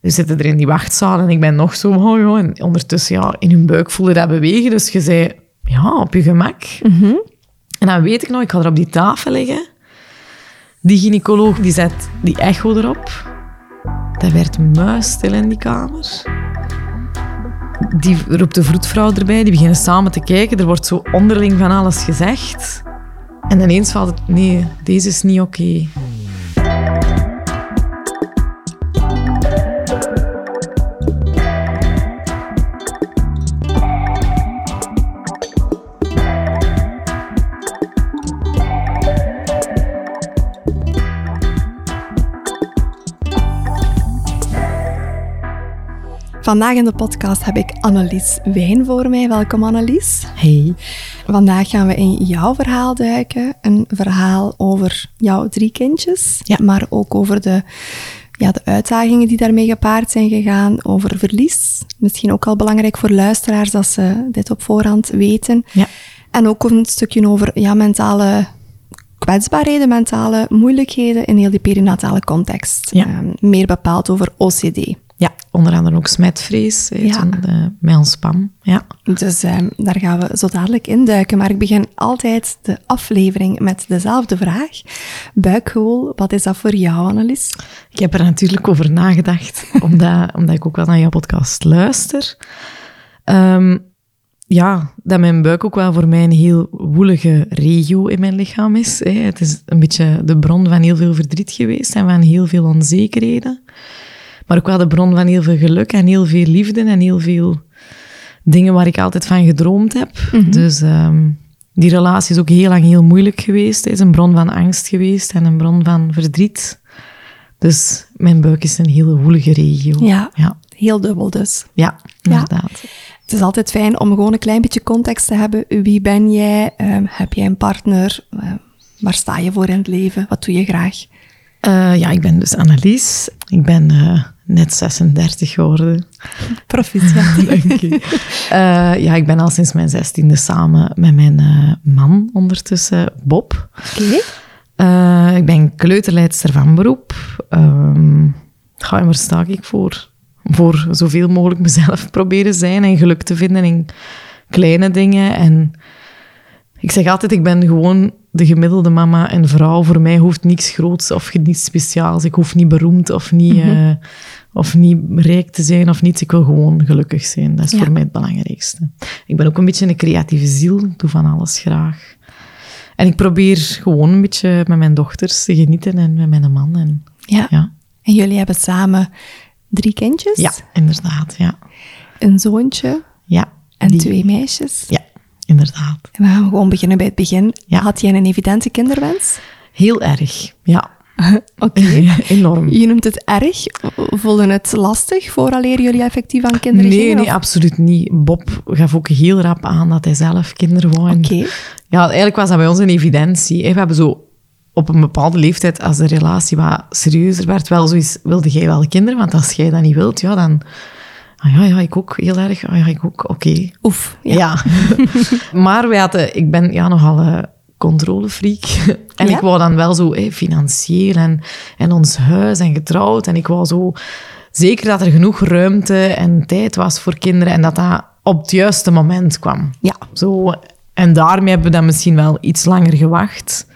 Dus zitten er in die wachtzaal en ik ben nog zo, oh joh, en ondertussen, ja, in hun buik voelde dat bewegen. Dus je zei, ja, op je gemak. En dan weet ik nog, ik ga er op die tafel liggen. Die gynaecoloog, die zet die echo erop. Dat werd muisstil in die kamer. Die roept de vroedvrouw erbij, die beginnen samen te kijken. Er wordt zo onderling van alles gezegd. En ineens valt het, nee, deze is niet oké. Vandaag in de podcast heb ik Annelies Wijn voor mij. Welkom Annelies. Hey. Vandaag gaan we in jouw verhaal duiken. Een verhaal over jouw drie kindjes, Ja. maar ook over de, ja, de uitdagingen die daarmee gepaard zijn gegaan, over verlies. Misschien ook al belangrijk voor luisteraars dat ze dit op voorhand weten. Ja. En ook een stukje over ja, mentale kwetsbaarheden, mentale moeilijkheden in heel die perinatale context. Ja. Ehm, meer bepaald over OCD. Ja, onder andere ook smetvrees, Ja. zo'n, eh, met ons spam. Ja. Dus ehm, daar gaan we zo dadelijk induiken. Maar ik begin altijd de aflevering met dezelfde vraag. Buikgevoel, wat is dat voor jou, Annelies? Ik heb er natuurlijk over nagedacht, omdat, omdat ik ook wel naar jouw podcast luister. Ehm, ja, dat mijn buik ook wel voor mij een heel woelige regio in mijn lichaam is. Hè. Het is een beetje de bron van heel veel verdriet geweest en van heel veel onzekerheden. Maar ook wel de bron van heel veel geluk en heel veel liefde en heel veel dingen waar ik altijd van gedroomd heb. Dus ehm, die relatie is ook heel lang heel moeilijk geweest. Het is een bron van angst geweest en een bron van verdriet. Dus mijn buik is een hele woelige regio. Ja. Ja, Heel dubbel dus. ja inderdaad. Het is altijd fijn om gewoon een klein beetje context te hebben. Wie ben jij? Ehm, heb jij een partner? Ehm, waar sta je voor in het leven? Wat doe je graag? Eh, ja, ik ben dus Annelies. Ik ben eh, net 36 geworden. Proficiat. Dank je. Eh, ja, ik ben al sinds mijn zestiende samen met mijn man ondertussen, Bob. Oké. Ik ben kleuterleidster van beroep. Ehm ga, en waar sta ik voor? Voor zoveel mogelijk mezelf proberen zijn en geluk te vinden in kleine dingen. En ik zeg altijd, ik ben gewoon de gemiddelde mama en vrouw. Voor mij hoeft niks groots of niets speciaals. Ik hoef niet beroemd of niet, eh, of niet rijk te zijn of niets. Ik wil gewoon gelukkig zijn. Dat is Ja. voor mij het belangrijkste. Ik ben ook een beetje een creatieve ziel. Ik doe van alles graag. En ik probeer gewoon een beetje met mijn dochters te genieten en met mijn man. En, Ja. ja. En jullie hebben samen drie kindjes? ja, inderdaad. Ja. Een zoontje Ja. en Die- twee meisjes? Ja, inderdaad. En we gaan gewoon beginnen bij het begin. Ja. Had jij een evidente kinderwens? Heel erg. Ja. Oké. Enorm. Je noemt het erg. Voelde het lastig vooraleer jullie effectief aan kinderen Nee, gingen? nee, absoluut niet. Bob gaf ook heel rap aan dat hij zelf kinderen wou. Oké. Ja, eigenlijk was dat bij ons een evidentie. We hebben zo op een bepaalde leeftijd, als de relatie wat serieuzer werd, wel zoiets, wilde jij wel kinderen? Want als jij dat niet wilt, ja, dan... Ah ja, ja, ik ook, heel erg. Ah ja, ik ook, oké. Oef. Ja. Ja. maar wij hadden, ik ben ja, nogal een controlefreak. en Ja? ik wou dan wel zo hè, financieel en, en ons huis en getrouwd. En ik wou zo zeker dat er genoeg ruimte en tijd was voor kinderen en dat dat op het juiste moment kwam. Ja. Zo, en daarmee hebben we dan misschien wel iets langer gewacht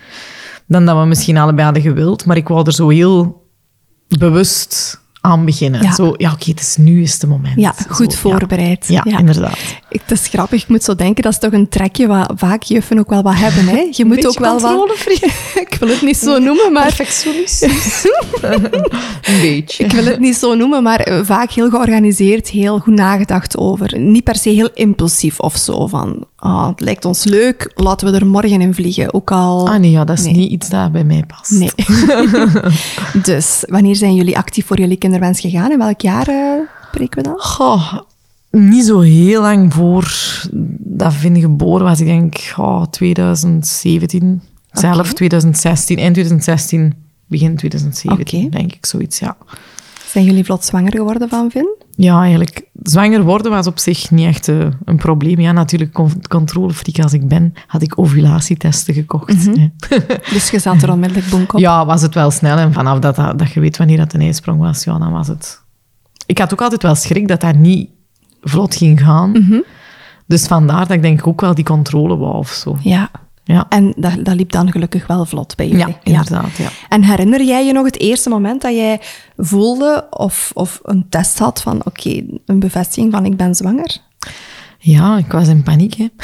dan dat we misschien allebei hadden gewild. Maar ik wou er zo heel bewust aan beginnen. Ja. Zo, ja, oké, het is nu is het moment. Ja, Zo, goed ja. voorbereid. Ja, inderdaad. Ik, het is grappig, ik moet zo denken, dat is toch een trekje wat vaak juffen ook wel wat hebben. Hè? Je moet ook wel wat... ik wil het niet zo noemen, maar... Perfectionistisch. een beetje. Ik wil het niet zo noemen, maar eh, vaak heel georganiseerd, heel goed nagedacht over. Niet per se heel impulsief of zo, van ah, het lijkt ons leuk, laten we er morgen in vliegen. Ook al... Ah nee, ja, dat is Nee. niet iets dat bij mij past. Nee. dus, wanneer zijn jullie actief voor jullie kinderwens gegaan? In welk jaar eh spreken we dan? Goh, niet zo heel lang voor dat Vin geboren was. Ik denk oh, 2017, zelf Oké. 2016, eind 2016, begin 2017, Oké. denk ik, zoiets, ja. Zijn jullie vlot zwanger geworden van Vin? Ja, eigenlijk, zwanger worden was op zich niet echt eh, een probleem. Ja, natuurlijk, con controlefreak als ik ben, had ik ovulatietesten gekocht. hè. Dus je zat er onmiddellijk bonk op. Ja, was het wel snel. En vanaf dat, dat, je weet wanneer dat een ijsprong was, ja, dan was het ik had ook altijd wel schrik dat dat niet vlot ging gaan. Mhm. Dus vandaar dat ik denk ik ook wel die controle wou of zo. Ja. Ja, En dat, dat liep dan gelukkig wel vlot bij jullie. ja inderdaad. Ja. En herinner jij je nog het eerste moment dat jij voelde of, of een test had van oké, een bevestiging van ik ben zwanger? ja, ik was in paniek. Hè.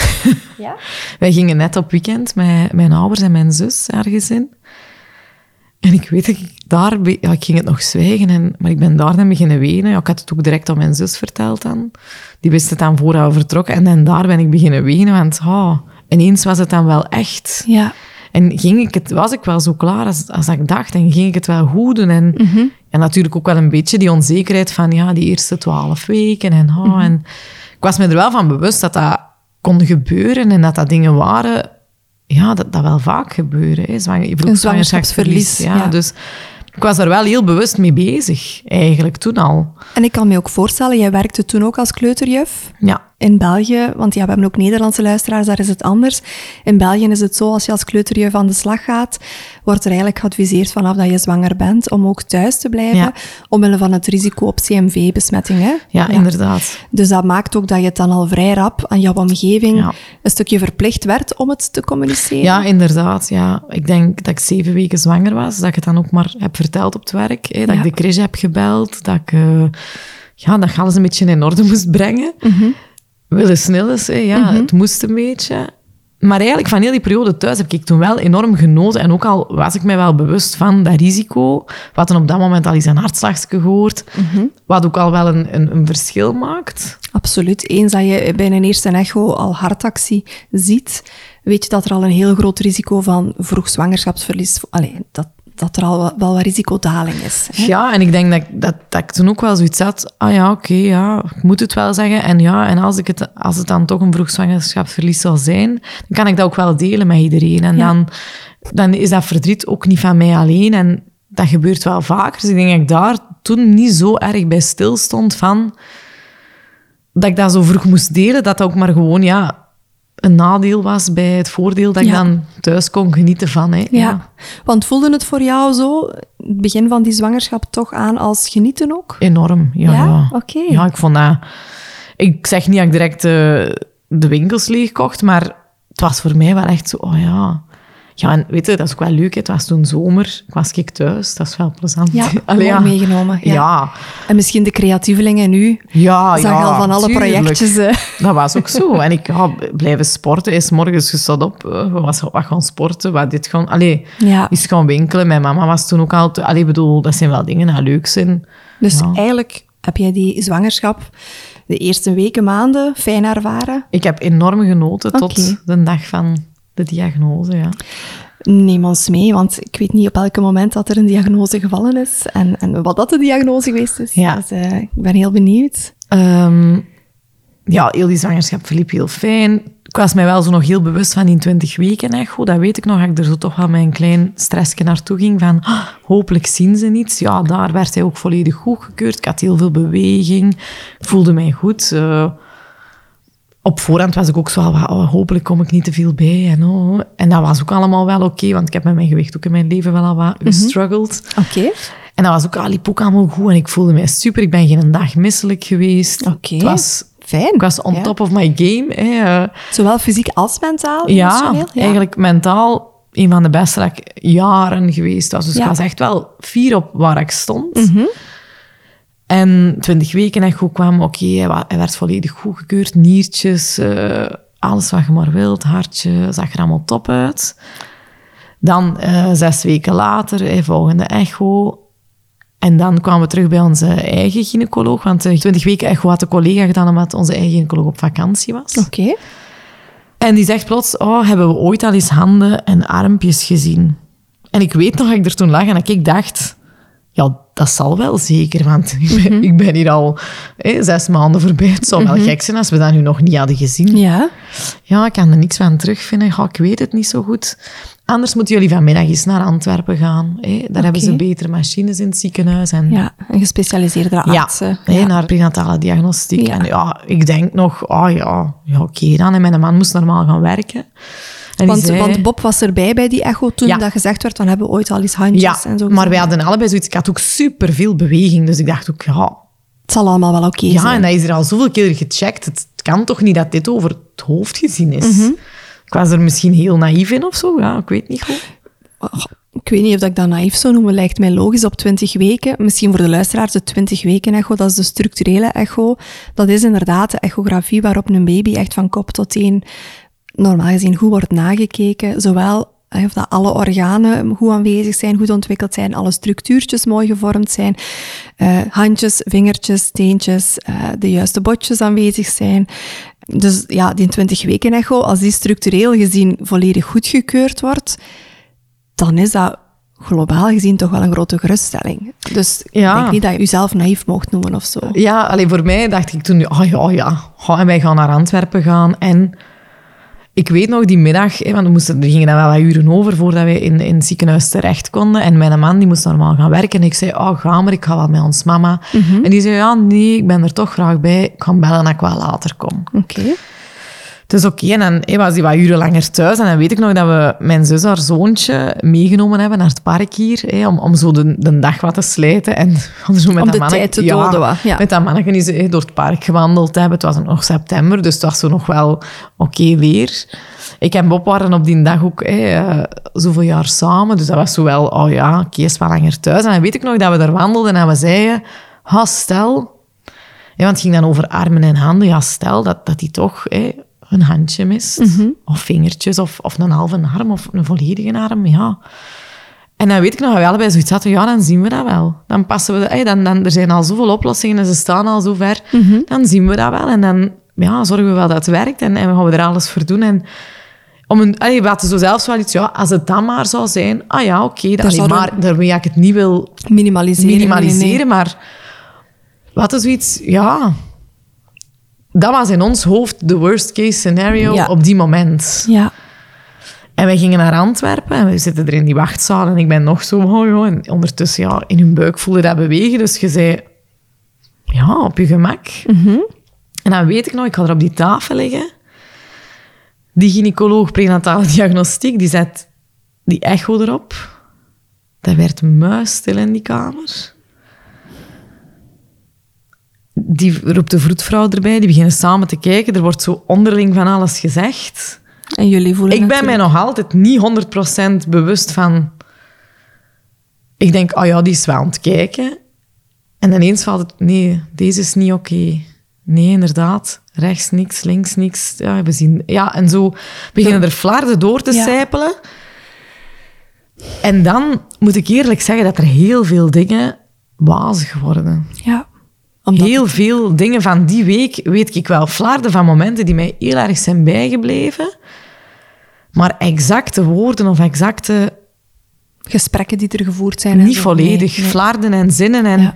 Ja. Wij gingen net op weekend met mijn ouders en mijn zus ergens in. En ik weet dat ik daar... Ja, ik ging het nog zwijgen, en, maar ik ben daar dan beginnen wenen. Ja, ik had het ook direct aan mijn zus verteld dan. Die wist het dan voordat we vertrokken. En dan daar ben ik beginnen wenen, want oh, ineens was het dan wel echt. Ja. En ging ik het, was ik wel zo klaar als, als ik dacht en ging ik het wel goed doen. En, en natuurlijk ook wel een beetje die onzekerheid van ja, die eerste twaalf weken. En, oh, en ik was me er wel van bewust dat dat kon gebeuren en dat dat dingen waren ja, dat, dat wel vaak gebeuren. Hè. Zwang, je vroeg Een zwangerschapsverlies. zwangerschapsverlies, Ja, ja. Dus ik was daar wel heel bewust mee bezig, eigenlijk, toen al. En ik kan me ook voorstellen, jij werkte toen ook als kleuterjuf Ja, in België, want ja, we hebben ook Nederlandse luisteraars, daar is het anders. In België is het zo, als je als kleuterjuf aan de slag gaat, wordt er eigenlijk geadviseerd vanaf dat je zwanger bent om ook thuis te blijven, Ja. omwille van het risico op CMV-besmetting. Hè? ja, inderdaad. Dus dat maakt ook dat je het dan al vrij rap aan jouw omgeving Ja. een stukje verplicht werd om het te communiceren. Ja, inderdaad. Ja. Ik denk dat ik zeven weken zwanger was, dat ik het dan ook maar heb verteld op het werk. Hè. Dat Ja. ik de crèche heb gebeld, dat ik, eh, ja, dat ik alles een beetje in orde moest brengen. Willen snel is, hè. ja, het moest een beetje. Maar eigenlijk van heel die periode thuis heb ik toen wel enorm genoten. En ook al was ik mij wel bewust van dat risico. We hadden op dat moment al eens een hartslagje gehoord. Wat ook al wel een, een, een verschil maakt. Absoluut. Eens dat je bij een eerste echo al hartactie ziet, weet je dat er al een heel groot risico van vroeg zwangerschapsverlies, allee, dat, dat er al wel, wat risicodaling is. Hè? Ja, en ik denk dat, dat, dat ik toen ook wel zoiets had. Ah ja, oké, ja, ik moet het wel zeggen. En ja, en als, ik het, als het dan toch een vroeg zwangerschapsverlies zal zijn, dan kan ik dat ook wel delen met iedereen. En Ja. dan, dan is dat verdriet ook niet van mij alleen. En dat gebeurt wel vaker. Dus ik denk dat ik daar toen niet zo erg bij stilstond van... Dat ik dat zo vroeg moest delen, dat dat ook maar gewoon, ja... Een nadeel was bij het voordeel dat ik Ja. dan thuis kon genieten van. Hè. Ja. Want voelde het voor jou zo, het begin van die zwangerschap, toch aan als genieten ook? Enorm, ja. Ja? ja. Oké. Ja, ik vond dat... Ik zeg niet dat ik direct eh, de winkels leeg kocht, maar het was voor mij wel echt zo, oh ja... Ja, en weet je, dat is ook wel leuk. hè. Het was toen zomer, ik was ik thuis, dat is wel plezant. Ja, Allee, meegenomen. Ja. Ja, En misschien de creatievelingen nu, ja, zag ja, al van alle tuurlijk. projectjes. Dat was ook zo. En ik ja, blijven sporten. Is morgens gestart op. eh, We was wat gaan sporten. Wat dit gewoon. Allee, Ja. is gaan winkelen. Mijn mama was toen ook altijd. Allee, bedoel, dat zijn wel dingen die leuk zijn. Dus eigenlijk heb jij die zwangerschap de eerste weken, maanden fijn ervaren? Ik heb enorm genoten tot de dag van de diagnose. Ja. Neem ons mee, want ik weet niet op welk moment dat er een diagnose gevallen is en, en wat dat de diagnose geweest is. Ja. Dus, eh, ik ben heel benieuwd. Ehm, ja, heel die zwangerschap verliep heel fijn. Ik was mij wel zo nog heel bewust van die 20 weken echo. Dat weet ik nog, dat ik er zo toch wel met een klein stressje naartoe ging van ah, hopelijk zien ze niets. Ja, daar werd hij ook volledig goedgekeurd. Ik had heel veel beweging. Ik voelde mij goed. Eh, op voorhand was ik ook zo oh, hopelijk kom ik niet te veel bij. En, oh. en dat was ook allemaal wel oké, want ik heb met mijn gewicht ook in mijn leven wel al wat gestruggeld. Oké. En dat was ook, ah, liep ook allemaal goed en ik voelde mij super. Ik ben geen dag misselijk geweest. Oké. Het was, Fijn. ik was on Ja. top of my game. Hè. eh. Zowel fysiek als mentaal? ja, emotioneel? eigenlijk mentaal een van de beste dat ik jaren geweest was. Dus Ja. ik was echt wel fier op waar ik stond. Mhm. En twintig weken en goed kwam, oké, hij werd volledig goedgekeurd. Niertjes, eh, alles wat je maar wilt. Hartje, zag er allemaal top uit. Dan eh, zes weken later, eh, volgende echo. En dan kwamen we terug bij onze eigen gynaecoloog. Want de 20 weken echo had de collega gedaan omdat onze eigen gynaecoloog op vakantie was. Oké. En die zegt plots, oh, hebben we ooit al eens handen en armpjes gezien? En ik weet nog dat ik er toen lag en dat ik dacht... Ja, dat zal wel zeker, want ik ben, ik ben hier al zes maanden voorbij. Het zou wel gek zijn als we dat nu nog niet hadden gezien. Ja. Ja, ik kan er niks van terugvinden. Ja, ik weet het niet zo goed. Anders moeten jullie vanmiddag eens naar Antwerpen gaan. Daar hebben ze betere machines in het ziekenhuis. En Ja, een gespecialiseerde ja, artsen. hè, naar prenatale diagnostiek. Ja. En ja, ik denk nog, oh ja, ja oké dan. En mijn man moest normaal gaan werken. Want, zei- want Bob was erbij bij die echo toen Ja. dat gezegd werd, van hebben we ooit al eens handjes ja, en zo maar wij hadden allebei zoiets. Ik had ook superveel beweging, dus ik dacht ook, ja, Het zal allemaal wel oké Ja, zijn. en dat is er al zoveel keer gecheckt. Het kan toch niet dat dit over het hoofd gezien is? Mhm. Ik was er misschien heel naïef in of zo. Ja, ik weet niet goed. Och, ik weet niet of ik dat naïef zou noemen, lijkt mij logisch op 20 weken. Misschien voor de luisteraars, de 20 weken echo, dat is de structurele echo. Dat is inderdaad de echografie waarop een baby echt van kop tot teen normaal gezien goed wordt nagekeken. Zowel of dat alle organen goed aanwezig zijn, goed ontwikkeld zijn, alle structuurtjes mooi gevormd zijn, eh, handjes, vingertjes, teentjes, eh, de juiste botjes aanwezig zijn. Dus ja, die 20 weken echo, als die structureel gezien volledig goedgekeurd wordt, dan is dat globaal gezien toch wel een grote geruststelling. Dus Ja. ik denk niet dat je jezelf naïef mocht noemen of zo. Ja, alleen voor mij dacht ik toen, oh ja, oh ja, oh, en wij gaan naar Antwerpen gaan. En ik weet nog die middag, hè, want we moesten, er gingen dan wel wat uren over voordat wij in, in het ziekenhuis terecht konden. En mijn man die moest normaal gaan werken. En ik zei, oh ga maar, ik ga wel met ons mama. En die zei, ja nee, ik ben er toch graag bij. Ik ga bellen dat ik wel later kom. Oké. Dus oké, en dan was hij wat uren langer thuis. En dan weet ik nog dat we mijn zus, haar zoontje, meegenomen hebben naar het park hier. Om, om zo de, de dag wat te slijten. En zo met Om dat de tijd te ja, doden ja. Met dat manneke is hè, door het park gewandeld hebben. Het was nog september, dus het was zo nog wel oké weer. Ik en Bob waren op die dag ook eh, zoveel jaar samen. Dus dat was zo wel, oh ja, Kees wel langer thuis. En dan weet ik nog dat we daar wandelden en we zeiden... Ha, stel... Ja, want het ging dan over armen en handen. Ja, stel dat, dat die toch een handje mist. Of vingertjes, of, of een halve arm, of een volledige arm. Ja. En dan weet ik nog dat we allebei zoiets hadden. Ja, dan zien we dat wel. Dan passen we... Hey, dan, dan, er zijn al zoveel oplossingen en ze staan al zo ver. Dan zien we dat wel. En dan ja, zorgen we wel dat het werkt. En, en gaan we er alles voor doen. En om een, allee, we hadden zo zelfs wel iets... Ja, als het dan maar zou zijn... Ah ja, oké. allee, zouden- maar daarmee dat ik het niet wil Minimaliseren. minimaliseren, nee, nee. maar wat is zoiets, ja. Dat was in ons hoofd de worst case scenario Ja. op die moment. Ja. En wij gingen naar Antwerpen en we zitten er in die wachtzaal en ik ben nog zo, oh joh, en ondertussen, ja, in hun buik voelde dat bewegen. Dus je zei, ja, op je gemak. En dan weet ik nog, ik ga er op die tafel liggen. Die gynaecoloog prenatale diagnostiek, die zet die echo erop. Dat werd muisstil in die kamer. Die roept de vroedvrouw erbij, die beginnen samen te kijken. Er wordt zo onderling van alles gezegd. En jullie voelen Ik ben mij nog altijd niet 100% bewust van... Ik denk, oh ja, die is wel aan het kijken. En ineens valt het... Nee, deze is niet oké. Nee, inderdaad. Rechts niks, links niks. Ja, we zien... Ja, en zo beginnen er flarden door te Ja. sijpelen. En dan moet ik eerlijk zeggen dat er heel veel dingen wazig worden. Ja. Omdat Heel veel dingen van die week weet ik wel. Flarden van momenten die mij heel erg zijn bijgebleven. Maar exacte woorden of exacte... gesprekken die er gevoerd zijn. Niet volledig. nee, nee. Flarden en zinnen. En Ja.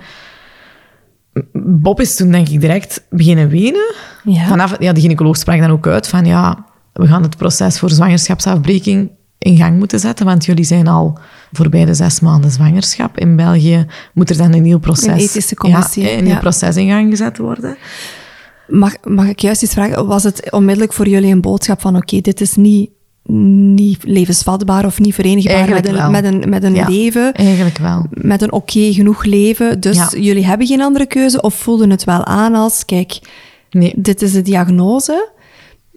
Bob is toen denk ik direct beginnen wenen. Ja. Vanaf, ja, de gynaecoloog sprak dan ook uit van... Ja, we gaan het proces voor zwangerschapsafbreking in gang moeten zetten. Want jullie zijn al voorbij de zes maanden zwangerschap. In België moet er dan een nieuw proces... Een ethische commissie, Ja, een nieuw ja. proces in gang gezet worden. Mag, mag ik juist iets vragen? Was het onmiddellijk voor jullie een boodschap van oké, dit is niet, niet levensvatbaar of niet verenigbaar met wel. een, met een, met een Ja. leven, Eigenlijk wel. met een oké genoeg leven. Dus jullie hebben geen andere keuze of voelden het wel aan als, kijk, Nee. dit is de diagnose.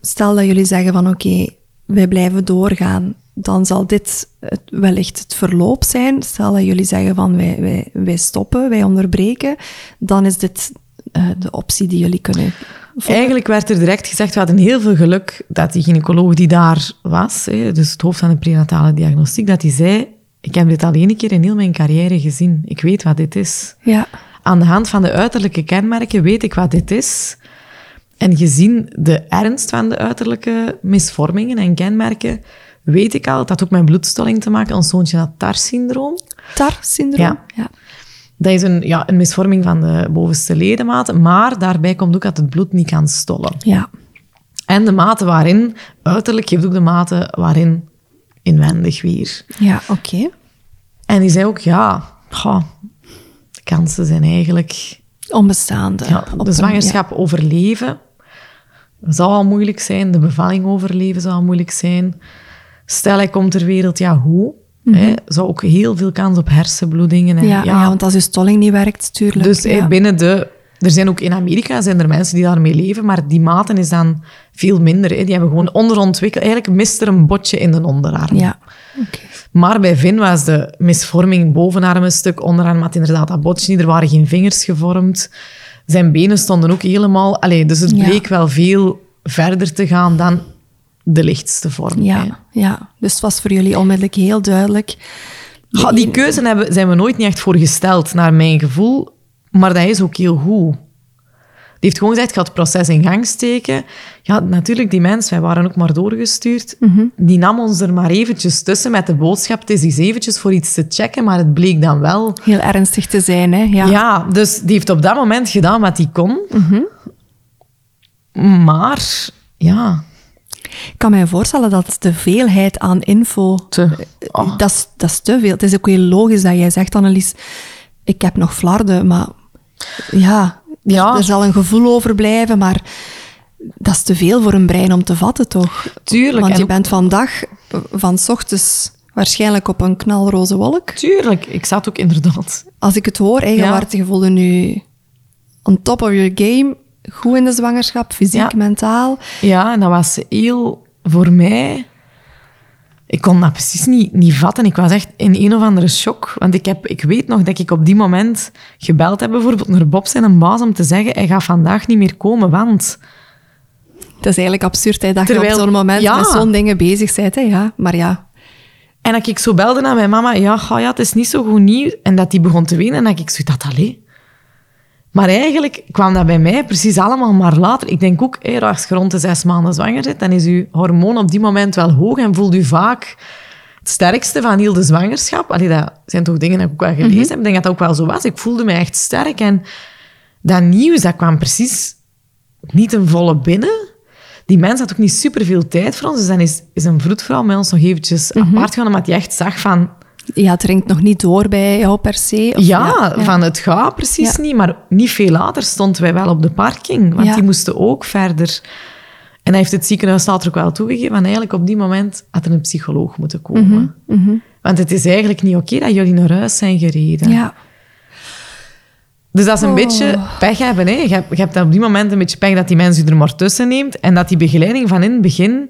Stel dat jullie zeggen van oké, wij blijven doorgaan, dan zal dit het, wellicht het verloop zijn. Stel dat jullie zeggen van wij, wij, wij stoppen, wij onderbreken, dan is dit eh, de optie die jullie kunnen volgen. Eigenlijk werd er direct gezegd, we hadden heel veel geluk dat die gynaecoloog die daar was, hè, dus het hoofd van de prenatale diagnostiek, dat hij zei, ik heb dit al één keer in heel mijn carrière gezien. Ik weet wat dit is. Ja, Aan de hand van de uiterlijke kenmerken weet ik wat dit is. En gezien de ernst van de uiterlijke misvormingen en kenmerken, weet ik al, dat had ook met bloedstolling te maken. Ons zoontje had TAR-syndroom. TAR-syndroom. Ja. ja. Dat is een, ja, een misvorming van de bovenste ledematen, maar daarbij komt ook dat het bloed niet kan stollen. Ja. En de mate waarin, uiterlijk geeft ook de mate waarin inwendig weer. Ja, oké. En die zei ook, ja, goh, de kansen zijn eigenlijk... Onbestaande. Ja, de een- zwangerschap overleven zou al moeilijk zijn. De bevalling overleven zou al moeilijk zijn. Stel, hij komt ter wereld, ja, hoe? Hè, zou ook heel veel kans op hersenbloedingen. En, Ja, ja, ja, want als je stolling niet werkt, tuurlijk. dus ja. hè, binnen de Er zijn ook in Amerika zijn er mensen die daarmee leven, maar die maten is dan veel minder. Hè. Die hebben gewoon onderontwikkeld. Eigenlijk mist er een botje in de onderarm. Ja, oké. Maar bij Vin was de misvorming bovenarm een stuk, onderarm had inderdaad dat botje niet. Er waren geen vingers gevormd. Zijn benen stonden ook helemaal... Allee, dus het bleek wel veel verder te gaan dan de lichtste vorm. hè. Ja, ja, dus het was voor jullie onmiddellijk heel duidelijk. Die keuze hebben, zijn we nooit niet echt voor gesteld, naar mijn gevoel. Maar dat is ook heel goed. Die heeft gewoon gezegd, ik ga het proces in gang steken. Ja, natuurlijk, die mens, wij waren ook maar doorgestuurd. Mhm. Die nam ons er maar eventjes tussen met de boodschap. Het is eens eventjes voor iets te checken, maar het bleek dan wel. Heel ernstig te zijn, hè? Ja. Ja, dus die heeft op dat moment gedaan wat hij kon. Mhm. Maar, ja, Ik kan mij voorstellen dat de veelheid aan info... te... oh. Dat, is, dat is te veel. Het is ook heel logisch dat jij zegt, Annelies, ik heb nog flarden, maar ja, Ja. er zal een gevoel overblijven, maar dat is te veel voor een brein om te vatten, toch? Tuurlijk. Want je bent vandaag, van ochtends, waarschijnlijk op een knalroze wolk. Tuurlijk, ik zat ook inderdaad. Als ik het hoor, eigen Ja. voelde nu on top of your game, goed in de zwangerschap, fysiek, Ja. mentaal. Ja, en dat was heel voor mij. Ik kon dat precies niet, niet vatten. Ik was echt in een of andere shock. Want ik, heb, ik weet nog dat ik op die moment gebeld heb, bijvoorbeeld naar Bob zijn een baas, om te zeggen: hij gaat vandaag niet meer komen, want. Het is eigenlijk absurd hè, dat je op zo'n moment ja. met zo'n dingen bezig bent. Hè, ja. Maar ja, En dat ik zo belde naar mijn mama: ja, ga, ja, het is niet zo goed nieuws. En dat die begon te wenen en dat ik zo dacht: allee. Maar eigenlijk kwam dat bij mij precies allemaal maar later. Ik denk ook, hé, als je rond de zes maanden zwanger zit, dan is je hormoon op die moment wel hoog en voelt u vaak het sterkste van heel de zwangerschap. Allee, dat zijn toch dingen die ik ook wel gelezen heb. Ik denk dat dat ook wel zo was. Ik voelde me echt sterk. En dat nieuws, dat kwam precies niet een volle binnen. Die mens had ook niet superveel tijd voor ons. Dus dan is, is een vroedvrouw met ons nog eventjes apart gaan, omdat hij echt zag van... ja, het dringt nog niet door bij jou per se. of- Ja, van het gaat precies Ja. niet. Maar niet veel later stonden wij wel op de parking. Want Ja. die moesten ook verder. En hij heeft het ziekenhuis later ook wel toegegeven. En eigenlijk op die moment had er een psycholoog moeten komen. Mhm, Want het is eigenlijk niet oké dat jullie naar huis zijn gereden. Ja, Dus dat is een Oh. beetje pech hebben. Hè? Je, hebt, je hebt op die moment een beetje pech dat die mensen je er maar tussen neemt. En dat die begeleiding van in het begin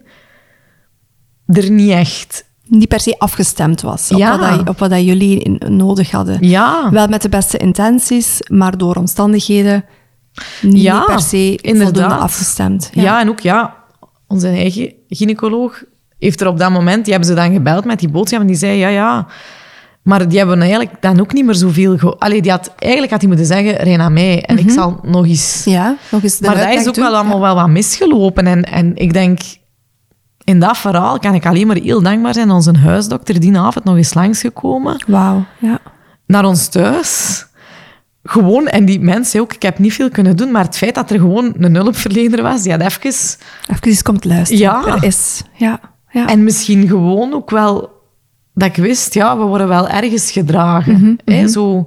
er niet echt... niet per se afgestemd was op, Ja. wat, dat, op wat dat jullie in- nodig hadden. Ja, Wel met de beste intenties, maar door omstandigheden niet Ja, per se inderdaad. voldoende afgestemd. Ja. en ook ja, onze eigen gynaecoloog heeft er op dat moment, die hebben ze dan gebeld met die boodschap en die zei, ja, ja, maar die hebben eigenlijk dan ook niet meer zoveel... Ge... Allee, die had, eigenlijk had hij moeten zeggen, rij naar mij en ik zal nog eens... Ja, nog eens maar dat is ook doen. wel allemaal wel wat misgelopen en, en ik denk... In dat verhaal kan ik alleen maar heel dankbaar zijn aan onze huisdokter die avond nog eens langsgekomen Wauw, ja. naar ons thuis. Gewoon, en die mensen ook, ik heb niet veel kunnen doen, maar het feit dat er gewoon een hulpverlener was, die had even... Even eens komt luisteren. Ja. Er is, ja. ja. En misschien gewoon ook wel dat ik wist, ja, we worden wel ergens gedragen. hè, zo,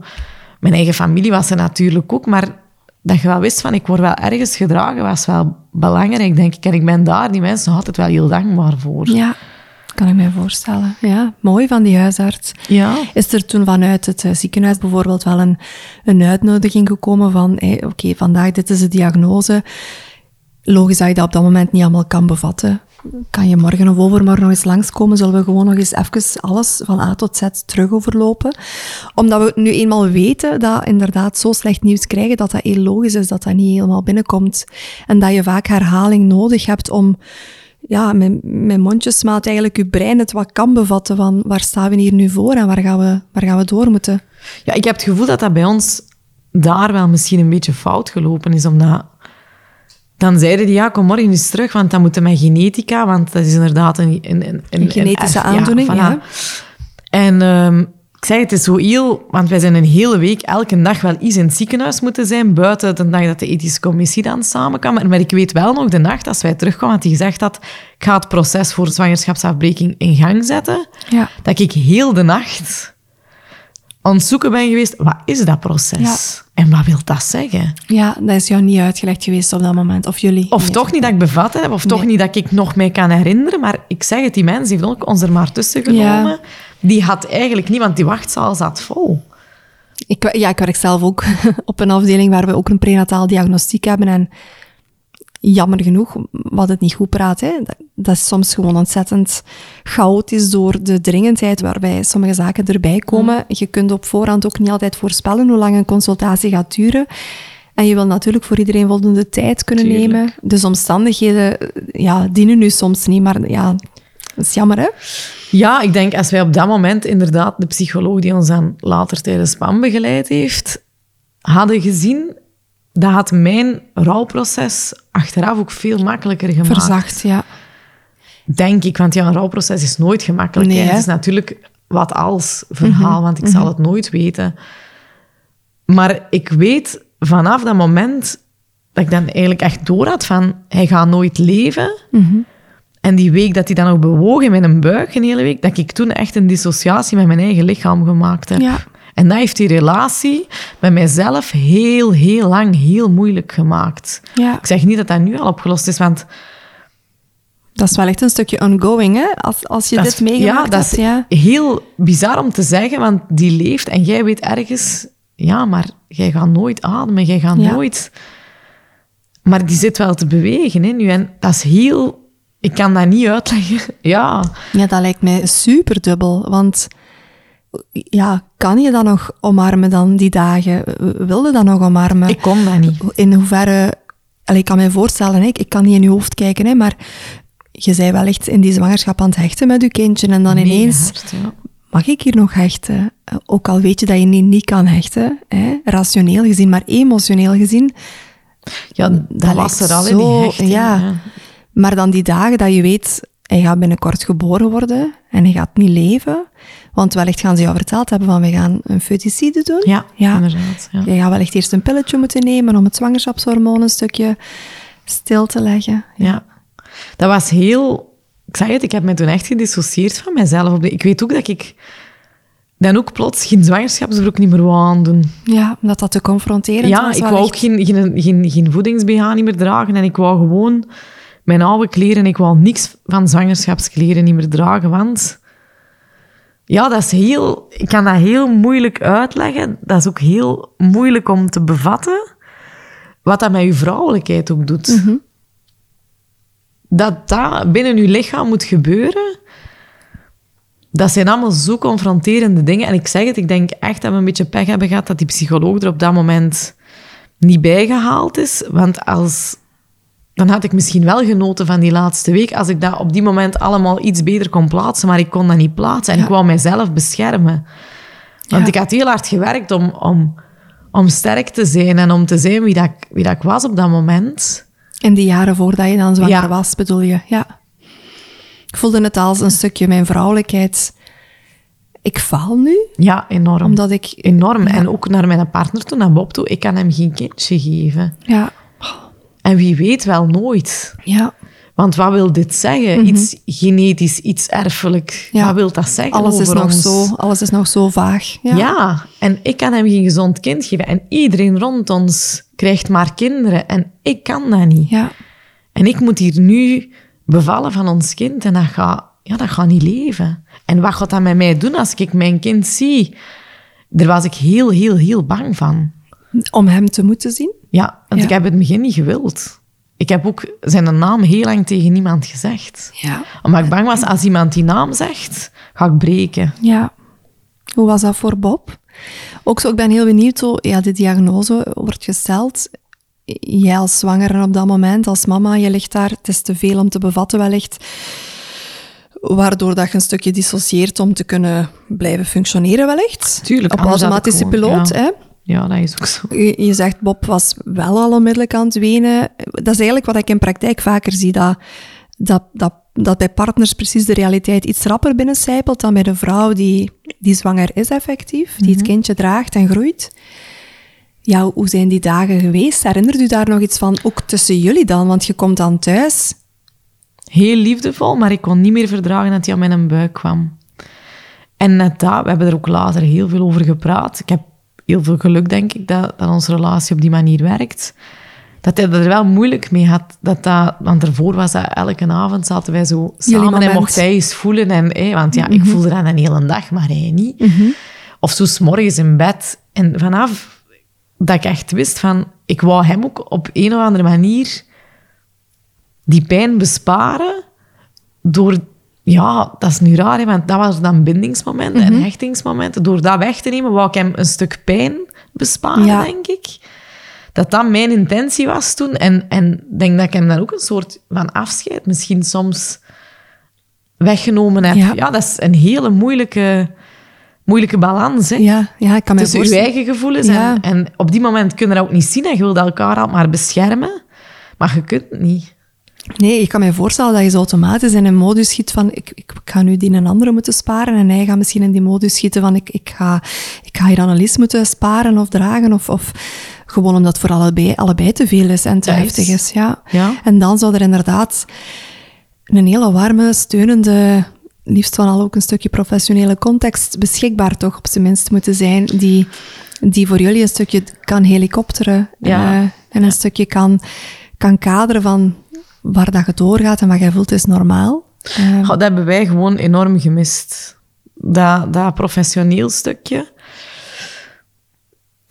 mijn eigen familie was er natuurlijk ook, maar dat je wel wist van, ik word wel ergens gedragen, was wel belangrijk, denk ik. En ik ben daar die mensen altijd wel heel dankbaar voor. ja, kan ik mij voorstellen. Ja, mooi van die huisarts. Ja. Is er toen vanuit het eh, ziekenhuis bijvoorbeeld wel een, een uitnodiging gekomen van, oké, vandaag dit is de diagnose. Logisch dat je dat op dat moment niet allemaal kan bevatten. Kan je morgen of overmorgen nog eens langskomen? Zullen we gewoon nog eens even alles van A tot Z terug overlopen? Omdat we nu eenmaal weten dat inderdaad zo slecht nieuws krijgen, dat dat heel logisch is dat dat niet helemaal binnenkomt. En dat je vaak herhaling nodig hebt om ja, met, met mondjesmaat eigenlijk je brein het wat kan bevatten van waar staan we hier nu voor en waar gaan we, waar gaan we door moeten. ja, ik heb het gevoel dat dat bij ons daar wel misschien een beetje fout gelopen is, omdat... Dan zeiden die, ja, kom morgen eens terug, want dan moeten met genetica, want dat is inderdaad een... Een, een, Een genetische aandoening, voilà. ja. En ehm, ik zei, het is zo heel... Want wij zijn een hele week, elke dag wel iets in het ziekenhuis moeten zijn, buiten de dag dat de ethische commissie dan samenkwam. Maar ik weet wel nog de nacht, als wij terugkwamen, dat hij gezegd had, ik ga het proces voor zwangerschapsafbreking in gang zetten. Ja. Dat ik heel de nacht aan het zoeken ben geweest, wat is dat proces? En wat wil dat zeggen? Ja, dat is jou niet uitgelegd geweest op dat moment, of jullie. Of Nee. toch niet dat ik bevat heb, of toch niet dat ik nog mee kan herinneren. Maar ik zeg het, die mensen heeft ook ons er maar tussen genomen. Die had eigenlijk niet, want die wachtzaal zat vol. Ik, ja, ik werk zelf ook op een afdeling waar we ook een prenataal diagnostiek hebben. En jammer genoeg, wat het niet goed praat, hè, dat, dat is soms gewoon ontzettend chaotisch door de dringendheid waarbij sommige zaken erbij komen. Je kunt op voorhand ook niet altijd voorspellen hoe lang een consultatie gaat duren. En je wil natuurlijk voor iedereen voldoende tijd kunnen Tuurlijk. nemen. Dus omstandigheden ja, dienen nu soms niet, maar ja, dat is jammer, hè? Ja, ik denk als wij op dat moment inderdaad de psycholoog die ons dan later tijdens SPAM begeleid heeft, hadden gezien, dat had mijn rouwproces achteraf ook veel makkelijker gemaakt. Verzacht, ja. Denk ik, want ja, een rouwproces is nooit gemakkelijk. Nee? Het is natuurlijk wat als verhaal, want ik zal het nooit weten. Maar ik weet vanaf dat moment dat ik dan eigenlijk echt door had van, hij gaat nooit leven. En die week dat hij dan ook bewoog in mijn buik, een hele week, dat ik toen echt een dissociatie met mijn eigen lichaam gemaakt heb. Ja. En dat heeft die relatie met mijzelf heel, heel lang heel moeilijk gemaakt. Ja. Ik zeg niet dat dat nu al opgelost is, want Dat is wel echt een stukje ongoing, hè? Als, als je Dat dit is- meegemaakt ja, dat hebt. is Ja. heel bizar om te zeggen, want die leeft en jij weet ergens, ja, maar jij gaat nooit ademen, jij gaat Ja. nooit. Maar die zit wel te bewegen hè, nu en dat is heel. Ik kan dat niet uitleggen. Ja, ja, dat lijkt mij super dubbel. Want ja, kan je dat nog omarmen dan, die dagen? Wilde dat nog omarmen? ik kon dat niet. In hoeverre... Allee, ik kan me voorstellen, hè, ik kan niet in je hoofd kijken, hè, maar je zei wel echt in die zwangerschap aan het hechten met je kindje en dan ineens... Mega hard, ja. Mag ik hier nog hechten? Ook al weet je dat je niet, niet kan hechten, hè, rationeel gezien, maar emotioneel gezien. Ja, dat, Dat was er al in die hechting. ja. ja. Maar dan die dagen dat je weet, hij gaat binnenkort geboren worden en hij gaat niet leven. Want wellicht gaan ze jou verteld hebben van, we gaan een foeticide doen. Ja, Ja. inderdaad. Ja. Je gaat wellicht eerst een pilletje moeten nemen om het zwangerschapshormoon een stukje stil te leggen. Ja, dat was heel... Ik zeg het, ik heb me toen echt gedissocieerd van mezelf. Ik weet ook dat ik dan ook plots geen zwangerschapsbroek niet meer wou aandoen. Ja, omdat dat te confronterend Ja, was. ik wou ook geen, geen, geen, geen voedings-BH niet meer dragen. En ik wou gewoon mijn oude kleren. Ik wou niks van zwangerschapskleren niet meer dragen. Want ja, dat is heel... Ik kan dat heel moeilijk uitleggen. Dat is ook heel moeilijk om te bevatten. Wat dat met je vrouwelijkheid ook doet. Dat dat binnen je lichaam moet gebeuren... Dat zijn allemaal zo confronterende dingen. En ik zeg het, ik denk echt dat we een beetje pech hebben gehad dat die psycholoog er op dat moment niet bijgehaald is. Want als, dan had ik misschien wel genoten van die laatste week als ik dat op die moment allemaal iets beter kon plaatsen. Maar ik kon dat niet plaatsen en Ja. ik wou mijzelf beschermen. Want Ja. ik had heel hard gewerkt om, om, om sterk te zijn en om te zijn wie, dat, ik- wie dat ik was op dat moment. In die jaren voordat je dan zwanger Ja. was, bedoel je? Ja. Ik voelde het als een stukje mijn vrouwelijkheid. Ik faal nu, Ja, enorm. omdat ik... Enorm. En ook naar mijn partner toe, naar Bob toe. Ik kan hem geen kindje geven. Ja, En wie weet wel nooit. ja. Want wat wil dit zeggen? Iets genetisch, iets erfelijk. Mhm. Ja. Wat wil dat zeggen Alles is, nog ons? zo, alles is nog zo vaag. Ja. Ja. en ik kan hem geen gezond kind geven. En iedereen rond ons krijgt maar kinderen. En ik kan dat niet. ja. En ik moet hier nu bevallen van ons kind. En dat gaat, ja, dat gaat niet leven. En wat gaat dat met mij doen als ik mijn kind zie? Daar was ik heel, heel, heel bang van. Om hem te moeten zien. Ja, want Ja. ik heb het in het begin niet gewild. Ik heb ook zijn naam heel lang tegen niemand gezegd. Ja. Omdat ik bang was, als iemand die naam zegt, ga ik breken. Ja. Hoe was dat voor Bob? Ook zo, ik ben heel benieuwd hoe ja, de diagnose wordt gesteld. Jij als zwangere op dat moment, als mama, je ligt daar, het is te veel om te bevatten wellicht. Waardoor dat je een stukje dissocieert om te kunnen blijven functioneren wellicht. Tuurlijk, Op automatische gewoon- piloot, ja. hè. Ja, dat is ook zo. Je, je zegt, Bob was wel al onmiddellijk aan het wenen. Dat is eigenlijk wat ik in praktijk vaker zie, dat, dat, dat, dat bij partners precies de realiteit iets rapper binnencijpelt dan bij de vrouw die, die zwanger is effectief, die het kindje draagt en groeit. Ja, hoe zijn die dagen geweest? Herinnert u daar nog iets van, ook tussen jullie dan? Want je komt dan thuis. Heel liefdevol, maar ik kon niet meer verdragen dat hij aan mijn buik kwam. En net dat, we hebben er ook later heel veel over gepraat. Ik heb heel veel geluk, denk ik, dat, dat onze relatie op die manier werkt. Dat hij er wel moeilijk mee had. Dat dat, want ervoor was dat elke avond zaten wij zo samen en mocht hij eens voelen. En, hé, want ja, ik voelde dat een hele dag, maar hij niet. Of zo 's morgens in bed. En vanaf dat ik echt wist van... Ik wou hem ook op een of andere manier die pijn besparen door... Ja, dat is nu raar, hè, want dat was dan bindingsmomenten en hechtingsmomenten. Door dat weg te nemen, wou ik hem een stuk pijn besparen, Ja. denk ik. Dat dat mijn intentie was toen. En en ik denk dat ik hem dan ook een soort van afscheid misschien soms weggenomen heb. Ja. Ja, dat is een hele moeilijke, moeilijke balans, hè. Ja, ja, ik kan me Tussen je eigen gevoelens Ja. en, en op die moment kun je dat ook niet zien en je wilt elkaar altijd maar beschermen. Maar je kunt het niet. Nee, ik kan me voorstellen dat je zo automatisch in een modus schiet van ik, ik ga nu die een andere moeten sparen en hij gaat misschien in die modus schieten van ik, ik, ga, ik ga hier Annelies moeten sparen of dragen of, of gewoon omdat het voor allebei, allebei te veel is en te heftig is. Ja. Ja. En dan zou er inderdaad een hele warme, steunende, liefst van al ook een stukje professionele context beschikbaar toch op zijn minst moeten zijn die, die voor jullie een stukje kan helikopteren Ja. eh, en een stukje kan, kan kaderen van waar dat je doorgaat en wat jij voelt is normaal. Eh, Goh, dat hebben wij gewoon enorm gemist. Dat, dat professioneel stukje.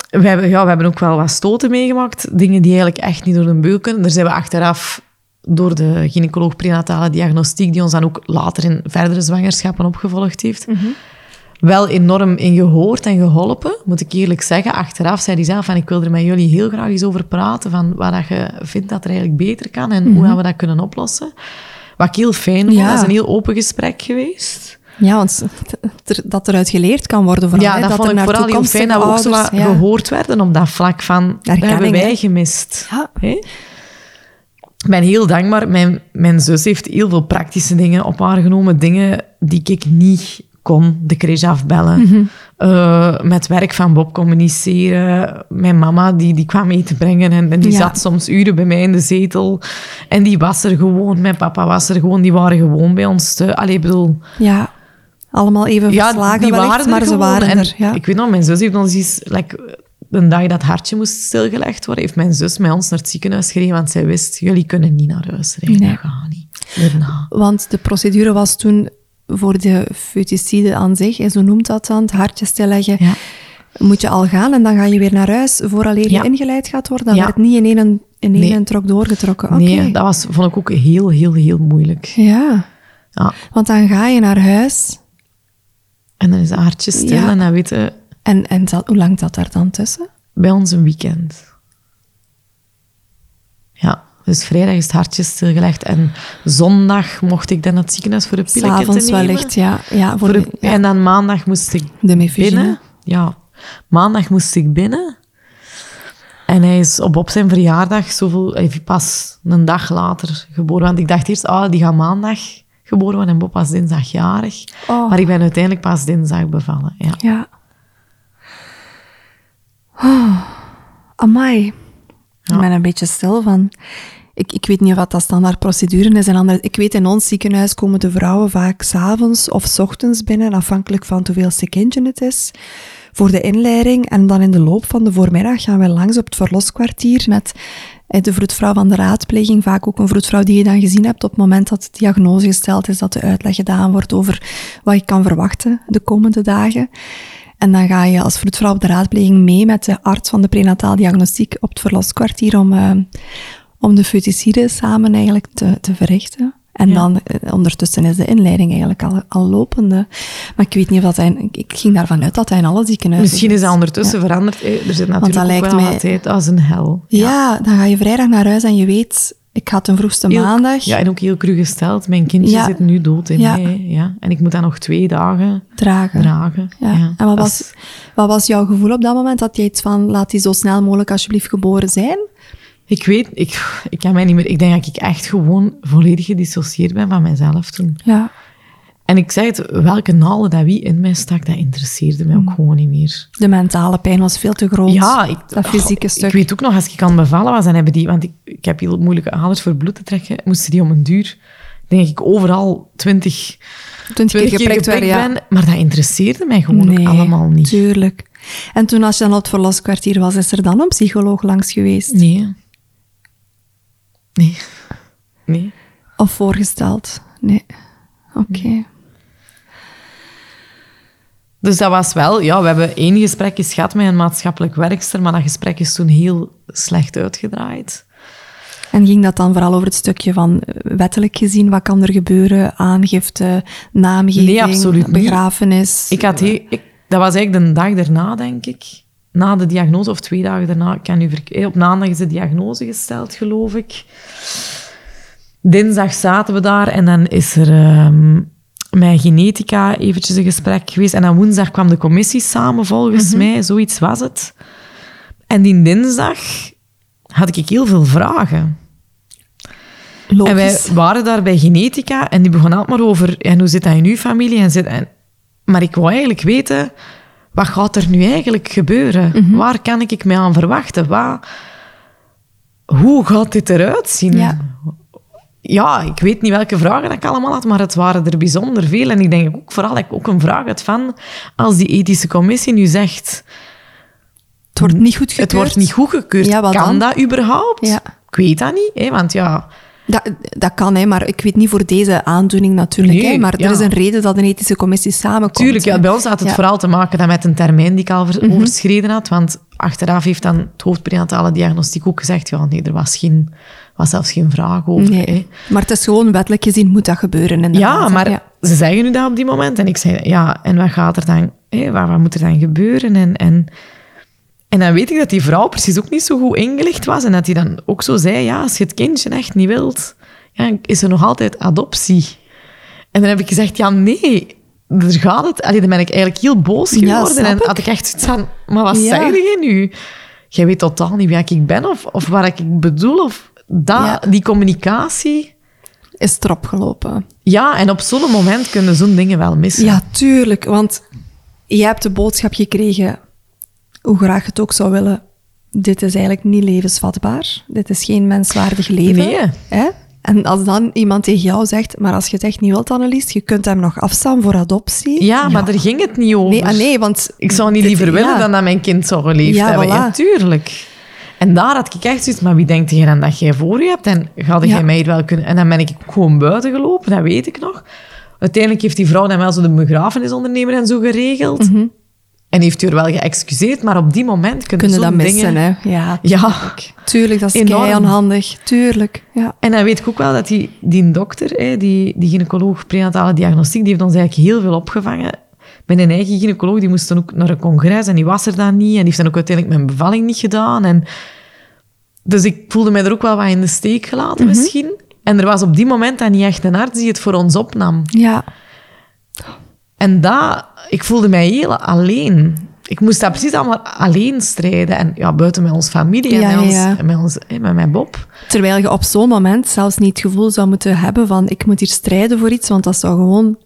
We hebben, ja, we hebben ook wel wat stoten meegemaakt. Dingen die eigenlijk echt niet door de beugel kunnen. Daar zijn we achteraf door de gynaecoloog prenatale diagnostiek, die ons dan ook later in verdere zwangerschappen opgevolgd heeft, wel enorm in gehoord en geholpen, moet ik eerlijk zeggen. Achteraf zei hij zelf van, ik wil er met jullie heel graag eens over praten, van wat dat je vindt dat er eigenlijk beter kan en hoe gaan we dat kunnen oplossen. Wat ik heel fijn vond, Ja. dat is een heel open gesprek geweest. ja, want dat eruit geleerd kan worden vooral. ja, hè, dat, vond ik vooral heel fijn dat we ook zo ja. gehoord werden op dat vlak van, dat hebben wij gemist. Ja. Ik ben heel dankbaar. Mijn, mijn zus heeft heel veel praktische dingen op haar genomen. Dingen die ik niet kon. De crèche afbellen. Mhm. Eh, met werk van Bob communiceren. Mijn mama die, die kwam eten brengen. En, en die Ja. zat soms uren bij mij in de zetel. En die was er gewoon. Mijn papa was er gewoon. Die waren gewoon bij ons. Te, allee, bedoel... Ja, allemaal even verslagen die wellicht, waren er maar ze waren En er. Ja. Ik weet nog, mijn zus heeft ons eens... Like, de dag dat hartje moest stilgelegd worden, heeft mijn zus met ons naar het ziekenhuis gereden, want zij wist, jullie kunnen niet naar huis rijden. Nee. Dat gaat niet. Daarna. Want de procedure was toen voor de futicide aan zich, en zo noemt dat dan, het hartje stilleggen, Ja. moet je al gaan en dan ga je weer naar huis vooraleer Ja. je ingeleid gaat worden. Dat Ja. werd niet in één, in één Nee. trok doorgetrokken. Nee, dat was, vond ik ook heel, heel, heel moeilijk. Ja, Ja. want dan ga je naar huis En dan is het hartje stil en dan weten en, en hoe lang zat daar dan tussen? bij ons een weekend. Dus vrijdag is het hartje stilgelegd en zondag mocht ik dan naar het ziekenhuis voor een pilletje te S'avonds nemen. wellicht, ja. ja, voor Voor de, ja, En dan maandag moest ik de binnen. Ja, maandag moest ik binnen. En hij is op, op zijn verjaardag zoveel, pas een dag later geboren. Want ik dacht eerst, ah, die gaat maandag geboren worden en Bob was dinsdagjarig. Oh. Maar ik ben uiteindelijk pas dinsdag bevallen. Ja. Ja. Oh, amai. Ik ben een beetje stil van. Ik, ik weet niet wat dat standaard procedure is. En andere, ik weet in ons ziekenhuis komen de vrouwen vaak s'avonds of 's ochtends binnen, afhankelijk van hoeveelste kindje het is, voor de inleiding. En dan in de loop van de voormiddag gaan wij langs op het verloskwartier met eh, de vroedvrouw van de raadpleging, vaak ook een vroedvrouw die je dan gezien hebt op het moment dat de diagnose gesteld is, dat de uitleg gedaan wordt over wat je kan verwachten de komende dagen. En dan ga je als vroedvrouw op de raadpleging mee met de arts van de prenataal diagnostiek op het verloskwartier om, eh, om de futicide samen eigenlijk te, te verrichten. En Ja. dan eh, ondertussen is de inleiding eigenlijk al, al lopende. Maar ik weet niet of dat hij... ik- ging daarvan uit dat hij in alle ziekenhuizen Misschien is dat ondertussen veranderd. Eh, Er zit natuurlijk dat ook lijkt wel mij- wat tijd als een hel. Ja. dan ga je vrijdag naar huis en je weet... Ik ga ten vroegste Heel- maandag Ja, en ook heel cru gesteld. Mijn kindje Ja. zit nu dood in Ja. mij. Ja. En ik moet dat nog twee dagen dragen. dragen. Ja. Ja. En wat Dat was, wat was jouw gevoel op dat moment? Dat je iets van, laat die zo snel mogelijk alsjeblieft geboren zijn? Ik weet, ik, ik kan mij niet meer... Ik denk dat ik echt gewoon volledig gedissocieerd ben van mezelf toen. Ja. En ik zeg het, welke naalden dat wie in mij stak, dat interesseerde mij ook gewoon niet meer. De mentale pijn was veel te groot. Ja, ik, dat fysieke stuk. Ik weet ook nog, als ik aan het bevallen was, dan hebben die... Want ik, ik heb heel moeilijke aders voor bloed te trekken. Moesten die om een duur... Denk ik overal twintig, Twintig keer geprikt werden, ja. ben. Maar dat interesseerde mij gewoon ook allemaal niet. tuurlijk. En toen als je dan op het verloskwartier was, is er dan een psycholoog langs geweest? Nee. Nee. Nee. Of voorgesteld? Nee. Oké. Dus dat was wel... Ja, we hebben één gesprek eens gehad met een maatschappelijk werkster, maar dat gesprek is toen heel slecht uitgedraaid. En ging dat dan vooral over het stukje van eh, wettelijk gezien, wat kan er gebeuren? Aangifte, naamgeving, Nee, absoluut niet. begrafenis? Ik had ik, dat was eigenlijk de dag daarna, denk ik. Na de diagnose, of twee dagen daarna. Kan nu verk- eh, op maandag is de diagnose gesteld, geloof ik. Dinsdag zaten we daar en dan is er ehm mijn genetica eventjes een gesprek geweest. En dan woensdag kwam de commissie samen, volgens mij. Zoiets was het. En die dinsdag had ik heel veel vragen. Logisch. En wij waren daar bij genetica en die begon altijd maar over en hoe zit dat in uw familie? En zit, en, maar ik wou eigenlijk weten, wat gaat er nu eigenlijk gebeuren? Mhm. Waar kan ik me aan verwachten? Wat, hoe gaat dit eruit zien? Ja. Ja, ik weet niet welke vragen ik allemaal had, maar het waren er bijzonder veel. En ik denk ook vooral dat ik ook een vraag had van, als die ethische commissie nu zegt, het wordt niet goed het gekeurd. wordt niet goedgekeurd, Ja, kan dan? dat überhaupt? Ja. Ik weet dat niet, hè, want ja... Dat, dat kan, hè, maar ik weet niet voor deze aandoening natuurlijk. Nee, hè, maar ja. er is een reden dat een ethische commissie samenkomt. Tuurlijk, ja, bij ons had het Ja. vooral te maken dat met een termijn die ik al Mhm. ver- overschreden had. Want achteraf heeft dan het hoofdprenatale diagnostiek ook gezegd, ja, nee, er was, geen, was zelfs geen vraag over. Nee, hè. maar het is gewoon wettelijk gezien moet dat gebeuren. inderdaad, Ja, maar Ja. ze zeggen nu dat op die moment. En ik zei, ja, en wat gaat er dan, hè, wat, wat moet er dan gebeuren? En, en, en dan weet ik dat die vrouw precies ook niet zo goed ingelicht was. En dat hij dan ook zo zei, ja, als je het kindje echt niet wilt, ja, is er nog altijd adoptie. En dan heb ik gezegd, ja, nee, er gaat het. Allee, dan ben ik eigenlijk heel boos geworden. en had ik echt zoiets van, maar wat Ja. zeg je nu? Jij weet totaal niet wie ik ben of, of wat ik bedoel. Of dat, Ja. die communicatie. Is erop gelopen. Ja, en op zo'n moment kunnen zo'n dingen wel missen. Ja, tuurlijk. Want je hebt de boodschap gekregen, hoe graag je het ook zou willen. Dit is eigenlijk niet levensvatbaar. Dit is geen menswaardig leven. Nee. Hè? En als dan iemand tegen jou zegt, maar als je het echt niet wilt, Annelies, je kunt hem nog afstaan voor adoptie. Ja, maar daar ging het niet over. Nee, ah, nee, want... Ik zou niet dit- liever willen ja. dan dat mijn kind zou geleefd Ja, hebben. voilà. Ja, tuurlijk. En daar had ik echt zoiets, maar wie denkt jij dan dat jij voor je hebt? En Ja. jij mij hier wel kunnen... En dan ben ik gewoon buiten gelopen, dat weet ik nog. Uiteindelijk heeft die vrouw dan wel zo de begrafenisondernemer en zo geregeld. Mhm. En heeft u er wel geëxcuseerd, maar op die moment kunnen, Kunnen dat missen, dingen... hè? Ja, Ja. tuurlijk, dat is Enorm. onhandig. Tuurlijk, ja. En dan weet ik ook wel dat die, die dokter, hè, die, die gynaecoloog prenatale diagnostiek, die heeft ons eigenlijk heel veel opgevangen. Mijn eigen gynaecoloog, die moest dan ook naar een congres en die was er dan niet. En die heeft dan ook uiteindelijk mijn bevalling niet gedaan. En dus ik voelde mij er ook wel wat in de steek gelaten Mhm. misschien. En er was op die moment dan niet echt een arts die het voor ons opnam. Ja, En dat, ik voelde mij heel alleen. Ik moest dat precies allemaal alleen strijden. En ja, buiten met onze familie en Ja, met, ons, ja. en met, ons, hè, met mijn Bob. terwijl je op zo'n moment zelfs niet het gevoel zou moeten hebben van ik moet hier strijden voor iets, want dat zou gewoon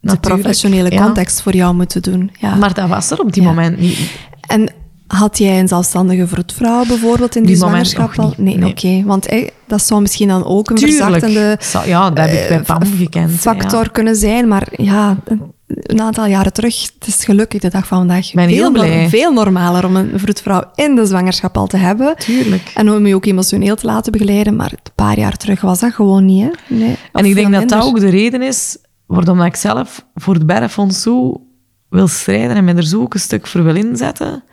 de professionele ja. context voor jou moeten doen. Ja. Maar dat was er op die moment niet. En had jij een zelfstandige vroedvrouw bijvoorbeeld in die, Die zwangerschap al? Nee, nee. oké. Want dat zou misschien dan ook een Tuurlijk. verzachtende Ja, dat heb ik bij eh, gekend. factor kunnen zijn. Maar ja, een, aantal jaren terug, het is gelukkig de dag van vandaag ben veel, blij. veel normaler om een vroedvrouw in de zwangerschap al te hebben. Tuurlijk. En om je ook emotioneel te laten begeleiden. Maar een paar jaar terug was dat gewoon niet. Hè? Nee, En ik denk dat dat ook de reden is waarom ik zelf voor het Berrefonds zo wil strijden en me er zo ook een stuk voor wil inzetten.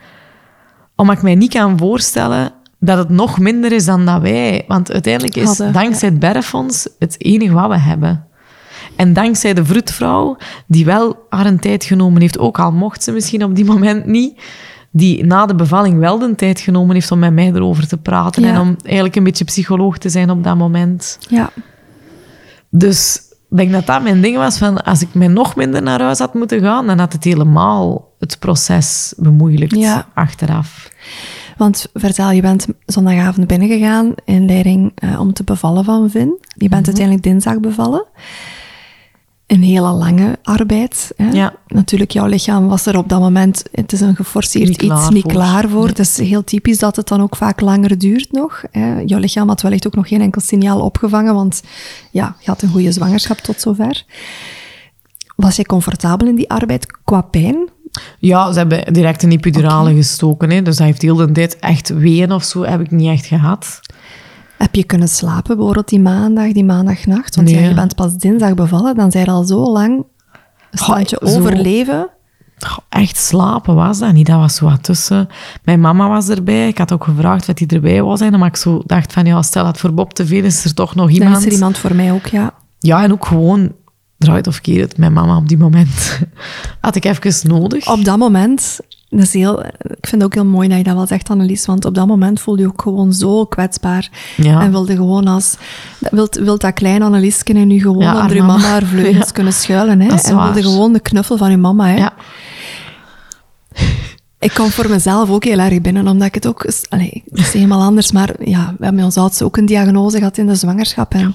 Omdat ik mij niet kan voorstellen dat het nog minder is dan dat wij. Want uiteindelijk is Hadden, dankzij het Berrefonds het enige wat we hebben. En dankzij de vroedvrouw, die wel haar een tijd genomen heeft, ook al mocht ze misschien op die moment niet, die na de bevalling wel de tijd genomen heeft om met mij erover te praten Ja. en om eigenlijk een beetje psycholoog te zijn op dat moment. Ja, Dus ik denk dat dat mijn ding was van als ik mij nog minder naar huis had moeten gaan, dan had het helemaal het proces bemoeilijkt Ja. achteraf. want vertel, je bent zondagavond binnengegaan in leiding eh, om te bevallen van Vin. Je bent uiteindelijk dinsdag bevallen. Een hele lange arbeid. Hè? Ja. Natuurlijk, jouw lichaam was er op dat moment, het is een geforceerd Niet iets, klaar niet voor. klaar voor. Nee. Het is heel typisch dat het dan ook vaak langer duurt nog. Hè? Jouw lichaam had wellicht ook nog geen enkel signaal opgevangen, want ja, je had een goede zwangerschap tot zover. Was je comfortabel in die arbeid qua pijn? Ja, ze hebben direct een epidurale gestoken. Hè, dus dat heeft heel de tijd echt weeën of zo heb ik niet echt gehad. Heb je kunnen slapen bijvoorbeeld die maandag, die maandagnacht? Want ja, Nee. je bent pas dinsdag bevallen, dan zijn je al zo lang een standje overleven. Echt slapen was dat niet. Dat was zo wat tussen. Mijn mama was erbij. Ik had ook gevraagd wat hij erbij was. zijn, maar ik zo dacht van, ja, stel dat voor Bob te veel is, er toch nog iemand. Dan is er iemand voor mij ook, ja. Ja, en ook gewoon, draait of keer het, mijn mama op die moment had ik even nodig. Op dat moment, dat is heel, ik vind het ook heel mooi dat je dat wel zegt, Annelies, want op dat moment voelde je ook gewoon zo kwetsbaar. Ja. En wilde gewoon als, wilt, wilt dat kleine Annelies in nu gewoon Ja, onder je mama. haar vleugels Ja. kunnen schuilen. Hè? En wilde gewoon de knuffel van je mama. Hè? Ja, Ik kom voor mezelf ook heel erg binnen, omdat ik het ook... Allee, het is helemaal anders, maar ja, we hebben ons oudste ook een diagnose gehad in de zwangerschap. En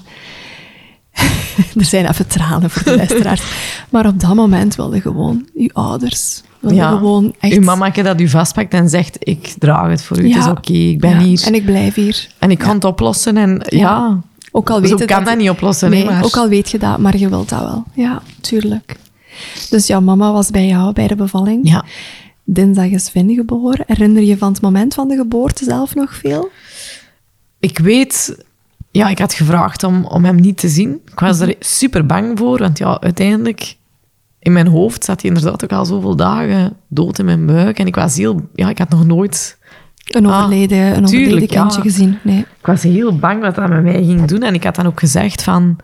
er zijn even tranen voor de luisteraars. maar op dat moment wilde gewoon uw ouders... Wilde ja. gewoon echt... Uw mama dat u vastpakt en zegt, ik draag het voor u, het is oké, ik ben Ja, hier. En ik blijf hier. En ik kan het oplossen en ja, Ook al weet zo je kan dat, niet oplossen. Nee, maar... ook al weet je dat, maar je wilt dat wel. Ja, tuurlijk. Dus jouw mama was bij jou bij de bevalling. Ja, Dinsdag is Vin geboren. Herinner je van het moment van de geboorte zelf nog veel? ik weet... Ja, ik had gevraagd om, om hem niet te zien. Ik was er super bang voor, want ja, uiteindelijk... In mijn hoofd zat hij inderdaad ook al zoveel dagen dood in mijn buik. En ik was heel... Ja, ik had nog nooit... Een Ah, overleden, een overleden tuurlijk, ja. kindje gezien. Nee. Ik was heel bang wat dat met mij ging doen. En ik had dan ook gezegd van...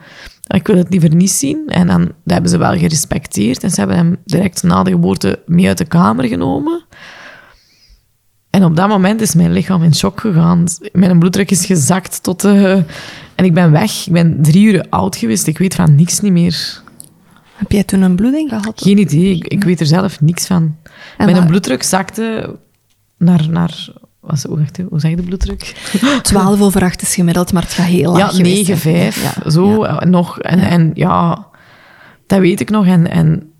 Ik wil het liever niet zien. En dan dat hebben ze wel gerespecteerd. En ze hebben hem direct na de geboorte mee uit de kamer genomen. En op dat moment is mijn lichaam in shock gegaan. Mijn bloeddruk is gezakt tot de... En ik ben weg. Ik ben drie uur oud geweest. Ik weet van niks niet meer. Heb jij toen een bloeding gehad? Geen idee. Ik, ik weet er zelf niks van. En mijn bloeddruk zakte naar... naar was, hoe, hoe zeg je de bloeddruk? 12 over 8 is gemiddeld, maar het gaat heel laag Ja, geweest 9, zijn. 5, Ja, zo ja. eh, nog. En ja. en ja, dat weet ik nog. En, en,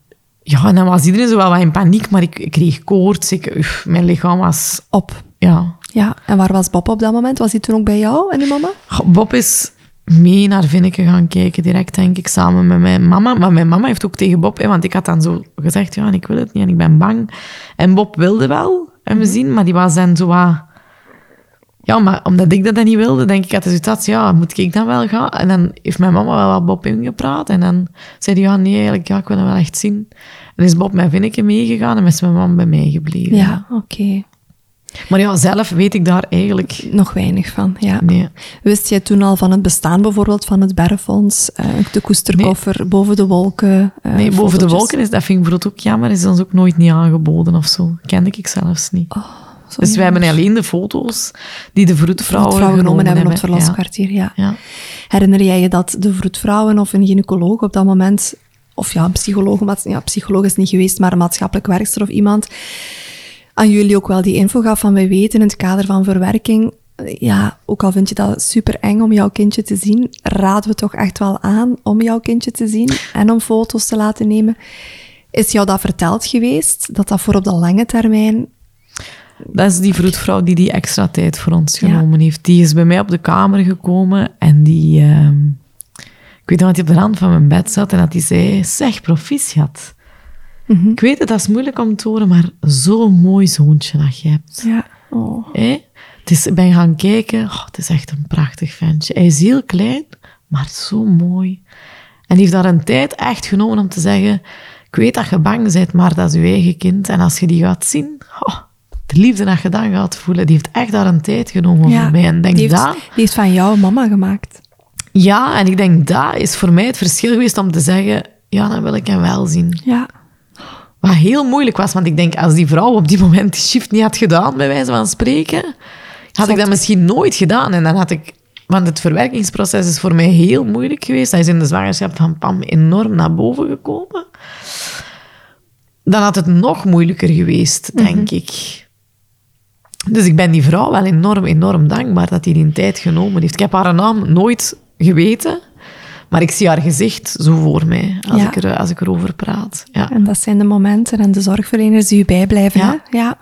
ja, en dan was iedereen zo wel wat in paniek, maar ik, ik kreeg koorts. Ik, mijn lichaam was... Op. Ja. Ja, en waar was Bob op dat moment? Was hij toen ook bij jou en je mama? Bob is mee naar Vinneke gaan kijken, direct denk ik, samen met mijn mama. Maar mijn mama heeft ook tegen Bob, hè, want ik had dan zo gezegd, ja, ik wil het niet en ik ben bang. En Bob wilde wel hem zien, maar die was dan zo wat... Ja, maar omdat ik dat dan niet wilde, denk ik, had de situatie, ja, moet ik dan wel gaan? En dan heeft mijn mama wel wat Bob ingepraat. En dan zei hij, ja, nee, eigenlijk, ja, ik wil hem wel echt zien. En is Bob met Vinneke meegegaan en is mijn mama bij mij gebleven. Ja, oké. Maar ja, zelf weet ik daar eigenlijk... Nog weinig van, ja. Nee. Wist jij toen al van het bestaan bijvoorbeeld van het Berfonds, eh, de koesterkoffer, boven de wolken? eh, Nee, boven de wolken is dat vind ik bijvoorbeeld ook jammer, is ons ook nooit niet aangeboden of zo. Kende ik zelfs niet. Oh, dus we jammer. hebben alleen de foto's die de vroedvrouwen, vrouwen genomen hebben op het hebben. verloskwartier, ja. Ja. Herinner jij je dat de vroedvrouwen of een gynaecoloog op dat moment, of ja, een psycholoog, maar ja, psycholoog is niet geweest, maar een maatschappelijk werkster of iemand, aan jullie ook wel die info gaf van wij weten in het kader van verwerking, eh, ja, ook al vind je dat super eng om jouw kindje te zien, raden we toch echt wel aan om jouw kindje te zien en om foto's te laten nemen. Is jou dat verteld geweest, dat dat voor op de lange termijn... Dat is die vroedvrouw die die extra tijd voor ons Ja. genomen heeft. Die is bij mij op de kamer gekomen en die... ehm, ik weet nog dat hij op de rand van mijn bed zat en dat hij zei, zeg, proficiat. Mhm. Ik weet het, dat is moeilijk om te horen, maar zo'n mooi zoontje dat je hebt. Ja, oh. Het is, ik ben gaan kijken. Oh, het is echt een prachtig ventje. Hij is heel klein, maar zo mooi. En die heeft daar een tijd echt genomen om te zeggen... Ik weet dat je bang bent, maar dat is je eigen kind. En als je die gaat zien... Oh, de liefde dat je dan gaat voelen. Die heeft echt daar een tijd genomen Ja, voor mij. En denk die heeft, dat... die heeft van jou mama gemaakt. Ja, en ik denk dat is voor mij het verschil geweest om te zeggen... Ja, dan wil ik hem wel zien. Ja, Wat heel moeilijk was, want ik denk, als die vrouw op die moment die shift niet had gedaan, bij wijze van spreken, had ik dat misschien nooit gedaan. En dan had ik... Want het verwerkingsproces is voor mij heel moeilijk geweest. Hij is in de zwangerschap van Pam enorm naar boven gekomen. Dan had het nog moeilijker geweest, denk ik. Dus ik ben die vrouw wel enorm, enorm dankbaar dat hij die tijd genomen heeft. Ik heb haar naam nooit geweten, maar ik zie haar gezicht zo voor mij als, Ja. ik, er, als ik erover praat. Ja. en dat zijn de momenten en de zorgverleners die u bijblijven. Ja. Hè? ja.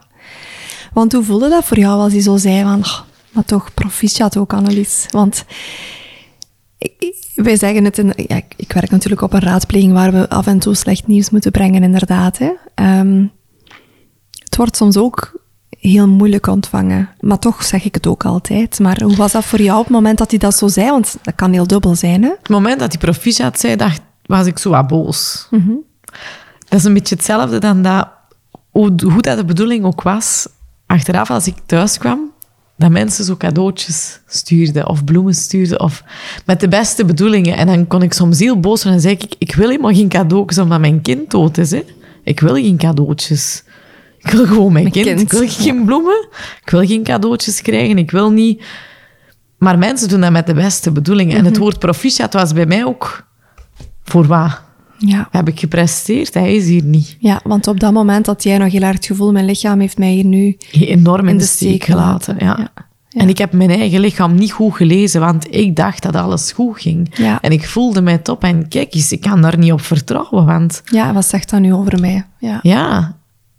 Want hoe voelde dat voor jou als hij zo zei van... "Oh, maar toch, proficiat ook, Annelies. Want wij zeggen het... In, ja, ik, ik werk natuurlijk op een raadpleging waar we af en toe slecht nieuws moeten brengen, inderdaad. Hè. Ehm, het wordt soms ook heel moeilijk ontvangen. Maar toch zeg ik het ook altijd. Maar hoe was dat voor jou op het moment dat hij dat zo zei? Want dat kan heel dubbel zijn, hè? Het moment dat hij proficiat zei, dacht, was ik zo wat boos. Dat is een beetje hetzelfde dan dat hoe goed dat de bedoeling ook was, achteraf als ik thuis kwam, dat mensen zo cadeautjes stuurden of bloemen stuurden of met de beste bedoelingen. En dan kon ik soms heel boos en zei ik, ik wil helemaal geen cadeautjes omdat mijn kind dood is. Hè. Ik wil geen cadeautjes. Ik wil gewoon mijn, Mijn kind. kind, Ik wil geen bloemen. Ik wil geen cadeautjes krijgen. Ik wil niet... Maar mensen doen dat met de beste bedoelingen. En het woord proficiat was bij mij ook... Voor wat Ja. heb ik gepresteerd? Hij is hier niet. ja, want op dat moment had jij nog heel erg het gevoel, mijn lichaam heeft mij hier nu... Enorm in, de steek gelaten. Ja. Ja. En ik heb mijn eigen lichaam niet goed gelezen, want ik dacht dat alles goed ging. Ja. En ik voelde mij top. En kijk eens, ik kan daar niet op vertrouwen, want... Ja, wat zegt dat nu over mij? Ja. Ja,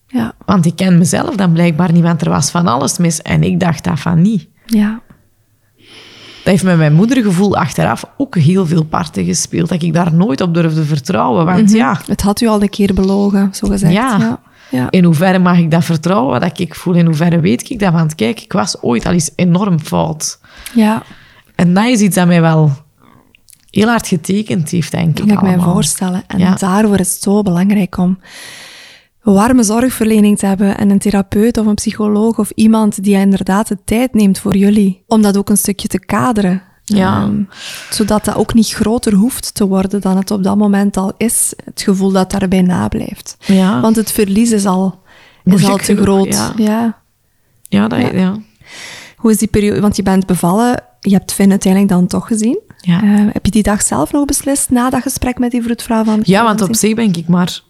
Ja. want ik ken mezelf dan blijkbaar niet, want er was van alles mis. En ik dacht dat van niet. Ja. Dat heeft met mijn moedergevoel achteraf ook heel veel parten gespeeld. Dat ik daar nooit op durfde vertrouwen. Want ja, Het had u al een keer belogen, zo gezegd. Ja. Ja. Ja. in hoeverre mag ik dat vertrouwen, wat ik voel? In hoeverre weet ik dat? Want kijk, ik was ooit al eens enorm fout. ja. En dat is iets dat mij wel heel hard getekend heeft, denk ik. kan ik mij voorstellen. En Ja. daarvoor is het zo belangrijk om warme zorgverlening te hebben en een therapeut of een psycholoog of iemand die inderdaad de tijd neemt voor jullie. Om dat ook een stukje te kaderen. Ja. Ehm, zodat dat ook niet groter hoeft te worden dan het op dat moment al is. Het gevoel dat daarbij nablijft. Ja, Want het verlies is al, is al te groot. ja. ja. ja, dat, Ja. ja. Hoe is die periode? Want je bent bevallen, je hebt Finn uiteindelijk dan toch gezien. Ja. Eh, heb je die dag zelf nog beslist na dat gesprek met die vroedvrouw van? Ja, want op zich ben ik maar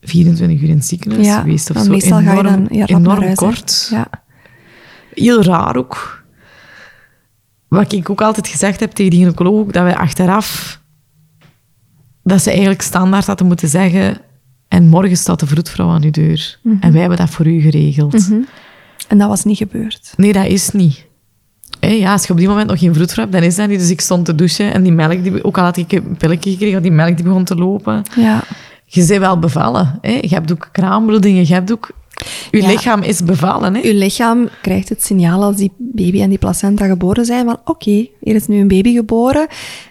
24 uur in het ziekenhuis Ja, geweest of zo. meestal ga je enorm, dan ja, enorm kort. Ja. Heel raar ook. Wat ik ook altijd gezegd heb tegen die gynaecoloog, dat wij achteraf... Dat ze eigenlijk standaard hadden moeten zeggen... En morgen staat de vroedvrouw aan uw deur. Mhm. En wij hebben dat voor u geregeld. En dat was niet gebeurd. Nee, dat is niet. Ja, als je op die moment nog geen vroedvrouw hebt, dan is dat niet. Dus ik stond te douchen en die melk, die, ook al had ik een pilletje gekregen, die melk die begon te lopen. Ja. Je bent wel bevallen. Hè? Je hebt ook kraambloedingen, je hebt ook... Je Ja. lichaam is bevallen. Hè? Uw lichaam krijgt het signaal als die baby en die placenta geboren zijn van oké, hier is nu een baby geboren.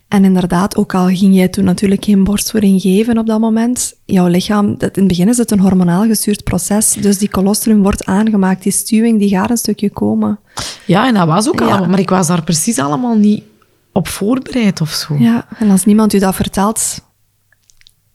En inderdaad, ook al ging jij toen natuurlijk geen borstvoeding geven op dat moment, jouw lichaam, dat, in het begin is het een hormonaal gestuurd proces, dus die colostrum wordt aangemaakt, die stuwing die gaat een stukje komen. Ja, en dat was ook Ja. allemaal... Maar ik was daar precies allemaal niet op voorbereid of zo. Ja, en als niemand u dat vertelt,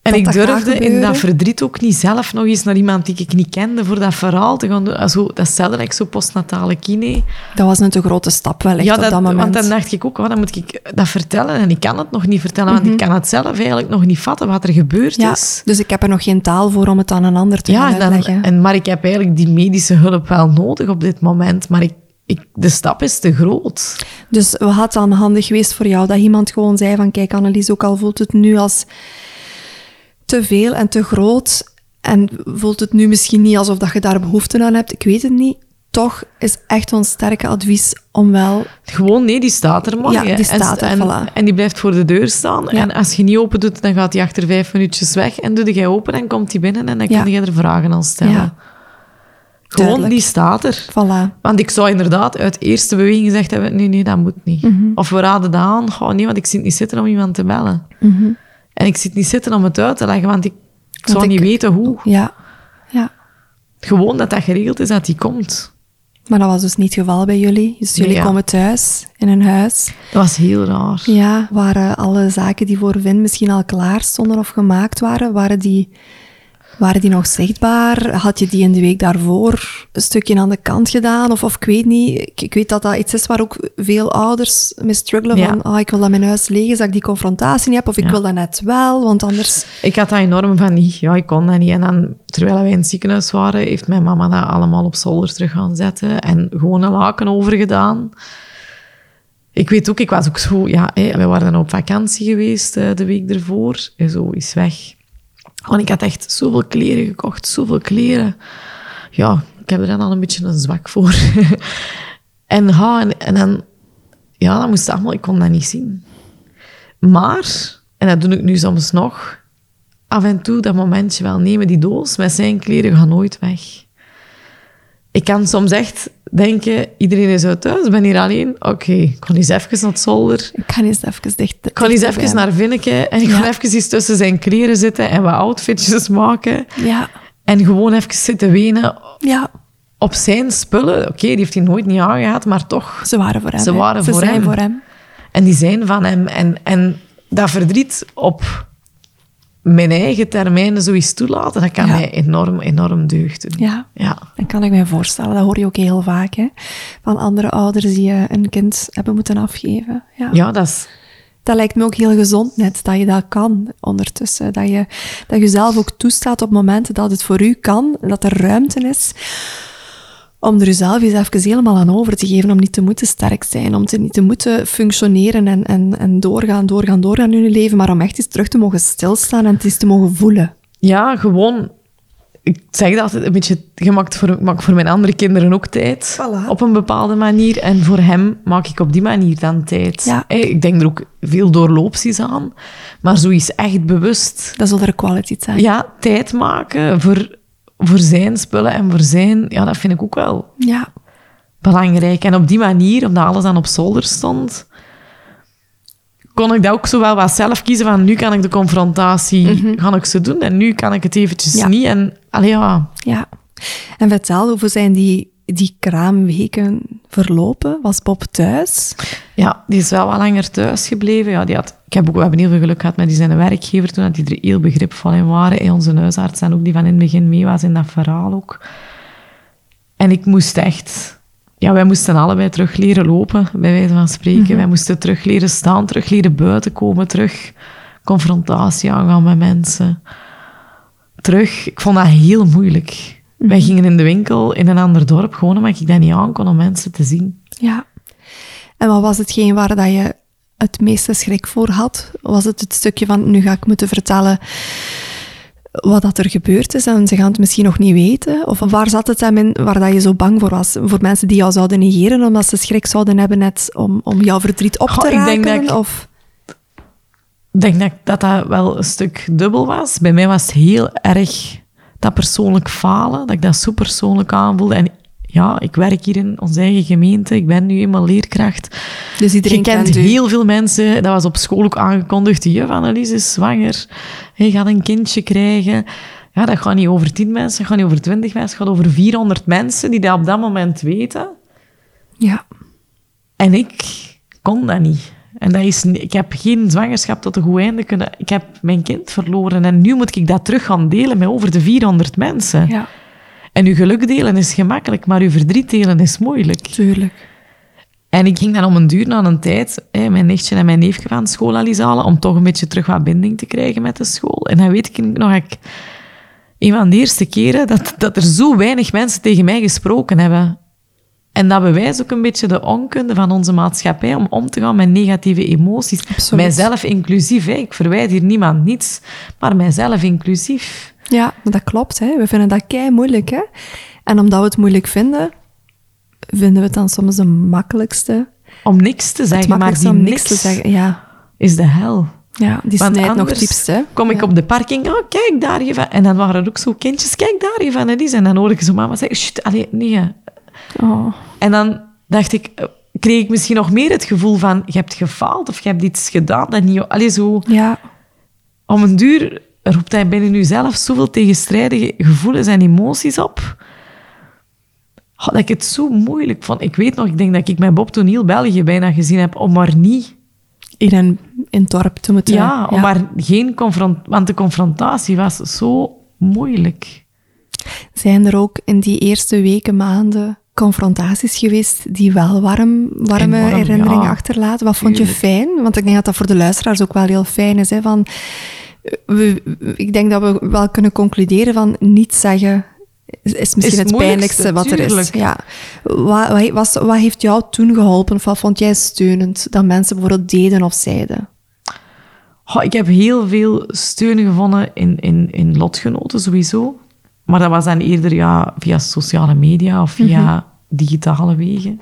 en dat ik dat durfde in dat verdriet ook niet zelf nog eens naar iemand die ik niet kende voor dat verhaal te gaan doen. Ah, Zo, dat stelde ik zo postnatale kine. dat was een te grote stap wellicht Ja, op dat, moment. want dan dacht ik ook, oh, dan moet ik dat vertellen. En ik kan het nog niet vertellen, want ik kan het zelf eigenlijk nog niet vatten wat er gebeurd Mhm. ja, is. dus ik heb er nog geen taal voor om het aan een ander te Ja, gaan uitleggen. en, maar ik heb eigenlijk die medische hulp wel nodig op dit moment. Maar ik, ik, de stap is te groot. Dus wat had dan handig geweest voor jou dat iemand gewoon zei van kijk Annelies, ook al voelt het nu als te veel en te groot en voelt het nu misschien niet alsof dat je daar behoefte aan hebt, ik weet het niet. Toch is echt ons sterke advies om wel... Gewoon, nee, die staat er morgen. Ja, die staat er, en, voilà. en die blijft voor de deur staan. Ja. En als je niet open doet, dan gaat hij achter vijf minuutjes weg. En doe jij open, dan komt hij binnen en dan Ja. kan je er vragen aan stellen. Ja. Gewoon, Duidelijk. die staat er. Voilà. Want ik zou inderdaad uit eerste beweging gezegd hebben, nee, nee, dat moet niet. Mhm. Of we raden dat aan. Oh, nee, want ik zit niet zitten om iemand te bellen. En ik zit niet zitten om het uit te leggen, want ik, ik zou ik- niet weten hoe. Ja. Ja. Gewoon dat dat geregeld is, dat die komt. Maar dat was dus niet het geval bij jullie. Dus jullie Ja. komen thuis in een huis. Dat was heel raar. Ja, waren alle zaken die voor Vin misschien al klaar stonden of gemaakt waren, waren die, waren die nog zichtbaar? Had je die in de week daarvoor een stukje aan de kant gedaan? Of, of ik weet niet. Ik, ik weet dat dat iets is waar ook veel ouders mee struggelen Ja. van ah, ik wil dat mijn huis leeg is, dat ik die confrontatie niet heb. Of ik Ja. wil dat net wel, want anders... Ik had dat enorm van niet. Ja, ik kon dat niet. En dan, terwijl wij in het ziekenhuis waren, heeft mijn mama dat allemaal op zolder terug gaan zetten. En gewoon een laken overgedaan. Ik weet ook, ik was ook zo... Ja, hé, we waren dan op vakantie geweest eh, de week ervoor. En zo is weg. Want ik had echt zoveel kleren gekocht, zoveel kleren. Ja, ik heb er dan al een beetje een zwak voor. en, ha, en, dan... Ja, dat moest allemaal... Ik kon dat niet zien. Maar, en dat doe ik nu soms nog, af en toe dat momentje wel nemen. Die doos met zijn kleren gaat nooit weg. Ik kan soms echt denken, iedereen is uit thuis, ik ben hier alleen. Oké, ik ga eens even naar het zolder. Ik ga eens even dicht. Ik ga eens even naar Vinneke en ik ga Ja. even eens tussen zijn kleren zitten en wat outfitjes maken. Ja, En gewoon even zitten wenen Ja, op zijn spullen. Oké, die heeft hij nooit niet aangehad, maar toch. ze waren voor hem. Ze waren voor zijn hem. voor hem. En die zijn van hem. En, en dat verdriet op mijn eigen termijnen zoiets toelaten, dat kan Ja. mij enorm, enorm deugd doen. Ja, Ja. dat kan ik mij voorstellen. Dat hoor je ook heel vaak, hè. Van andere ouders die eh, een kind hebben moeten afgeven. Ja. Ja, dat is... Dat lijkt me ook heel gezond net, dat je dat kan ondertussen. Dat je, dat je zelf ook toestaat op momenten dat het voor u kan, dat er ruimte is, om er jezelf eens even helemaal aan over te geven, om niet te moeten sterk zijn, om te, niet te moeten functioneren en, en, en doorgaan, doorgaan, doorgaan in je leven, maar om echt eens terug te mogen stilstaan en het eens te mogen voelen. Ja, gewoon... Ik zeg dat altijd een beetje... Je maakt voor, ik maak voor mijn andere kinderen ook tijd. Voilà. Op een bepaalde manier. En voor hem maak ik op die manier dan tijd. Ja. Ik denk er ook veel doorloopsies aan. Maar zoiets echt bewust... Dat zal er quality time. Ja, tijd maken voor, voor zijn spullen en voor zijn... Ja, dat vind ik ook wel ja. belangrijk. En op die manier, omdat alles dan op zolder stond, kon ik dat ook zo wel wat zelf kiezen van nu kan ik de confrontatie, ga ik ze doen en nu kan ik het eventjes Ja. niet. En allee, ja, Ja. En vertel, hoe zijn die, die kraamweken verlopen? Was Bob thuis? ja, die is wel wat langer thuis gebleven. Ja, die had, ik heb ook, we hebben heel veel geluk gehad met die zijn werkgever toen, dat die er heel begripvol in waren. Hey, onze huisarts en ook die van in het begin mee was in dat verhaal ook. En ik moest echt... Ja, wij moesten allebei terug leren lopen, bij wijze van spreken. Wij moesten terug leren staan, terug leren buiten komen, terug confrontatie aangaan met mensen. Terug, ik vond dat heel moeilijk. Wij gingen in de winkel in een ander dorp, gewoon omdat ik dat niet aan kon om mensen te zien. Ja. En wat was hetgeen waar dat je het meeste schrik voor had? Was het het stukje van, nu ga ik moeten vertellen wat dat er gebeurd is en ze gaan het misschien nog niet weten? Of waar zat het hem in waar dat je zo bang voor was? Voor mensen die jou zouden negeren omdat ze schrik zouden hebben net om, om jouw verdriet op te ik raken? denk dat ik- Of... Ik denk dat, dat dat wel een stuk dubbel was. Bij mij was het heel erg dat persoonlijk falen, dat ik dat zo persoonlijk aanvoelde. En ja, ik werk hier in onze eigen gemeente, ik ben nu eenmaal leerkracht. Dus iedereen je kent heel veel mensen, dat was op school ook aangekondigd, de juf Annelies is zwanger, je gaat een kindje krijgen. Ja, dat gaat niet over tien mensen, dat gaat niet over twintig mensen, dat gaat over 400 mensen die dat op dat moment weten. Ja. En ik kon dat niet. En dat is, ik heb geen zwangerschap tot een goed einde kunnen. Ik heb mijn kind verloren en nu moet ik dat terug gaan delen met over de 400 mensen. ja, En uw geluk delen is gemakkelijk, maar uw verdriet delen is moeilijk. tuurlijk. En ik ging dan om een duur na een tijd hè, mijn nichtje en mijn neefje van school al eens halen, om toch een beetje terug wat binding te krijgen met de school. En dan weet ik nog, dat ik een van de eerste keren dat, dat er zo weinig mensen tegen mij gesproken hebben. En dat bewijst ook een beetje de onkunde van onze maatschappij om om te gaan met negatieve emoties. Absoluut. Mijzelf inclusief. Hè. Ik verwijt hier niemand niets, maar mijzelf inclusief. Ja, maar dat klopt. Hè. We vinden dat kei moeilijk. Hè. En omdat we het moeilijk vinden, vinden we het dan soms de makkelijkste. Om niks te zeggen, maar die om niks niks te zeggen. Ja, is de hel. ja die snijdt nog diepst. Hè. kom ik Ja. op de parking, oh, kijk daar je van. En dan waren er ook zo kindjes, kijk daar je van Elise. En dan hoorde ik zo mama zeggen, shit, allee, nee. Oh, En dan dacht ik, eh, kreeg ik misschien nog meer het gevoel van, je hebt gefaald of je hebt iets gedaan dat niet... Allee, zo, ja, om een duur roept hij binnen jezelf zoveel tegenstrijdige gevoelens en emoties op. Oh, dat ik het zo moeilijk vond. Ik weet nog, ik denk dat ik met Bob toen heel België bijna gezien heb, om maar niet... in een in dorp te moeten. Ja, om maar geen confront... Want de confrontatie was zo moeilijk. Zijn er ook in die eerste weken, maanden confrontaties geweest die wel warm, warme herinneringen ja. achterlaten? Wat vond je fijn? Want ik denk dat dat voor de luisteraars ook wel heel fijn is. Hè? Van, we, ik denk dat we wel kunnen concluderen van niet zeggen is, is misschien het het, pijnlijkste wat er is. Ja. Wat, wat, was, wat heeft jou toen geholpen? Of wat vond jij steunend dat mensen bijvoorbeeld deden of zeiden? Oh, ik heb heel veel steun gevonden in, in, in lotgenoten sowieso. Maar dat was dan eerder ja, via sociale media of via Mhm. digitale wegen.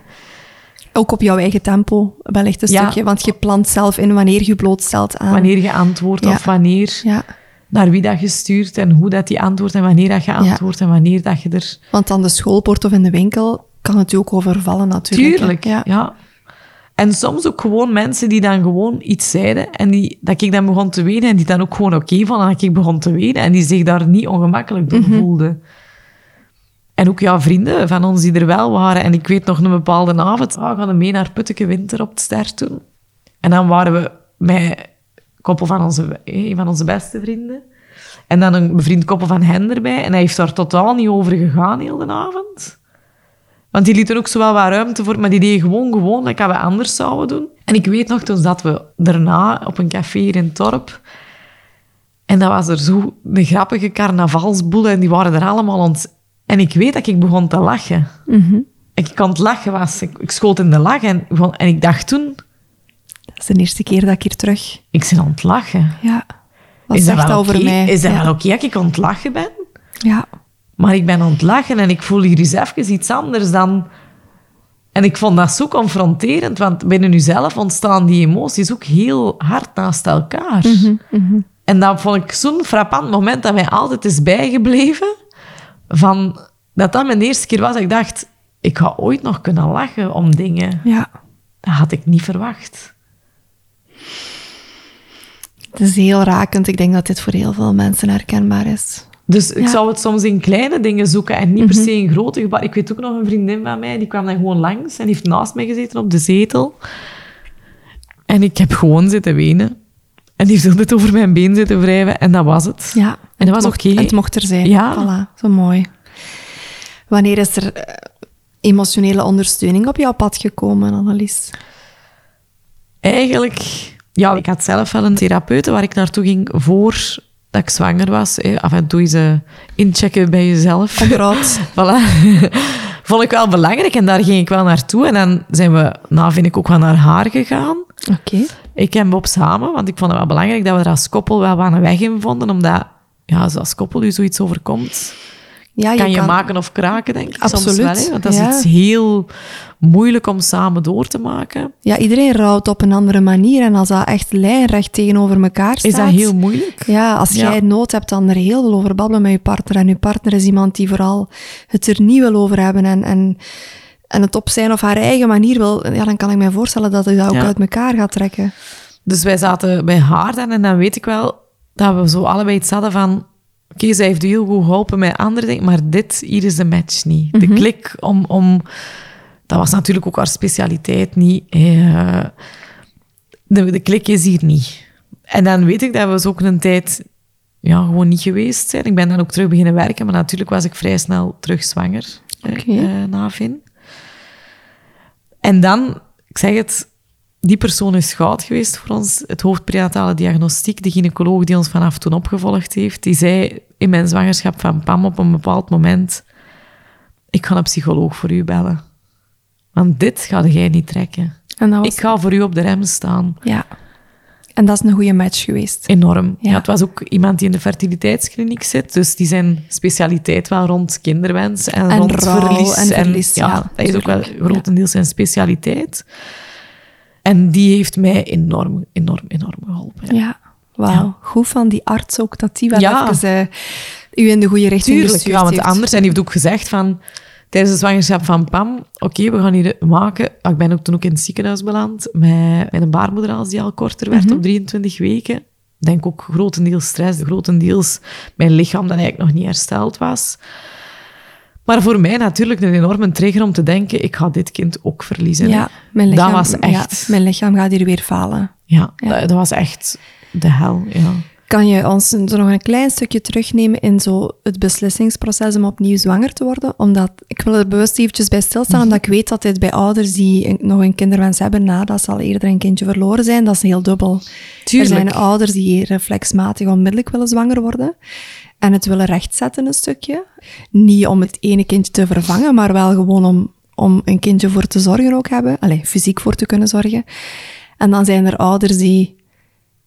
Ook op jouw eigen tempo, wellicht een Ja. stukje. Want je plant zelf in wanneer je blootstelt aan... Wanneer je antwoordt Ja. of wanneer, Ja. naar wie dat je stuurt en hoe dat die antwoordt en wanneer dat je antwoordt en wanneer dat je er... Want aan de schoolpoort of in de winkel kan het je ook overvallen natuurlijk. Tuurlijk. Ja. En soms ook gewoon mensen die dan gewoon iets zeiden en die, dat ik dan begon te wenen en die dan ook gewoon oké vonden dat ik begon te wenen en die zich daar niet ongemakkelijk door voelden. En ook ja, vrienden van ons die er wel waren. En ik weet nog een bepaalde avond, ah, we gaan mee naar Putteke Winter op het ster toen. En dan waren we met een koppel van onze, een van onze beste vrienden. En dan een bevriend koppel van hen erbij. En hij heeft daar totaal niet over gegaan heel de avond. Want die lieten ook zo wel wat ruimte voor, maar die deden gewoon gewoon dat we anders zouden doen. En ik weet nog, toen zaten we daarna op een café hier in Torp. En dat was er zo een grappige carnavalsboel en die waren er allemaal ont... En ik weet dat ik begon te lachen. Ik kon het lachen was. Ik, ik schoot in de lach en, en ik dacht toen, Dat is de eerste keer dat ik hier terug... ik ben aan het lachen. Ja. Wat is dat zegt dat over oké? mij? Is dat ja. wel oké dat ik aan het lachen ben? Ja. Maar ik ben aan het lachen en ik voel hier eens even iets anders dan... En ik vond dat zo confronterend, want binnen jezelf ontstaan die emoties ook heel hard naast elkaar. En dat vond ik zo'n frappant moment dat mij altijd is bijgebleven. Van, dat dat mijn eerste keer was dat ik dacht, ik ga ooit nog kunnen lachen om dingen. Ja. Dat had ik niet verwacht. Het is heel rakend. Ik denk dat dit voor heel veel mensen herkenbaar is. Dus ik zou het soms in kleine dingen zoeken en niet per se in grote. Ik weet ook nog een vriendin van mij, die kwam dan gewoon langs en heeft naast mij gezeten op de zetel. En ik heb gewoon zitten wenen. En die heeft altijd over mijn been zitten wrijven en dat was het. Ja. En dat was oké. Het mocht er zijn. Ja. Voilà. Zo mooi. Wanneer is er eh, emotionele ondersteuning op jouw pad gekomen, Annelies? Eigenlijk, ja, ik had zelf wel een therapeute waar ik naartoe ging voor dat ik zwanger was. hè. Af en toe eens eh, inchecken bij jezelf. Onderhoud. Voilà. Vond ik wel belangrijk en daar ging ik wel naartoe. En dan zijn we, nou vind ik ook wel naar haar gegaan. Oké. Ik en Bob samen, want ik vond het wel belangrijk dat we er als koppel wel een weg in vonden. Omdat, ja, als als koppel u zoiets overkomt, Ja, kan je maken of kraken, denk ik soms Absoluut, wel. Hè? Want dat is ja. iets heel moeilijk om samen door te maken. Ja, iedereen rouwt op een andere manier. En als dat echt lijnrecht tegenover elkaar staat... Is dat heel moeilijk? Ja, als Ja. jij nood hebt, dan er heel veel over babbelen met je partner. En je partner is iemand die vooral het er niet wil over hebben en, en, en het op zijn of haar eigen manier wil. Ja, dan kan ik me voorstellen dat je dat ook uit elkaar gaat trekken. Dus wij zaten bij haar dan en dan weet ik wel dat we zo allebei iets hadden van... Oké, zij heeft heel goed geholpen met andere dingen, maar dit, hier is de match niet. De klik om... om dat was natuurlijk ook haar specialiteit niet. Eh, de, de klik is hier niet. En dan weet ik dat we zo ook een tijd ja, gewoon niet geweest zijn. Ik ben dan ook terug beginnen werken, maar natuurlijk was ik vrij snel terug zwanger eh, Oké. eh, na Vin. En dan, ik zeg het, die persoon is goud geweest voor ons. Het hoofd prenatale diagnostiek, de gynaecoloog die ons vanaf toen opgevolgd heeft, die zei in mijn zwangerschap van Pam op een bepaald moment, ik ga een psycholoog voor u bellen. Want dit ga jij niet trekken. En dat was, Ik ga voor u op de rem staan. ja. En dat is een goede match geweest. Enorm. Ja. Ja. het was ook iemand die in de fertiliteitskliniek zit, dus die zijn specialiteit wel rond kinderwens en, En rond rouw verlies. en verlies, ja, dat is ook wel grotendeels zijn specialiteit. En die heeft mij enorm, enorm, enorm geholpen. Ja, wauw. Ja. Goed van die arts ook, dat die wel Ja. even eh, u in de goede richting Tuurlijk, gestuurd ja, want heeft. anders. En die heeft ook gezegd van... Tijdens de zwangerschap van Pam, oké, we gaan hier maken... Ah, Ik ben ook toen ook in het ziekenhuis beland met, met een baarmoederhals die al korter werd Mhm. op 23 weken. Ik denk ook grotendeels stress, grotendeels mijn lichaam dat eigenlijk nog niet hersteld was. Maar voor mij natuurlijk een enorme trigger om te denken, ik ga dit kind ook verliezen. Ja, mijn lichaam, Dat was echt... ja, mijn lichaam gaat hier weer falen. Ja, Ja. Dat, dat was echt de hel, ja. Kan je ons nog een klein stukje terugnemen in zo het beslissingsproces om opnieuw zwanger te worden? Omdat, ik wil er bewust eventjes bij stilstaan, Mhm. omdat ik weet dat dit bij ouders die nog een kinderwens hebben nadat ze al eerder een kindje verloren zijn, dat is heel dubbel. Tuurlijk. Er zijn ouders die reflexmatig onmiddellijk willen zwanger worden en het willen rechtzetten een stukje. Niet om het ene kindje te vervangen, maar wel gewoon om, om een kindje voor te zorgen ook hebben. Allee, fysiek voor te kunnen zorgen. En dan zijn er ouders die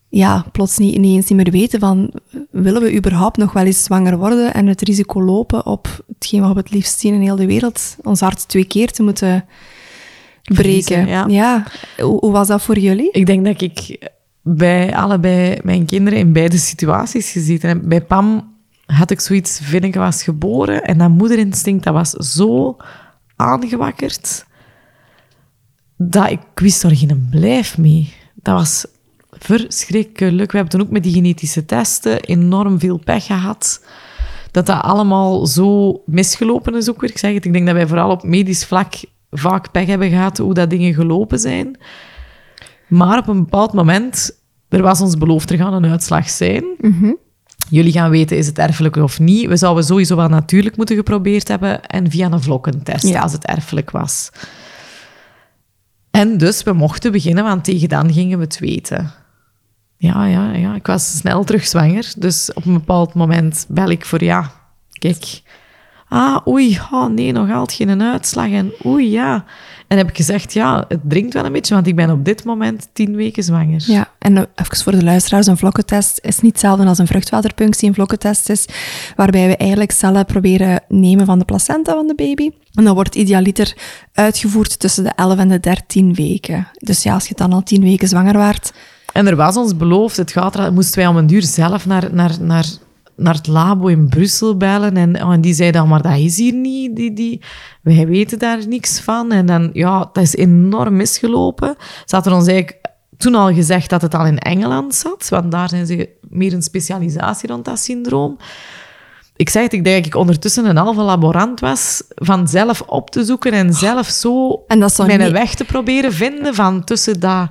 ja, plots niet ineens niet meer weten van, willen we überhaupt nog wel eens zwanger worden en het risico lopen op hetgeen wat we het liefst zien in heel de wereld, ons hart twee keer te moeten breken. Ja. Hoe, hoe was dat voor jullie? Ik denk dat ik bij allebei mijn kinderen in beide situaties gezeten heb. Bij Pam had ik zoiets, Vinneke was geboren en dat moederinstinct dat was zo aangewakkerd. dat ik wist er geen blijf mee. Dat was verschrikkelijk. We hebben toen ook met die genetische testen enorm veel pech gehad. Dat dat allemaal zo misgelopen is ook weer. Ik zeg ik denk dat wij vooral op medisch vlak vaak pech hebben gehad hoe dat dingen gelopen zijn. Maar op een bepaald moment, er was ons beloofd, er gaan een uitslag zijn. Jullie gaan weten, is het erfelijk of niet. We zouden sowieso wel natuurlijk moeten geprobeerd hebben en via een vlokkentest, Ja. als het erfelijk was. En dus, we mochten beginnen, want tegen dan gingen we het weten. Ja, ja, ja. Ik was snel terug zwanger. Dus op een bepaald moment bel ik voor ja. Kijk. Ah, oei, oh, nee, nog altijd geen uitslag. En oei, ja. En heb ik gezegd, ja, het dringt wel een beetje, want ik ben op dit moment tien weken zwanger. Ja, en eh, even voor de luisteraars, een vlokkentest is niet hetzelfde als een vruchtwaterpunctie. Een vlokkentest is waarbij we eigenlijk cellen proberen nemen van de placenta van de baby. En dat wordt idealiter uitgevoerd tussen de 11 en de 13 weken. Dus ja, als je dan al 10 weken zwanger waart, En er was ons beloofd, het gaat moesten wij om een duur zelf naar, naar, naar, naar het labo in Brussel bellen. En, oh, en die zei dan, maar dat is hier niet. Die, die, wij weten daar niks van. En dan, ja, dat is enorm misgelopen. Ze hadden ons eigenlijk toen al gezegd dat het al in Engeland zat. Want daar zijn ze meer een specialisatie rond dat syndroom. Ik zeg het, ik denk dat ik ondertussen een halve laborant was van zelf op te zoeken en zelf zo En dat mijn niet- weg te proberen vinden van tussen dat...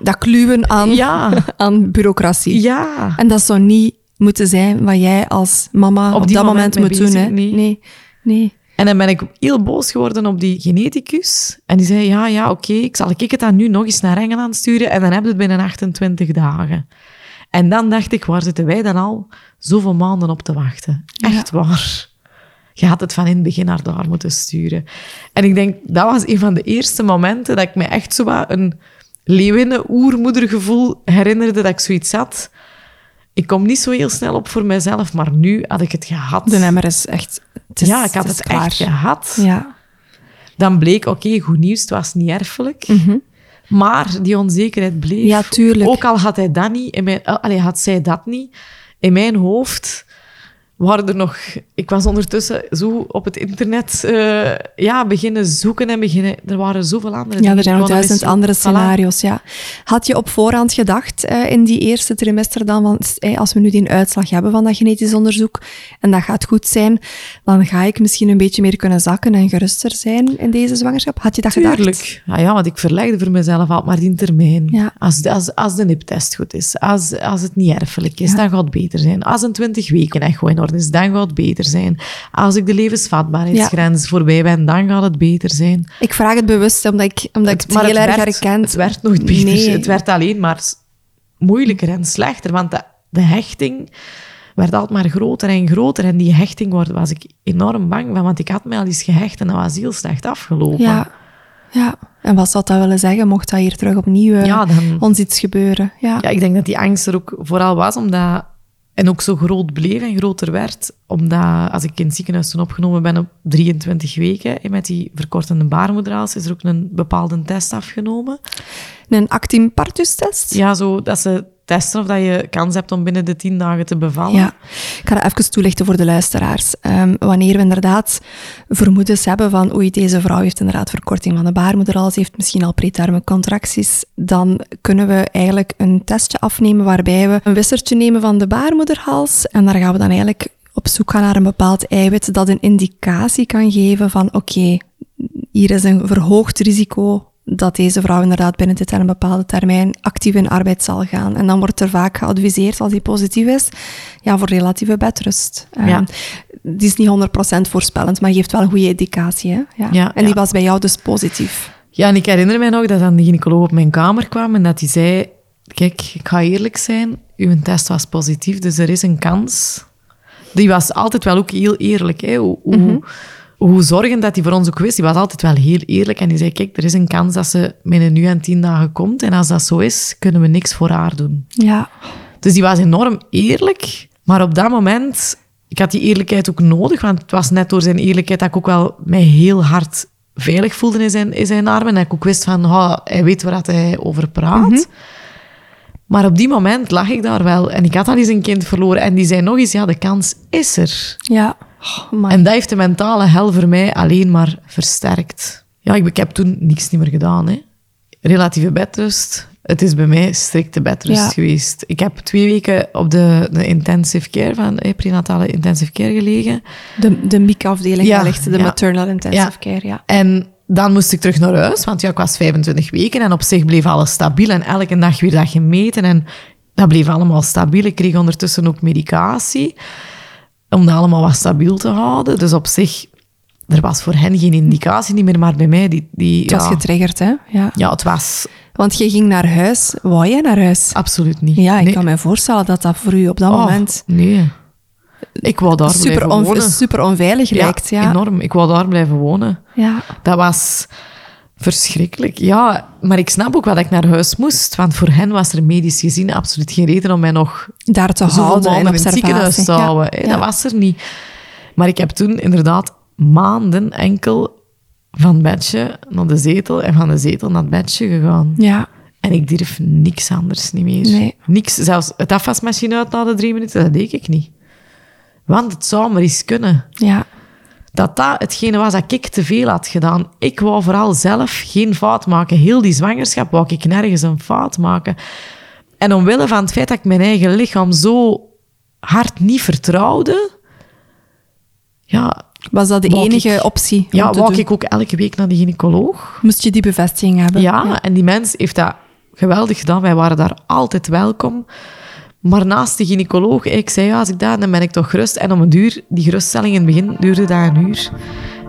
dat kluwen aan, Ja. aan bureaucratie. Ja. En dat zou niet moeten zijn wat jij als mama op, dat moment, moment moet doen. Hè? nee. nee. nee. En dan ben ik heel boos geworden op die geneticus. En die zei, ja, ja, oké, ik zal ik het dan nu nog eens naar Engeland sturen en dan heb je het binnen 28 dagen. En dan dacht ik, waar zitten wij dan al zoveel maanden op te wachten? Echt waar. Je had het van in het begin naar daar moeten sturen. En ik denk, dat was een van de eerste momenten dat ik me echt zo wat een leeuwinnen-oermoedergevoel herinnerde dat ik zoiets had. Ik kom niet zo heel snel op voor mezelf, maar nu had ik het gehad. De emmer is echt... Is, ja, ik had het echt gehad. Ja. Dan bleek, oké, goed nieuws, het was niet erfelijk. Maar die onzekerheid bleef. Mhm. Ja, tuurlijk. Ook al had hij dat niet, in mijn, uh, allee, had zij dat niet, in mijn hoofd waren er nog... Ik was ondertussen zo op het internet eh, ja, beginnen zoeken en beginnen... Er waren zoveel andere Ja, er zijn nog duizend andere Voilà. scenario's, ja. Had je op voorhand gedacht eh, in die eerste trimester dan, want eh, als we nu die uitslag hebben van dat genetisch onderzoek en dat gaat goed zijn, dan ga ik misschien een beetje meer kunnen zakken en geruster zijn in deze zwangerschap. Had je dat gedacht? Tuurlijk. Ja, ja, want ik verlegde voor mezelf altijd maar die termijn. Ja. Als, als, als de niptest goed is, als, als het niet erfelijk is, Ja. dan gaat het beter zijn. Als een 20 weken in orde is, dan gaat het beter zijn. Als ik de levensvatbaarheidsgrens voorbij ben, dan gaat het beter zijn. Ik vraag het bewust, omdat ik, omdat ik het, heel erg herkend. Het werd nooit beter. Nee. Het werd alleen maar moeilijker en slechter, want de, de hechting werd altijd maar groter en groter. En die hechting was ik enorm bang van, want ik had mij al eens gehecht en dat was heel slecht afgelopen. Ja, ja. En wat zou dat willen zeggen, mocht dat hier terug opnieuw eh, Ja, dan- ons iets gebeuren? Ja. Ja, ik denk dat die angst er ook vooral was, omdat... En ook zo groot bleef en groter werd, omdat als ik in het ziekenhuis toen opgenomen ben op 23 weken, en met die verkortende baarmoederhals, is er ook een bepaalde test afgenomen. Een actin partus test? Ja, zo dat ze testen of dat je kans hebt om binnen de 10 dagen te bevallen. Ja, ik ga dat even toelichten voor de luisteraars. Ehm, wanneer we inderdaad vermoedens hebben van oei, deze vrouw heeft inderdaad verkorting van de baarmoederhals, heeft misschien al preterme contracties, dan kunnen we eigenlijk een testje afnemen waarbij we een wissertje nemen van de baarmoederhals en daar gaan we dan eigenlijk op zoek gaan naar een bepaald eiwit dat een indicatie kan geven van oké, hier is een verhoogd risico dat deze vrouw inderdaad binnen dit en een bepaalde termijn actief in arbeid zal gaan. En dan wordt er vaak geadviseerd, als die positief is, ja, voor relatieve bedrust. Ja. Ehm, die is niet 100% voorspellend, maar geeft wel een goede indicatie. Hè? Ja. Ja, en die ja. was bij jou dus positief. Ja, en ik herinner mij nog dat dan de gynaecoloog op mijn kamer kwam en dat hij zei, kijk, ik ga eerlijk zijn, uw test was positief, dus er is een kans. Die was altijd wel ook heel eerlijk, hè? Hoe, hoe, hoe zorgend dat hij voor ons ook wist. Die was altijd wel heel eerlijk en die zei, kijk, er is een kans dat ze binnen nu en tien dagen komt en als dat zo is, kunnen we niks voor haar doen. Ja, Dus die was enorm eerlijk. Maar op dat moment, ik had die eerlijkheid ook nodig, want het was net door zijn eerlijkheid dat ik ook wel mij heel hard veilig voelde in zijn, in zijn armen. En dat ik ook wist van, oh, hij weet waar dat hij over praat. Maar op die moment lag ik daar wel. En ik had al eens een kind verloren. En die zei nog eens, ja, de kans is er. ja. Oh. En dat heeft de mentale hel voor mij alleen maar versterkt. Ja, ik, ik heb toen niks niet meer gedaan. Hè. Relatieve bedrust. Het is bij mij strikte bedrust Ja. geweest. Ik heb twee weken op de, de intensive care van eh, prenatale intensive care gelegen. De, de MIC-afdeling Ja, wellicht, de ja. maternal intensive care, ja. En dan moest ik terug naar huis, want ja, ik was 25 weken en op zich bleef alles stabiel en elke dag weer dat gemeten en dat bleef allemaal stabiel. Ik kreeg ondertussen ook medicatie om dat allemaal wat stabiel te houden. Dus op zich, er was voor hen geen indicatie niet meer, maar bij mij, die, die Het was ja, getriggerd, hè? Ja. ja, het was Want je ging naar huis. Wou jij naar huis? absoluut niet. Ja, ik Nee. kan me voorstellen dat dat voor u op dat Oh, moment Nee. Ik wou daar super, blijven on- wonen. super onveilig lijkt. Ja. enorm. Ik wou daar blijven wonen. Ja. Dat was verschrikkelijk. Ja, maar ik snap ook wel dat ik naar huis moest. Want voor hen was er medisch gezien absoluut geen reden om mij nog Daar te houden en in het ziekenhuis te Ja. houden. Ja. Dat was er niet. Maar ik heb toen inderdaad maanden enkel van het bedje naar de zetel en van de zetel naar het bedje gegaan. Ja. En ik durf niks anders niet meer. Nee. Niks, zelfs het afwasmachine uit na de drie minuten, dat deed ik niet. Want het zou maar eens kunnen Ja. Dat dat hetgene was dat ik te veel had gedaan. Ik wou vooral zelf geen fout maken. Heel die zwangerschap wou ik nergens een fout maken. En omwille van het feit dat ik mijn eigen lichaam zo hard niet vertrouwde, ja, Was dat de enige ik- optie? ja wou doen? ik ook elke week naar de gynaecoloog. Moest je die bevestiging hebben? Ja, en die mens heeft dat geweldig gedaan. Wij waren daar altijd welkom. Maar naast de gynaecoloog, ik zei, ja, als ik daar, dan ben ik toch gerust. En om een duur, die geruststelling in het begin duurde dat een uur.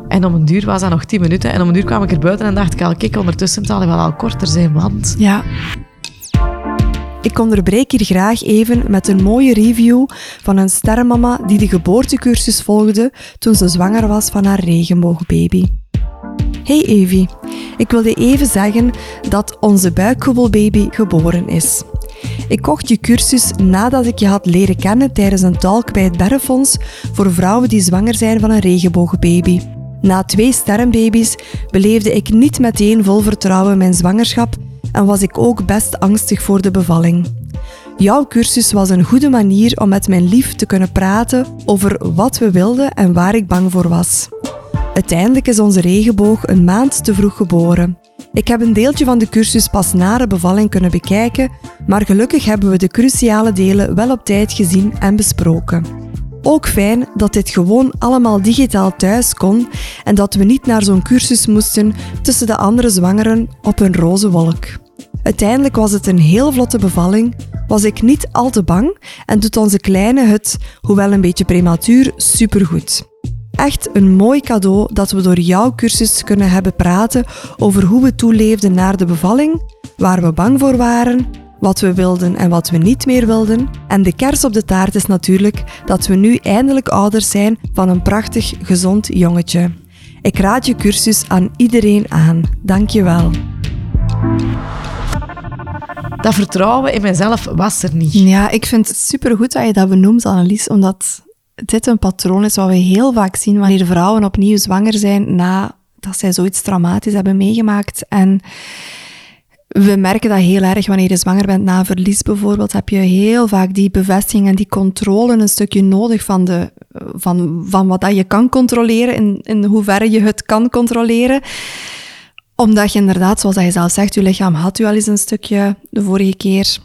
En om een duur was dat nog tien minuten. En om een uur kwam ik er buiten en dacht ik al, kijk, ondertussen zal hij wel al korter zijn, want... Ja. Ik onderbreek hier graag even met een mooie review van een sterrenmama die de geboortecursus volgde toen ze zwanger was van haar regenboogbaby. Hey Evie, ik wilde even zeggen dat onze buikgevoelbaby geboren is. Ik kocht je cursus nadat ik je had leren kennen tijdens een talk bij het Berrefonds voor vrouwen die zwanger zijn van een regenboogbaby. Na twee sterrenbaby's beleefde ik niet meteen vol vertrouwen mijn zwangerschap en was ik ook best angstig voor de bevalling. Jouw cursus was een goede manier om met mijn lief te kunnen praten over wat we wilden en waar ik bang voor was. Uiteindelijk is onze regenboog een maand te vroeg geboren. Ik heb een deeltje van de cursus pas na de bevalling kunnen bekijken, maar gelukkig hebben we de cruciale delen wel op tijd gezien en besproken. Ook fijn dat dit gewoon allemaal digitaal thuis kon en dat we niet naar zo'n cursus moesten tussen de andere zwangeren op een roze wolk. Uiteindelijk was het een heel vlotte bevalling, was ik niet al te bang en doet onze kleine het, hoewel een beetje prematuur, supergoed. Echt een mooi cadeau dat we door jouw cursus kunnen hebben praten over hoe we toeleefden naar de bevalling, waar we bang voor waren, wat we wilden en wat we niet meer wilden. En de kers op de taart is natuurlijk dat we nu eindelijk ouders zijn van een prachtig, gezond jongetje. Ik raad je cursus aan iedereen aan. Dank je wel. Dat vertrouwen in mezelf was er niet. Ja, ik vind het supergoed dat je dat benoemt, Annelies, omdat dit een patroon is wat we heel vaak zien wanneer vrouwen opnieuw zwanger zijn nadat zij zoiets traumatisch hebben meegemaakt. En we merken dat heel erg wanneer je zwanger bent na verlies bijvoorbeeld, heb je heel vaak die bevestiging en die controle een stukje nodig van, de, van, van wat dat je kan controleren, in, in hoeverre je het kan controleren omdat je inderdaad, zoals je zelf zegt, je lichaam had u al eens een stukje de vorige keer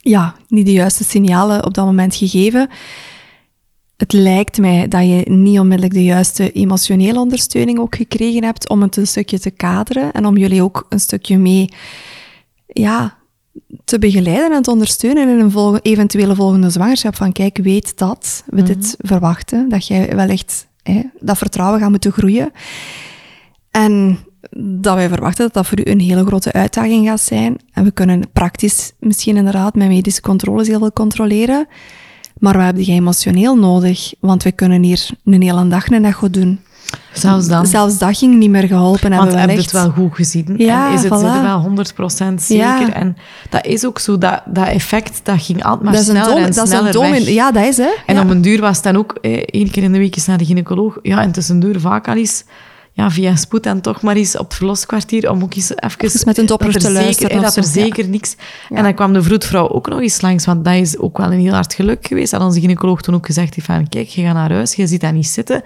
ja, niet de juiste signalen op dat moment gegeven. Het lijkt mij dat je niet onmiddellijk de juiste emotionele ondersteuning ook gekregen hebt om het een stukje te kaderen en om jullie ook een stukje mee ja, te begeleiden en te ondersteunen in een eventuele volgende zwangerschap. Van kijk, weet dat we dit verwachten, dat jij wellicht hè, dat vertrouwen gaat moeten groeien. En dat wij verwachten dat dat voor u een hele grote uitdaging gaat zijn. En we kunnen praktisch misschien inderdaad met medische controles heel veel controleren. Maar we hebben die emotioneel nodig, want we kunnen hier een hele dag een echo doen. Zelfs dan. Zelfs dat ging niet meer geholpen hebben Want heb je wellicht. het wel goed gezien? Ja, en is het voilà. wel 100% zeker? Ja. En dat is ook zo, dat, dat effect, dat ging altijd maar dat is een sneller dom, en dat is sneller een dom, weg. Ja, dat is hè. En ja. om een duur was het dan ook eh, één keer in de week eens naar de gynaecoloog. Ja, en tussendoor vaak al eens ja, via spoed en toch maar eens op het verloskwartier om ook eens even... Met een doppler dat er te zeker, luisteren of Dat er ja. zeker niks... En dan kwam de vroedvrouw ook nog eens langs, want dat is ook wel een heel hard geluk geweest. Dat onze gynaecoloog toen ook gezegd heeft van, kijk, je gaat naar huis, je ziet dat niet zitten.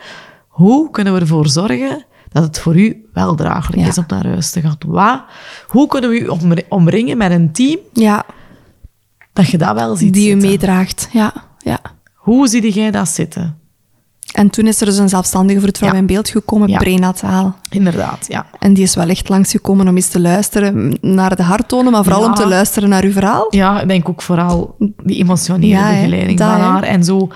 Hoe kunnen we ervoor zorgen dat het voor u wel draaglijk Ja. is om naar huis te gaan. Wat, hoe kunnen we u omri- omringen met een team Ja, dat je dat wel ziet die u meedraagt. Ja, ja. Hoe zie jij dat zitten? En toen is er dus een zelfstandige vroedvrouw Ja. in beeld gekomen, Ja. prenataal. Inderdaad, ja. En die is wel echt langsgekomen om eens te luisteren naar de harttonen, maar vooral Ja. om te luisteren naar uw verhaal. Ja, ik denk ook vooral die emotionele begeleiding van haar. En zo,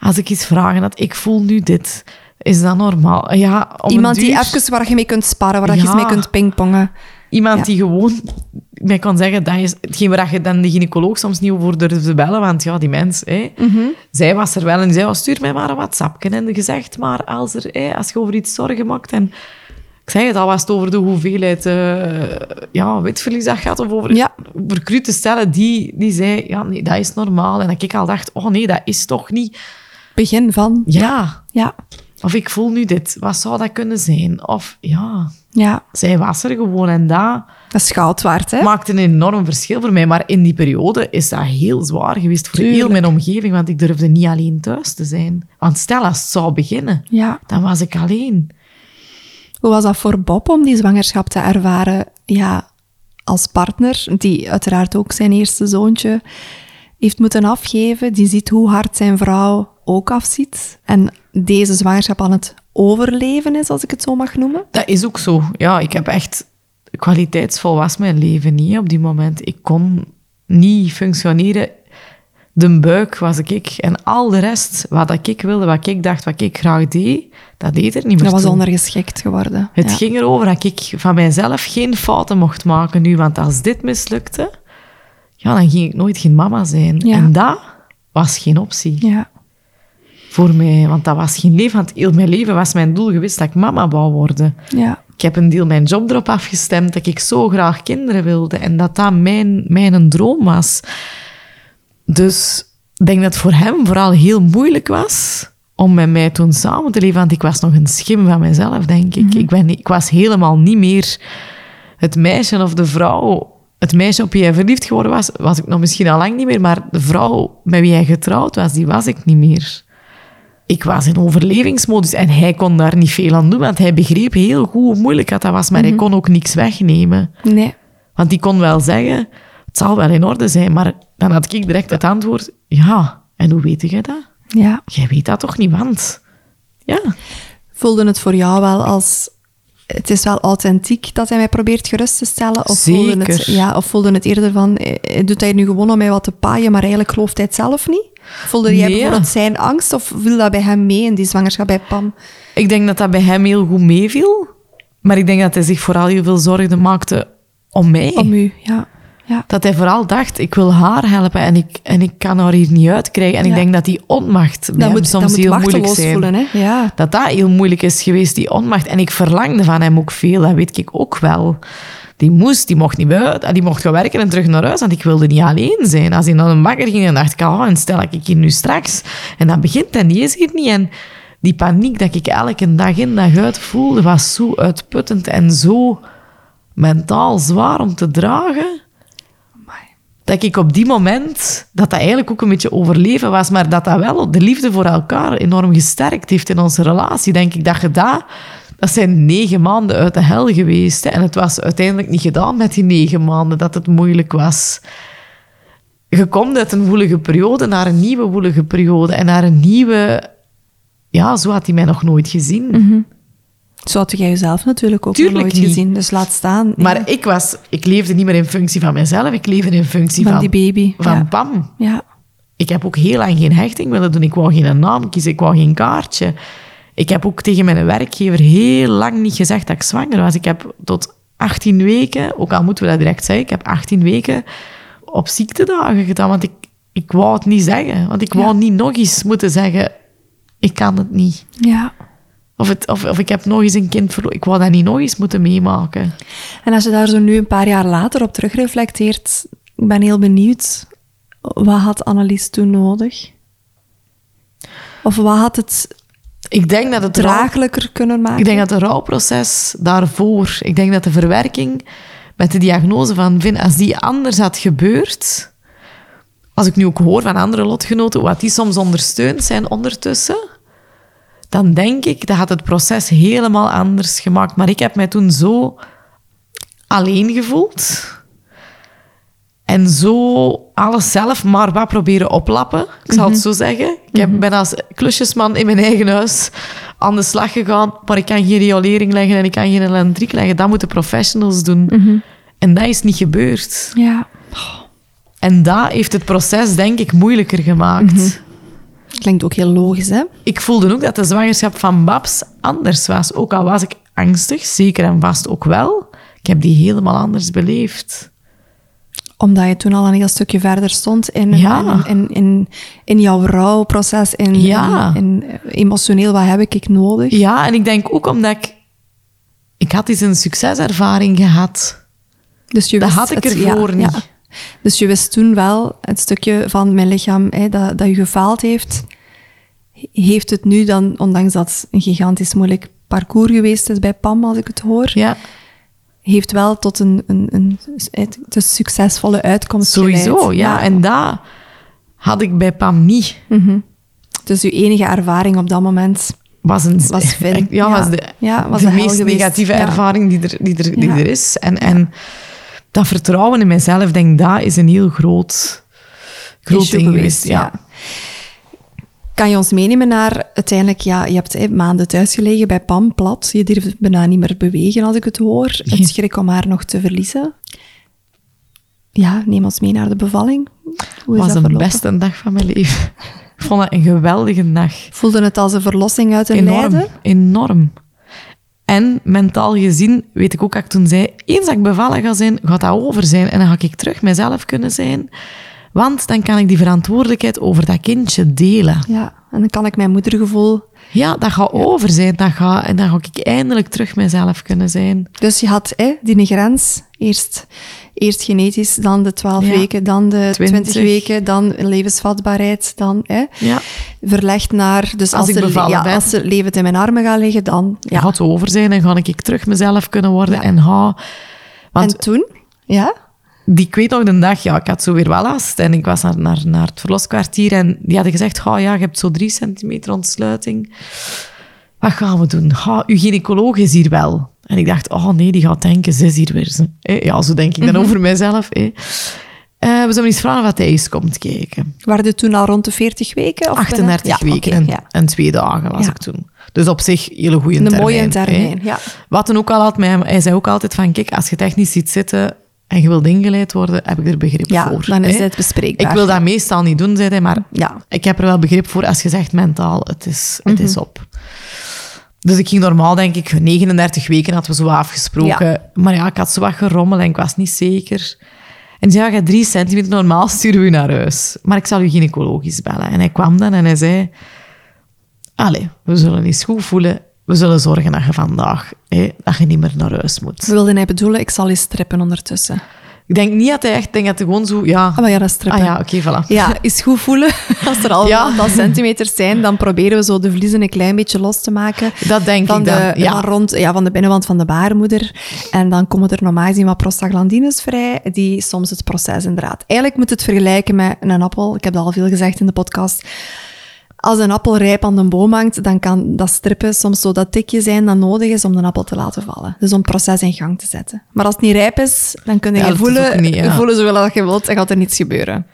als ik iets vragen dat ik voel nu dit, is dat normaal? Ja, om Iemand een die duur- even waar je mee kunt sparren, waar je mee kunt pingpongen. Iemand die gewoon mij kan zeggen, dat is hetgeen waar je dan de gynaecoloog soms niet over durft te bellen, want ja, die mens, hè, Mhm. zij was er wel en zei, oh, stuur mij maar een WhatsApp. En gezegd, maar als, er, hè, als je over iets zorgen maakt en... Ik zeg het al, was het over de hoeveelheid eh, ja, witverlies dat gaat, of over, Ja. crute stellen, die, die zei, ja, nee, dat is normaal. En dat ik al dacht, oh nee, dat is toch niet... Begin van. Ja, Ja, of ik voel nu dit, wat zou dat kunnen zijn? Of ja, ja. zij was er gewoon en dat dat is goud waard, hè? maakt een enorm verschil voor mij. Maar in die periode is dat heel zwaar geweest voor heel mijn omgeving, want ik durfde niet alleen thuis te zijn. Want stel als het zou beginnen, Ja. dan was ik alleen. Hoe was dat voor Bob om die zwangerschap te ervaren? Ja, als partner, die uiteraard ook zijn eerste zoontje heeft moeten afgeven. Die ziet hoe hard zijn vrouw ook afziet. En deze zwangerschap aan het overleven is, als ik het zo mag noemen. Dat is ook zo. Ja, ik heb echt... Kwaliteitsvol was mijn leven niet op die moment. Ik kon niet functioneren. De buik was ik. En al de rest, wat ik wilde, wat ik dacht, wat ik graag deed, dat deed er niet meer Dat was toe. ondergeschikt geworden. Het ja. ging erover dat ik van mijzelf geen fouten mocht maken nu. Want als dit mislukte, ja, dan ging ik nooit geen mama zijn. Ja. En dat was geen optie Ja, voor mij. Want dat was geen leven. Want heel mijn leven was mijn doel geweest dat ik mama wou worden. ja, Ik heb een deel mijn job erop afgestemd dat ik zo graag kinderen wilde. En dat dat mijn, mijn droom was. Dus ik denk dat het voor hem vooral heel moeilijk was om met mij toen samen te leven. Want ik was nog een schim van mezelf, denk ik. ik, ben, ik was helemaal niet meer het meisje of de vrouw... Het meisje op wie hij verliefd geworden was, was ik nog misschien al lang niet meer. Maar de vrouw met wie hij getrouwd was, die was ik niet meer. Ik was in overlevingsmodus en hij kon daar niet veel aan doen, want hij begreep heel goed hoe moeilijk dat was, maar hij kon ook niks wegnemen. nee. Want die kon wel zeggen, het zal wel in orde zijn, maar dan had ik direct het antwoord, ja, en hoe weet je dat? Ja. Jij weet dat toch niet, want... Ja, Voelde het voor jou wel als... Het is wel authentiek dat hij mij probeert gerust te stellen? Of Voelde het, ja, of voelde het eerder van... eh, Doet hij nu gewoon om mij wat te paaien, maar eigenlijk gelooft hij het zelf niet? Voelde jij Nee. bijvoorbeeld zijn angst of viel dat bij hem mee in die zwangerschap bij Pam? ik denk dat dat bij hem heel goed meeviel, maar ik denk dat hij zich vooral heel veel zorgen maakte om mij. Om u, ja. Ja. Dat hij vooral dacht, ik wil haar helpen en ik, en ik kan haar hier niet uitkrijgen. En ik denk dat die onmacht bij Dat hem moet, soms dat moet heel moeilijk zijn. voelen, hè? Ja. Dat dat heel moeilijk is geweest, die onmacht. En ik verlangde van hem ook veel, dat weet ik ook wel. Die moest, die mocht niet buiten, die mocht gaan werken en terug naar huis, want ik wilde niet alleen zijn. Als hij naar een bakker ging, dan dacht ik, oh, en stel ik hier nu straks. En dat begint en die is hier niet. En die paniek dat ik elke dag in, dag uit voelde, was zo uitputtend en zo mentaal zwaar om te dragen dat ik op die moment, dat dat eigenlijk ook een beetje overleven was, maar dat dat wel de liefde voor elkaar enorm gesterkt heeft in onze relatie, denk ik dat je dat... Dat zijn negen maanden uit de hel geweest. En het was uiteindelijk niet gedaan met die negen maanden, dat het moeilijk was. Je komt uit een woelige periode naar een nieuwe woelige periode. En naar een nieuwe... Ja, zo had hij mij nog nooit gezien. Zo had jij jezelf natuurlijk ook Tuurlijk nooit niet. gezien, dus laat staan. Maar ik, was, ik leefde niet meer in functie van mezelf. Ik leefde in functie van van, die baby. van ja. Pam. ja. Ik heb ook heel lang geen hechting willen doen. Ik wou geen naam kiezen, ik wou geen kaartje. Ik heb ook tegen mijn werkgever heel lang niet gezegd dat ik zwanger was. Ik heb tot 18 weken, ook al moeten we dat direct zeggen, ik heb 18 weken op ziektedagen gedaan, want ik, ik wou het niet zeggen. Want ik wou Ja. niet nog eens moeten zeggen, ik kan het niet. ja. Of, het, of, of ik heb nog eens een kind verloren. Ik wou dat niet nog eens moeten meemaken. En als je daar zo nu een paar jaar later op terugreflecteert, ik ben heel benieuwd, wat had Annelies toen nodig? Of wat had het Ik denk dat het rouw- draaglijker kunnen maken? Ik denk dat het rouwproces daarvoor, ik denk dat de verwerking met de diagnose van Vin, als die anders had gebeurd, als ik nu ook hoor van andere lotgenoten, wat die soms ondersteund zijn ondertussen, dan denk ik, dat had het proces helemaal anders gemaakt. Maar ik heb mij toen zo alleen gevoeld. En zo alles zelf maar wat proberen oplappen, ik zal het zo zeggen. Ik heb, ben als klusjesman in mijn eigen huis aan de slag gegaan, maar ik kan geen riolering leggen en ik kan geen elektriek leggen. Dat moeten professionals doen. En dat is niet gebeurd. Ja. En dat heeft het proces, denk ik, moeilijker gemaakt. Klinkt ook heel logisch, hè? Ik voelde ook dat de zwangerschap van Babs anders was. Ook al was ik angstig, zeker en vast ook wel. Ik heb die helemaal anders beleefd. Omdat je toen al een heel stukje verder stond in, Ja. in, in, in, in jouw rouwproces. In, Ja. in, in emotioneel, wat heb ik, ik nodig? Ja, en ik denk ook omdat ik... Ik had eens een succeservaring gehad. Dus je Dat had ik het- ervoor niet. Dus je wist toen wel, het stukje van mijn lichaam hè, dat, dat je gefaald heeft, heeft het nu dan, ondanks dat het een gigantisch moeilijk parcours geweest is bij Pam, als ik het hoor, Ja, heeft wel tot een, een, een, een, succesvolle uitkomst sowieso. geleid. Ja. En dat had ik bij Pam niet. Dus je enige ervaring op dat moment Was, een, was Finn. Ja, was de, Ja, was de meest geweest. negatieve Ja. ervaring die er, die er, die Ja. er is. En, en dat vertrouwen in mezelf, denk ik, dat is een heel groot, groot issue ding geweest. Ja. Kan je ons meenemen naar uiteindelijk, ja, je hebt hè, maanden thuis gelegen bij Pam, plat. Je durft bijna niet meer bewegen als ik het hoor. Het schrik om haar nog te verliezen. Ja, neem ons mee naar de bevalling. Hoe was de beste dag van mijn leven. Ik vond dat een geweldige dag. Voelde het als een verlossing uit een Enorm, lijden? enorm. En mentaal gezien, weet ik ook dat ik toen zei, eens dat ik bevallen ga zijn, gaat dat over zijn. En dan ga ik terug mezelf kunnen zijn. Want dan kan ik die verantwoordelijkheid over dat kindje delen. Ja, en dan kan ik mijn moedergevoel... Ja, dat gaat over zijn. Dat gaat, en dan ga ik eindelijk terug mezelf kunnen zijn. Dus je had hè, die grens, eerst, eerst genetisch, dan de 12 Ja. weken, dan de 20, 20. weken, dan levensvatbaarheid, dan hè, Ja, verlegd naar... Dus als, ik ze, bevallen ja, ben. als ze levend in mijn armen gaat liggen, dan... Ja. gaat over zijn en ga ik terug mezelf kunnen worden. En ga... Want En toen? Ja? die, ik weet nog de dag, ja, ik had zo weer wel last. En ik was naar, naar, naar het verloskwartier en die hadden gezegd, oh ja, je hebt zo drie centimeter ontsluiting. Wat gaan we doen? Oh, uw gynaecoloog is hier wel. En ik dacht, oh nee, die gaat denken, ze is hier weer. Ze. Eh, Ja, zo denk ik dan over mijzelf. eh. Eh, we zullen eens vragen wat hij eens komt kijken. Waren je toen al rond de 40 weken? Of 38 Ja, weken en, ja. en twee dagen was Ja. ik toen. Dus op zich hele goede Een termijn. mooie hè. termijn, ja. Wat dan ook al had, mij, hij zei ook altijd van, kijk, als je technisch ziet zitten en je wilt ingeleid worden, heb ik er begrip Ja, voor. dan is hè. het bespreekbaar. Ik wil dat meestal niet doen, zei hij, maar Ja. ik heb er wel begrip voor als je zegt mentaal, het is, het is Mhm. op. Dus ik ging normaal, denk ik, 39 weken hadden we zo afgesproken. Maar ja, ik had zo wat gerommel en ik was niet zeker. En zei, ja, hebt drie centimeter, normaal sturen we je naar huis. Maar ik zal u gynaecologisch bellen. En hij kwam dan en hij zei... Allee, we zullen eens goed voelen. We zullen zorgen dat je vandaag, hè, dat je niet meer naar huis moet. Wilde hij bedoelen, ik zal eens strippen ondertussen. Ik denk niet dat hij echt... Denk dat hij gewoon zo... Ja, Ah, maar ja, dat is ah ja oké, voilà. Ja, is goed voelen. Als er al Ja. een aantal centimeters zijn, dan proberen we zo de vliezen een klein beetje los te maken. Dat denk van ik de, dan, ja. van, rond, ja, van de binnenwand van de baarmoeder. En dan komen er normaal gezien wat prostaglandines vrij, die soms het proces inderdaad. Eigenlijk moet het vergelijken met een appel. Ik heb dat al veel gezegd in de podcast. Als een appel rijp aan de boom hangt, dan kan dat strippen soms zo dat tikje zijn dat nodig is om de appel te laten vallen. Dus om het proces in gang te zetten. Maar als het niet rijp is, dan kun je Ja, dat is voelen, niet, ja. voelen zoveel als je wilt en gaat er niets gebeuren.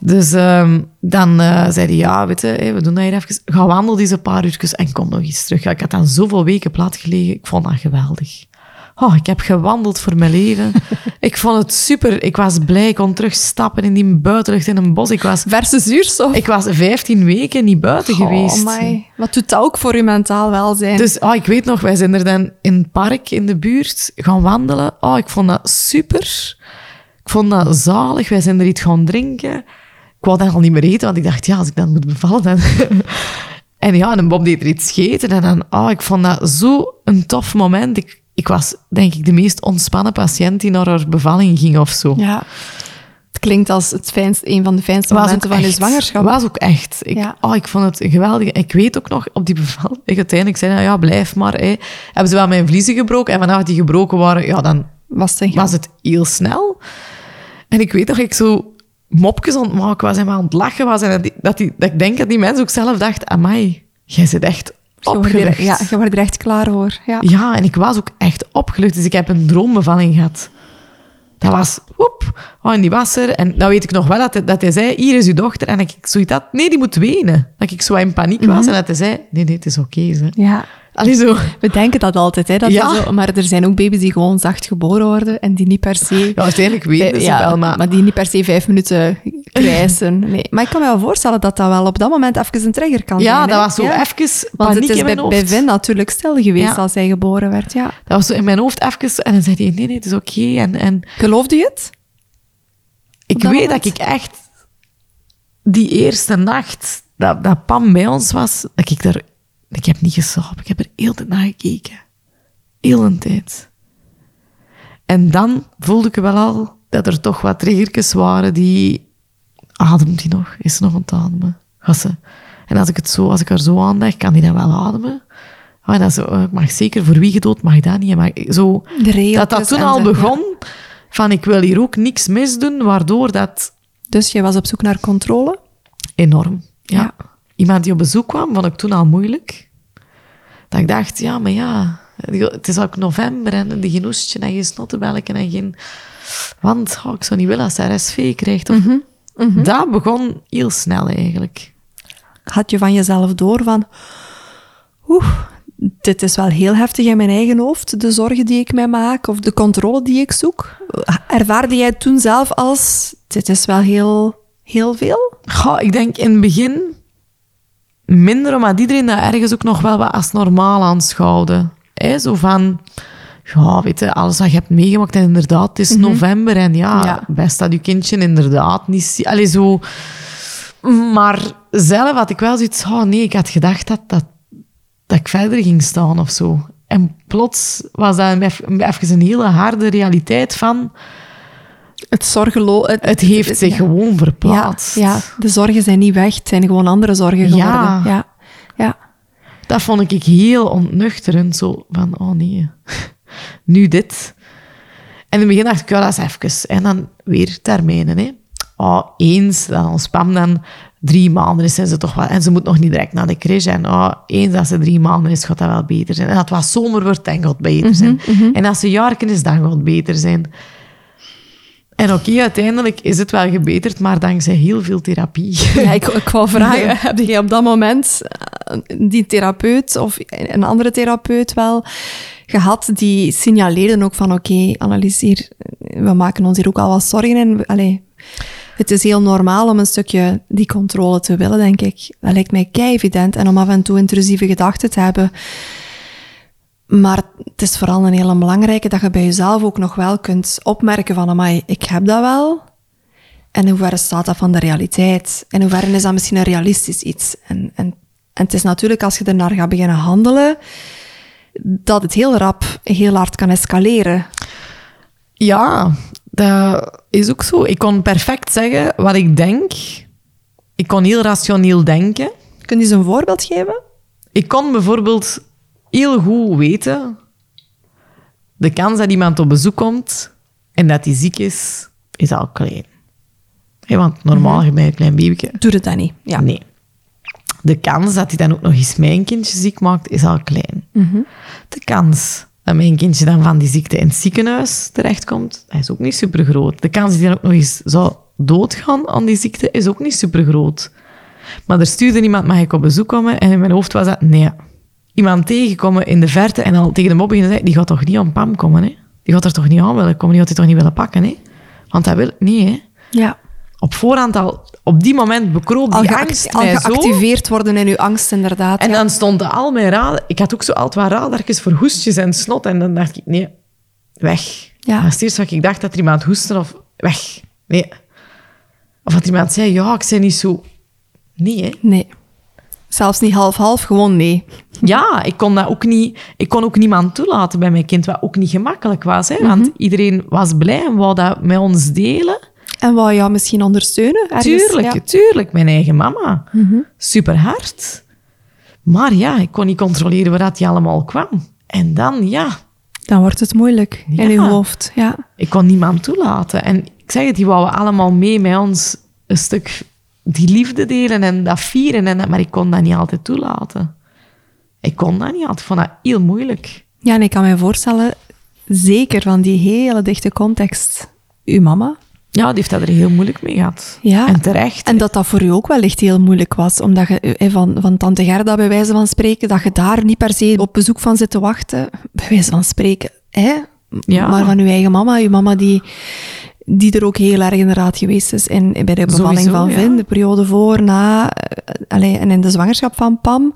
Dus ehm, dan eh, zei hij, ja, weet je, we doen dat hier even. Ga wandelen deze paar uurtjes en kom nog eens terug. Ja, ik had dan zoveel weken plat gelegen. Ik vond dat geweldig. Oh, ik heb gewandeld voor mijn leven. ik vond het super. Ik was blij. Ik kon terug stappen in die buitenlucht in een bos. Ik was, Verse zuurstof. ik was 15 weken niet buiten geweest. Oh, amai. Wat doet dat ook voor je mentaal welzijn? Dus oh, ik weet nog, wij zijn er dan in het park in de buurt gaan wandelen. Oh, ik vond dat super. Ik vond dat zalig. Wij zijn er iets gaan drinken. Ik wou dan al niet meer eten, want ik dacht, ja, als ik dan moet bevallen, dan... en ja, en Bob deed er iets gegeten. En dan, oh, ik vond dat zo een tof moment. Ik, ik was, denk ik, de meest ontspannen patiënt die naar haar bevalling ging of zo. Ja. Het klinkt als het fijnste, een van de fijnste Was momenten van je echt. zwangerschap. was ook echt. Ik, Ja. oh, ik vond het geweldig. Ik weet ook nog, op die bevalling, ik uiteindelijk zei, ja, blijf maar. Hè. Hebben ze wel mijn vliezen gebroken. En vanaf die gebroken waren, ja, dan Was het was het heel snel. En ik weet nog, ik zo mopjes aan het maken was en aan het lachen was. En dat, die, dat, die, dat ik denk dat die mensen ook zelf dacht, amai, jij zit echt Je er- ja, je wordt er echt klaar voor. Ja. Ja, en ik was ook echt opgelucht. Dus ik heb een droombevalling gehad. Dat was, woep, oh, en die was er. En dan weet ik nog wel dat hij, dat hij zei, hier is uw dochter. En dat ik zoiets had, nee, die moet wenen. Dat ik zo in paniek was. En dat hij zei, nee, nee, het is oké. ze. ja. Allee, zo. We denken dat altijd, hè, dat Ja. zo, maar er zijn ook baby's die gewoon zacht geboren worden en die niet per se... Ja, uiteindelijk weten ze Ja, wel, maar... die niet per se vijf minuten krijsen. Nee. Maar ik kan me wel voorstellen dat dat wel op dat moment even een trigger kan zijn. ja, dat was zo Ja. even Want paniek het is bij, bij. Vin natuurlijk stil geweest Ja. als hij geboren werd. Ja. Dat was zo in mijn hoofd even. En dan zei hij, nee, nee, het is oké. En, en Geloofde je het? ik dat weet moment? dat ik echt... Die eerste nacht dat, dat Pam bij ons was, dat ik daar... Ik heb niet geslapen. Ik heb er heel de tijd naar gekeken. Heel een tijd. En dan voelde ik wel al dat er toch wat triggertjes waren die... Ademt die nog? Is ze nog aan het ademen? Gaat ze? En als ik, het zo, als ik er zo aan denk, kan die dan wel ademen? Oh, en dat is, zo, eh, ik mag zeker voor wie gedood mag dat niet. Maar zo, dat dat toen en al begon, van ik wil hier ook niks misdoen, waardoor dat Dus jij was op zoek naar controle? enorm. Ja. Ja. Iemand die op bezoek kwam, vond ik toen al moeilijk. Dat ik dacht, ja, maar ja, het is ook november en die geen oestje en geen snottebelken en geen... Want oh, ik zou niet willen als hij RSV krijgt. Of... Mhm. Dat begon heel snel eigenlijk. Had je van jezelf door van... Oeh, dit is wel heel heftig in mijn eigen hoofd, de zorgen die ik mij maak of de controle die ik zoek. Ervaarde jij toen zelf als... Dit is wel heel, heel veel? Goh, ik denk in het begin minder, omdat iedereen dat ergens ook nog wel wat als normaal aanschouwde. Hè? Zo van, ja, weet je, alles wat je hebt meegemaakt en inderdaad, het is november en ja, Ja. best dat je kindje inderdaad niet... Allee, zo... Maar zelf had ik wel zoiets, oh nee, ik had gedacht dat, dat, dat ik verder ging staan of zo. En plots was dat even even een hele harde realiteit van, Het zorgelo... Het, het heeft zich ja. gewoon Ja, verplaatst. ja, de zorgen zijn niet weg, het zijn gewoon andere zorgen geworden. Ja. ja. ja. Dat vond ik heel ontnuchterend. Zo van, oh nee, nu dit. En in het begin dacht ik, ja, dat is even. En dan weer termijnen. Hè. Oh, eens, dan ons Pam dan drie maanden is, zijn ze toch wel... En ze moet nog niet direct naar de crash. En oh, eens dat ze drie maanden is, gaat dat wel beter zijn. En dat wat zomer wordt, dan gaat beter zijn. En als ze jarken is, dan gaat het beter zijn. En oké, uiteindelijk is het wel gebeterd, maar dankzij heel veel therapie. Ja, ik, ik wou vragen, heb je op dat moment eh, die therapeut of een andere therapeut wel gehad die signaleerden ook van oké, analyseer, we maken ons hier ook al wat zorgen en allee, het is heel normaal om een stukje die controle te willen, denk ik. Dat lijkt mij kei evident en om af en toe intrusieve gedachten te hebben. Maar het is vooral een hele belangrijke dat je bij jezelf ook nog wel kunt opmerken van, amai, ik heb dat wel. En in hoeverre staat dat van de realiteit? En in hoeverre is dat misschien een realistisch iets? En, en, en het is natuurlijk als je ernaar gaat beginnen handelen, dat het heel rap, heel hard kan escaleren. Ja, dat is ook zo. Ik kon perfect zeggen wat ik denk. Ik kon heel rationeel denken. Kun je eens een voorbeeld geven? Ik kon bijvoorbeeld heel goed weten... De kans dat iemand op bezoek komt en dat hij ziek is, is al klein. Want normaal heb je een klein babyke. Doe het dan niet. Ja. Nee. De kans dat hij dan ook nog eens mijn kindje ziek maakt, is al klein. De kans dat mijn kindje dan van die ziekte in het ziekenhuis terechtkomt, dat is ook niet super groot. De kans dat hij dan ook nog eens zou doodgaan aan die ziekte, is ook niet super groot. Maar er stuurde iemand, mag ik op bezoek komen? En in mijn hoofd was dat, nee. Iemand tegenkomen in de verte en al tegen de mop beginnen zeggen, die gaat toch niet aan Pam komen, hè? Die gaat er toch niet aan willen komen? Die gaat die toch niet willen pakken, hè? Want dat wil ik niet, hè? ja. Op voorhand al, op die moment bekroop Al, die geact- angst al zo. geactiveerd worden in uw angst, inderdaad. En ja. dan stonden al mijn radar... Ik had ook zo altijd wat radartjes voor hoestjes en snot. En dan dacht ik, nee, weg. Ja. Dat eerste wat ik dacht, dat er iemand hoestte of... Weg. Nee. Of dat iemand zei, ja, ik ben niet zo... Nee, hè. Nee. Zelfs niet half-half, gewoon nee. Ja, ik kon dat ook niet... Ik kon ook niemand toelaten bij mijn kind, wat ook niet gemakkelijk was. Hè, want iedereen was blij en wou dat met ons delen. En wou jou misschien ondersteunen? Ergens? Tuurlijk, Ja. tuurlijk. Mijn eigen mama. Super hard. Maar ja, ik kon niet controleren waar dat die allemaal kwam. En dan, ja, Dan wordt het moeilijk in uw hoofd. Ja. ik kon niemand toelaten. En ik zeg het, die wouden allemaal mee met ons een stuk die liefde delen en dat vieren. En dat, maar ik kon dat niet altijd toelaten. Ik kon dat niet altijd. Ik vond dat heel moeilijk. Ja, en ik kan me voorstellen, zeker van die hele dichte context, uw mama. Ja, die heeft dat er heel moeilijk mee gehad. Ja. En terecht. En dat dat voor u ook wellicht heel moeilijk was, omdat je eh, van, van tante Gerda bij wijze van spreken, dat je daar niet per se op bezoek van zit te wachten, bij wijze van spreken. Hè? Ja. Maar van uw eigen mama, uw mama die, die er ook heel erg inderdaad geweest is in, bij de bevalling Sowieso, van ja. Vin, de periode voor, na, eh, allee, en in de zwangerschap van Pam,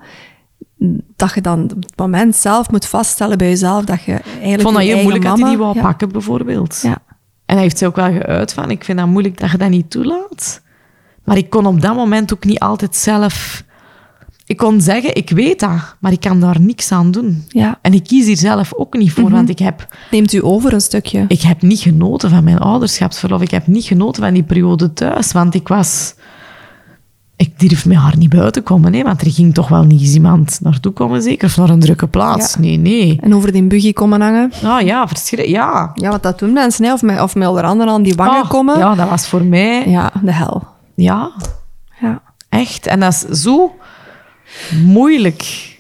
dat je dan op het moment zelf moet vaststellen bij jezelf dat je eigenlijk ik vond dat heel moeilijk dat hij die wou ja, pakken, bijvoorbeeld. Ja. En hij heeft ze ook wel geuit van, ik vind dat moeilijk dat je dat niet toelaat. Maar ik kon op dat moment ook niet altijd zelf... Ik kon zeggen, ik weet dat, maar ik kan daar niks aan doen. Ja. En ik kies hier zelf ook niet voor, want ik heb, Neemt u over een stukje. ik heb niet genoten van mijn ouderschapsverlof. Ik heb niet genoten van die periode thuis, want ik was... Ik durf met haar niet buiten komen, hè, want er ging toch wel niet eens iemand naartoe komen, zeker? Of naar een drukke plaats. Ja. Nee, nee. En over die buggy komen hangen. Ah ja, verschrikkelijk. Ja. Ja, wat dat doen mensen, hè? Of, met, of met onder andere aan die wangen Ah, komen. Ja, dat was voor mij... Ja, de hel. Ja, Ja. echt. En dat is zo moeilijk.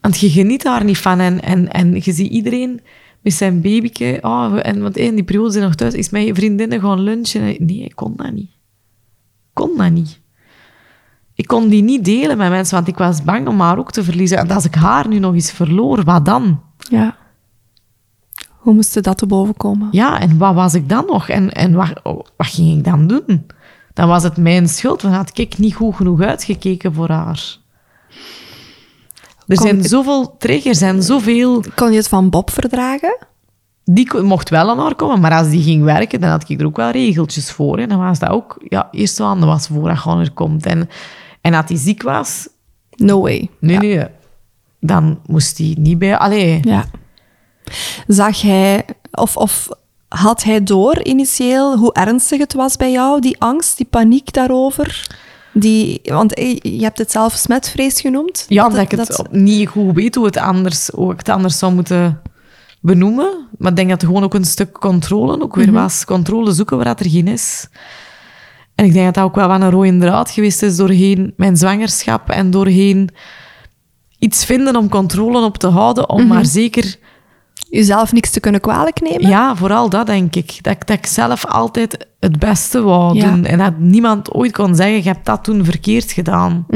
Want je geniet daar niet van. En, en, en je ziet iedereen met zijn babyke. Oh, en want in die periode zijn nog thuis. Is mijn vriendinnen gaan lunchen. En- Nee, ik kon dat niet. Ik kon dat niet. Ik kon die niet delen met mensen, want ik was bang om haar ook te verliezen. En als ik haar nu nog eens verloor, wat dan? ja. Hoe moest dat te boven komen? Ja, en wat was ik dan nog? En, en wat, wat ging ik dan doen? Dan was het mijn schuld, want had ik niet goed genoeg uitgekeken voor haar. Er Kon- zijn zoveel triggers en zoveel... Kon je het van Bob verdragen? Die mocht wel aan haar komen, maar als die ging werken, dan had ik er ook wel regeltjes voor. En dan was dat ook... Ja, eerst zo aan de was voor dat gewoon er komt. En, en als hij ziek was, No way. nee, nee, dan moest hij niet bij... Allee, Ja. Zag hij, of, of had hij door initieel hoe ernstig het was bij jou, die angst, die paniek daarover? Die, want eh, je hebt het zelf smetvrees genoemd. Ja, Dat ik het dat- niet goed weet hoe, het anders, hoe ik het anders zou moeten benoemen. Maar ik denk dat er gewoon ook een stuk controle ook weer was. Controle zoeken waar dat er geen is. En ik denk dat dat ook wel wat een rode draad geweest is doorheen mijn zwangerschap en doorheen iets vinden om controle op te houden, om maar zeker... Jezelf niks te kunnen kwalijk nemen? Ja, vooral dat denk ik. Dat, ik- dat ik zelf altijd het beste wou Ja. doen. En dat niemand ooit kon zeggen, je hebt dat toen verkeerd gedaan.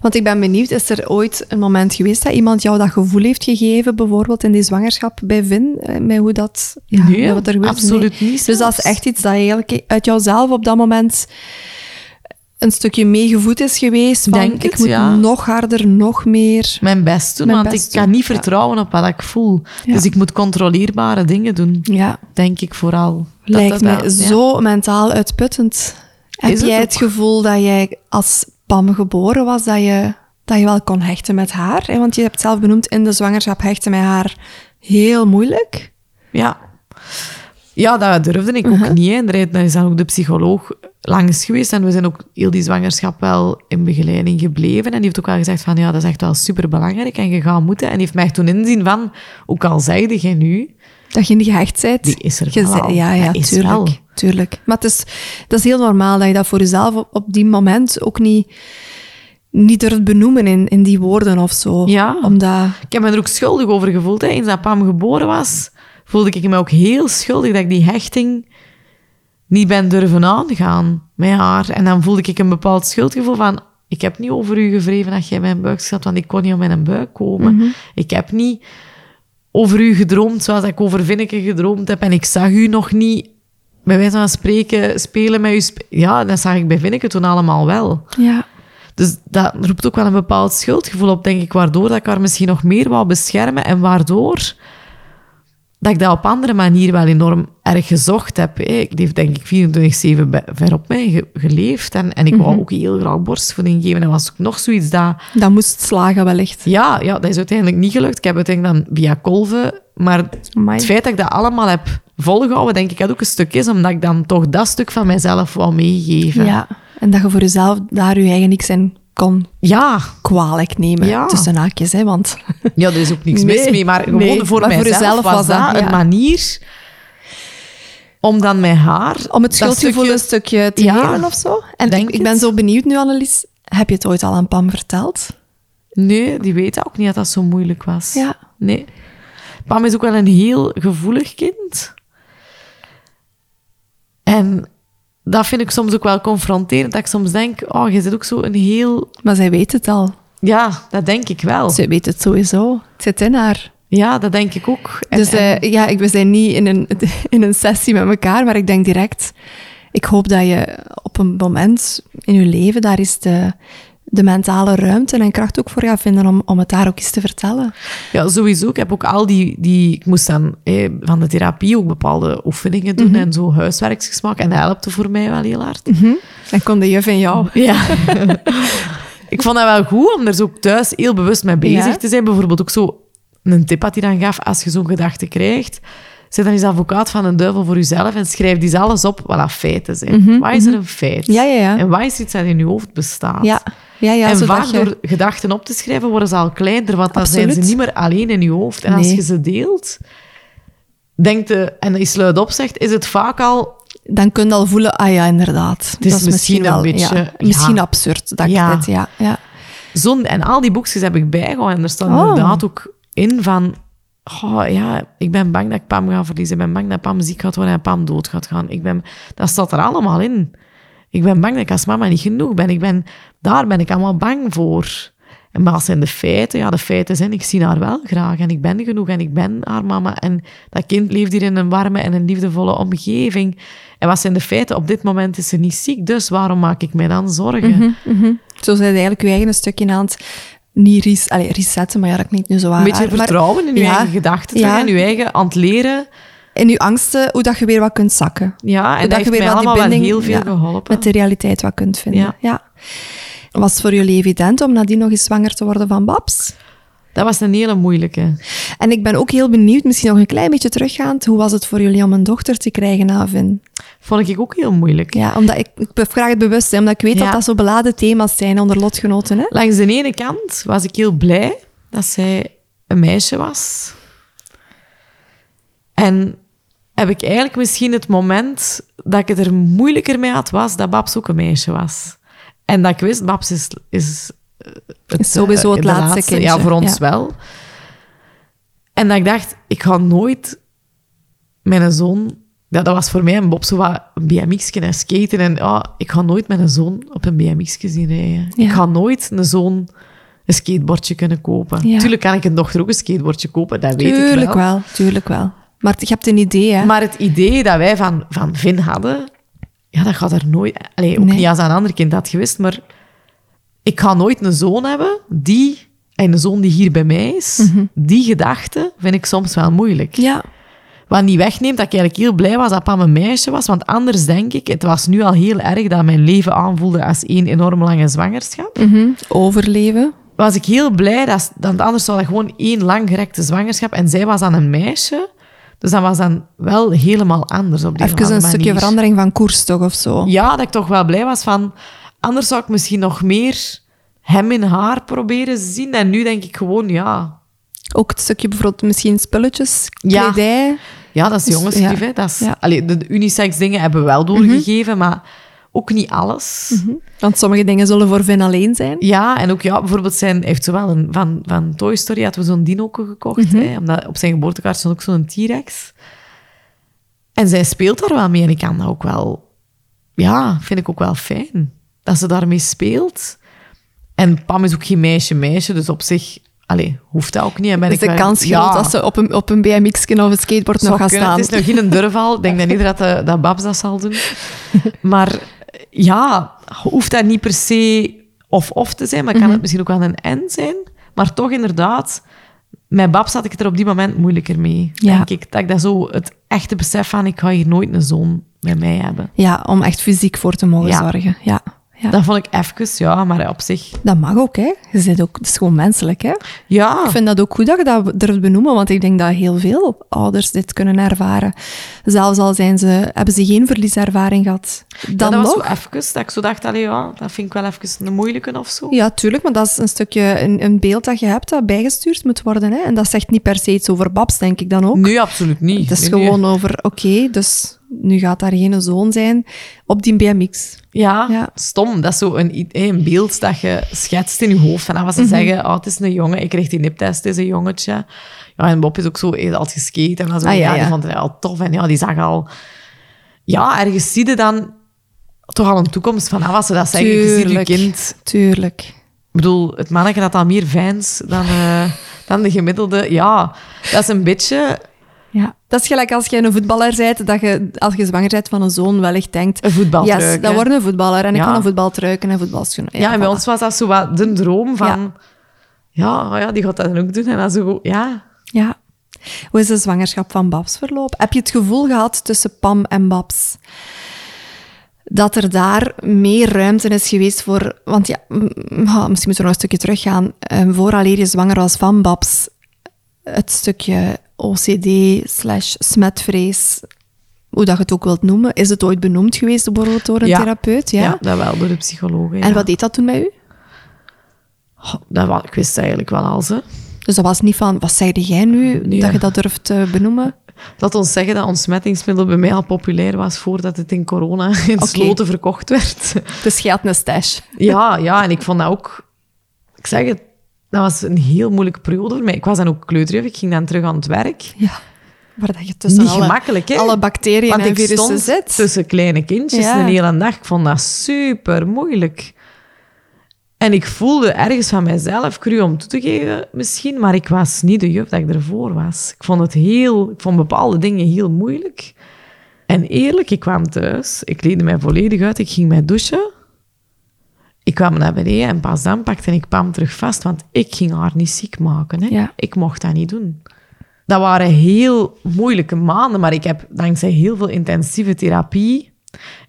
Want ik ben benieuwd, is er ooit een moment geweest dat iemand jou dat gevoel heeft gegeven, bijvoorbeeld in die zwangerschap bij Vin, eh, met hoe dat... Ja, Nee, wat er gebeurd is? absoluut niet Dus dat is echt iets dat eigenlijk uit jouzelf op dat moment een stukje meegevoed is geweest. Van, Denk ik het, moet ja. nog harder, nog meer. mijn best doen, Mijn want best ik kan niet ja. vertrouwen op wat ik voel. Ja. Dus ik moet controleerbare dingen doen, Ja, denk ik vooral. Lijkt dat- mij dat- zo mentaal uitputtend. Heb het jij het gevoel dat jij als Pam geboren was, dat je, dat je wel kon hechten met haar? hè? Want je hebt zelf benoemd in de zwangerschap hechten met haar heel moeilijk. Ja. Ja, dat durfde ik Uh-huh. ook niet. Hè. En daar is dan ook de psycholoog langs geweest. En we zijn ook heel die zwangerschap wel in begeleiding gebleven. En die heeft ook wel gezegd van, ja, dat is echt wel superbelangrijk. En je gaat moeten. En die heeft mij toen inzien van, ook al zeide je nu, Dat je niet gehecht bent. Die is er wel. Ja, ja, tuurlijk. wel. tuurlijk. Maar het is, dat is heel normaal dat je dat voor jezelf op, op die moment ook niet, niet durft benoemen in, in die woorden of zo. Ja. Omdat, Ik heb me er ook schuldig over gevoeld. Hè. Eens dat Pam geboren was, voelde ik me ook heel schuldig dat ik die hechting niet ben durven aangaan met haar. En dan voelde ik een bepaald schuldgevoel van... Ik heb niet over u gevreven dat jij mijn buik zat, want ik kon niet op mijn buik komen. Ik heb niet over u gedroomd zoals ik over Vinneke gedroomd heb. En ik zag u nog niet, bij wijze van spreken, spelen met u. sp- ja, dat zag ik bij Vinneke toen allemaal wel. ja, Dus dat roept ook wel een bepaald schuldgevoel op, denk ik, waardoor dat ik haar misschien nog meer wou beschermen en waardoor dat ik dat op andere manier wel enorm erg gezocht heb. hè. Ik heb denk ik 24-7 be- ver op mij ge- geleefd en, en ik wou ook heel graag borstvoeding geven. En was ook nog zoiets dat... dat moest slagen wellicht. Ja, ja, dat is uiteindelijk niet gelukt. Ik heb uiteindelijk dan via kolven... Maar Amai. het feit dat ik dat allemaal heb volgehouden, denk ik dat ook een stuk is, omdat ik dan toch dat stuk van mijzelf wou meegeven. Ja, en dat je voor jezelf daar je eigen niks in kon ja, kwalijk nemen. Ja. Tussen haakjes, hè, want... Ja, er is ook niks Nee, mis mee, maar gewoon nee, voor maar mijzelf was, was dat een manier om dan met haar... Om het schuldgevoel een stukje te geven of zo. En ik, ik ben zo benieuwd nu, Annelies. Heb je het ooit al aan Pam verteld? Nee, die weet ook niet dat dat zo moeilijk was. Ja. Nee. Pam is ook wel een heel gevoelig kind. En dat vind ik soms ook wel confronterend. Dat ik soms denk, oh, je zit ook zo een heel... Maar zij weet het al. Ja, dat denk ik wel. Zij weet het sowieso. Het zit in haar. Ja, dat denk ik ook. Dus en- eh, ja, ik, we zijn niet in een, in een sessie met elkaar, maar ik denk direct... Ik hoop dat je op een moment in je leven, daar is de, de mentale ruimte en kracht ook voor gaat vinden om, om het daar ook eens te vertellen. Ja, sowieso. Ik heb ook al die... die ik moest dan eh, van de therapie ook bepaalde oefeningen doen en zo huiswerkjes maken. En dat helpte voor mij wel heel hard. Dan kon de juf in jou. Ja. ik vond dat wel goed om er zo thuis heel bewust mee bezig Ja. te zijn. Bijvoorbeeld ook zo een tip had hij dan gaf, als je zo'n gedachte krijgt, zet dan eens advocaat van een duivel voor jezelf en schrijf die alles op wat dat feiten zijn. Wat is er een feit? Ja, ja, ja. En wat is iets dat in je hoofd bestaat? Ja, ja, ja en vaak je- door gedachten op te schrijven worden ze al kleiner, want dan zijn ze niet meer alleen in je hoofd. En als je ze deelt, denkt de, en is luid zegt, is het vaak al dan kun je al voelen, ah ja, inderdaad. is dat is misschien misschien een wel beetje- ja, misschien absurd. Dat ik dit, ja, ja. Zo'n, en al die boekjes heb ik bijgehouden. En er staat Oh. inderdaad ook in van... Oh, ja, ik ben bang dat ik Pam ga verliezen. Ik ben bang dat Pam ziek gaat worden en Pam dood gaat gaan. Ik ben, dat staat er allemaal in. Ik ben bang dat ik als mama niet genoeg ben. Ik ben. Daar ben ik allemaal bang voor. En maar wat zijn de feiten? Ja, de feiten zijn, ik zie haar wel graag en ik ben genoeg en ik ben haar mama. En dat kind leeft hier in een warme en een liefdevolle omgeving. En wat zijn de feiten? Op dit moment is ze niet ziek, dus waarom maak ik mij dan zorgen? Zo zijn eigenlijk je eigen stukje aan het niet res allee, resetten, maar ja, dat klinkt nu zo waar. Een beetje maar vertrouwen in je ja, eigen gedachten ja. en je eigen aan het leren. In je angsten, hoe dat je weer wat kunt zakken. Ja, en Hoe dat heeft mij wel die binding, heel veel ja, geholpen. Met de realiteit wat kunt vinden. Ja. Ja. Was het voor jullie evident om nadien nog eens zwanger te worden van Babs? Dat was een hele moeilijke. En ik ben ook heel benieuwd, misschien nog een klein beetje teruggaand, hoe was het voor jullie om een dochter te krijgen na Vin? Vond ik ook heel moeilijk. Ja, omdat ik, ik vraag het bewust, hè, omdat ik weet Ja. dat dat zo beladen thema's zijn onder lotgenoten. Hè? Langs de ene kant was ik heel blij dat zij een meisje was. En heb ik eigenlijk misschien het moment dat ik het er moeilijker mee had, was dat Babs ook een meisje was. En dat ik wist, Babs is, is, eh, Is sowieso het de laatste kindje, Ja, voor ons ja. wel. En dat ik dacht, ik ga nooit mijn zoon... Ja, dat was voor mij een Bob zo wat een BMX'je en skaten. En ja, ik ga nooit mijn zoon op een BMX'je zien rijden. Ja. Ik ga nooit een zoon een skateboardje kunnen kopen. Ja. Tuurlijk kan ik een dochter ook een skateboardje kopen, dat weet ik Tuurlijk wel. wel, tuurlijk wel. Maar je hebt een idee, hè? Maar het idee dat wij van, van Vin hadden, ja, dat gaat er nooit... Allee, ook Nee. niet als een ander kind had gewist, maar ik ga nooit een zoon hebben die... En een zoon die hier bij mij is, Mhm. die gedachte vind ik soms wel moeilijk. Ja, Wat niet wegneemt dat ik eigenlijk heel blij was dat Pam een meisje was. Want anders denk ik, het was nu al heel erg dat mijn leven aanvoelde als één enorm lange zwangerschap. mhm. overleven. Was ik heel blij, dat, dat anders zou dat gewoon één langgerekte zwangerschap. En zij was dan een meisje. Dus dat was dan wel helemaal anders op die Even een stukje verandering van koers toch, of zo? Ja, dat ik toch wel blij was van... Anders zou ik misschien nog meer hem in haar proberen zien. En nu denk ik gewoon, ja... Ook het stukje bijvoorbeeld misschien spulletjes, Ja. kledij. Ja, dat is Dus, jongenslief, ja. hè. Dat is, Ja. allee, de, unisex dingen hebben we wel doorgegeven, maar ook niet alles. Want sommige dingen zullen voor Vin alleen zijn. Ja, en ook ja, bijvoorbeeld zijn, heeft zowel een, van, van Toy Story hadden we zo'n dino gekocht, hè, omdat op zijn geboortekaart stond ook zo'n T-Rex. En zij speelt daar wel mee en ik kan dat ook wel, ja, vind ik ook wel fijn, dat ze daarmee speelt. En Pam is ook geen meisje-meisje, dus op zich, allee, hoeft dat ook niet. En ben Dus de kans groot ja, dat ze op een, op een BMX of een skateboard nog gaan kunnen. staan. Het is nog geen durval. Ik denk dan niet dat, eh, dat Babs dat zal doen. Maar ja, hoeft dat niet per se of-of te zijn, maar kan het misschien ook wel een en zijn. Maar toch inderdaad, met Babs had ik het er op die moment moeilijker mee. Ja. Denk ik, dat ik dat zo het echte besef van, ik ga hier nooit een zoon bij mij hebben. Ja, om echt fysiek voor te mogen Ja. zorgen. Ja. Ja. Dat vond ik even, ja, maar op zich... Dat mag ook, hè. Je zit ook, het is gewoon menselijk, hè. Ja, Ik vind dat ook goed dat je dat durft benoemen, want ik denk dat heel veel ouders dit kunnen ervaren. Zelfs al zijn ze, hebben ze geen verlieservaring gehad. Ja, Dan dat was nog. zo even, dat ik zo dacht, allee, ja, dat vind ik wel even een moeilijke of zo. Ja, tuurlijk, maar dat is een stukje, een, een beeld dat je hebt dat bijgestuurd moet worden. Hè? En dat zegt niet per se iets over Babs, denk ik dan ook. Nee, absoluut niet. Het is Nee, nee. gewoon over, oké, dus nu gaat daar geen zoon zijn, op die BMX. Ja, Ja. stom. Dat is zo een, i- een beeld dat je schetst in je hoofd. Van, als ze zeggen, oh, het is een jongen, ik kreeg die niptest, het is een jongetje. Ja, en Bob is ook zo eh, als geskate en dan zo. Ah, ja, ja, die vond het al tof. En ja, die zag al... Ja, ergens zie je dan toch al een toekomst van, als ze dat zeggen. Je ziet je Tuurlijk. kind... Tuurlijk. Ik bedoel, het mannetje had al meer fans dan, eh, dan de gemiddelde. Ja, dat is een beetje Ja. Dat is gelijk als je een voetballer bent, dat je als je zwanger bent van een zoon wellicht denkt... een voetbaltruik. Yes, dat wordt een voetballer en ik kan een voetbaltruik en een voetbalschoenen. Ja, en bij voilà. ons was dat zo wat de droom van... Ja. Ja, oh ja, die gaat dat dan ook doen. En dan zo, ja... Ja. Hoe is de zwangerschap van Babs verlopen? Heb je het gevoel gehad tussen Pam en Babs dat er daar meer ruimte is geweest voor... Want ja, misschien moeten we nog een stukje teruggaan. Um, vooraleer je zwanger was van Babs, het stukje OCD slash smetvrees, hoe dat je het ook wilt noemen, is het ooit benoemd geweest bijvoorbeeld door een Ja. therapeut? Ja. Ja, dat wel, door de psycholoog. En wat deed dat toen met u? Oh, dat ik wist eigenlijk wel al, ze. Dus dat was niet van, wat zeide jij nu, Nee. dat je dat durft te benoemen? Laat ons zeggen dat ontsmettingsmiddel bij mij al populair was voordat het in corona in Oké. sloten verkocht werd. Dus je had een stash. Ja, ja, en ik vond dat ook... Ik zeg het, dat was een heel moeilijke periode voor mij. Ik was dan ook kleuterjuf, ik ging dan terug aan het werk. Ja. Waar dat je tussen Niet alle, gemakkelijk, hè? alle bacteriën Want en ik virussen stond zit. tussen kleine kindjes Ja. een hele dag. Ik vond dat super moeilijk. En ik voelde ergens van mijzelf, cru om toe te geven misschien, maar ik was niet de juf dat ik ervoor was. Ik vond het heel, ik vond bepaalde dingen heel moeilijk. En eerlijk, ik kwam thuis, ik kleedde mij volledig uit, ik ging mij douchen. Ik kwam naar beneden en pas dan pakte ik Pam terug vast, want ik ging haar niet ziek maken. Hè. Ja. Ik mocht dat niet doen. Dat waren heel moeilijke maanden, maar ik heb dankzij heel veel intensieve therapie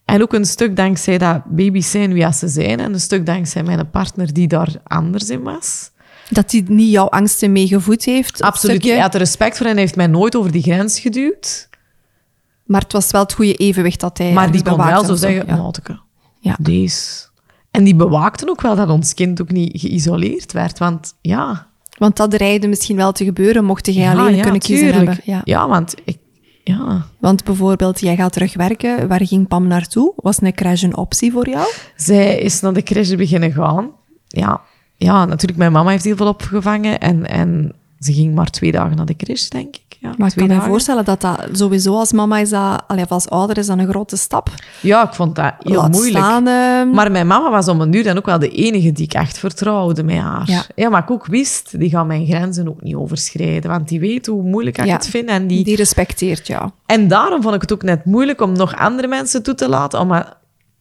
en ook een stuk dankzij dat baby's zijn wie ze zijn en een stuk dankzij mijn partner die daar anders in was. Dat hij niet jouw angsten meegevoed heeft. Absoluut. Hij had er respect voor en heeft mij nooit over die grens geduwd. Maar het was wel het goede evenwicht dat hij Maar die kon wel zo zeggen, Ja. Maateke, Ja. deze. En die bewaakten ook wel dat ons kind ook niet geïsoleerd werd. Want ja... Want dat dreigde misschien wel te gebeuren, mocht jij ja, alleen ja, kunnen kiezen tuurlijk. hebben. Ja. Ja, want ik... Ja. Want bijvoorbeeld, jij gaat terugwerken. Waar ging Pam naartoe? Was een crash een optie voor jou? Zij is naar de crèche beginnen gaan. Ja, ja natuurlijk, mijn mama heeft heel veel opgevangen. En, en ze ging maar twee dagen naar de crèche, denk ik. Ja, Maar ik kan me dagen. voorstellen dat dat sowieso als mama is dat, allee, of als ouder is dat een grote stap. Ja, ik vond dat heel Laat moeilijk. staan, ehm, Maar mijn mama was om een duur dan ook wel de enige die ik echt vertrouwde met haar. Ja. maar ik ook wist, die gaat mijn grenzen ook niet overschrijden. Want die weet hoe moeilijk ik Ja. het vind. En, die... die respecteert jou. en daarom vond ik het ook net moeilijk om nog andere mensen toe te laten. Omdat,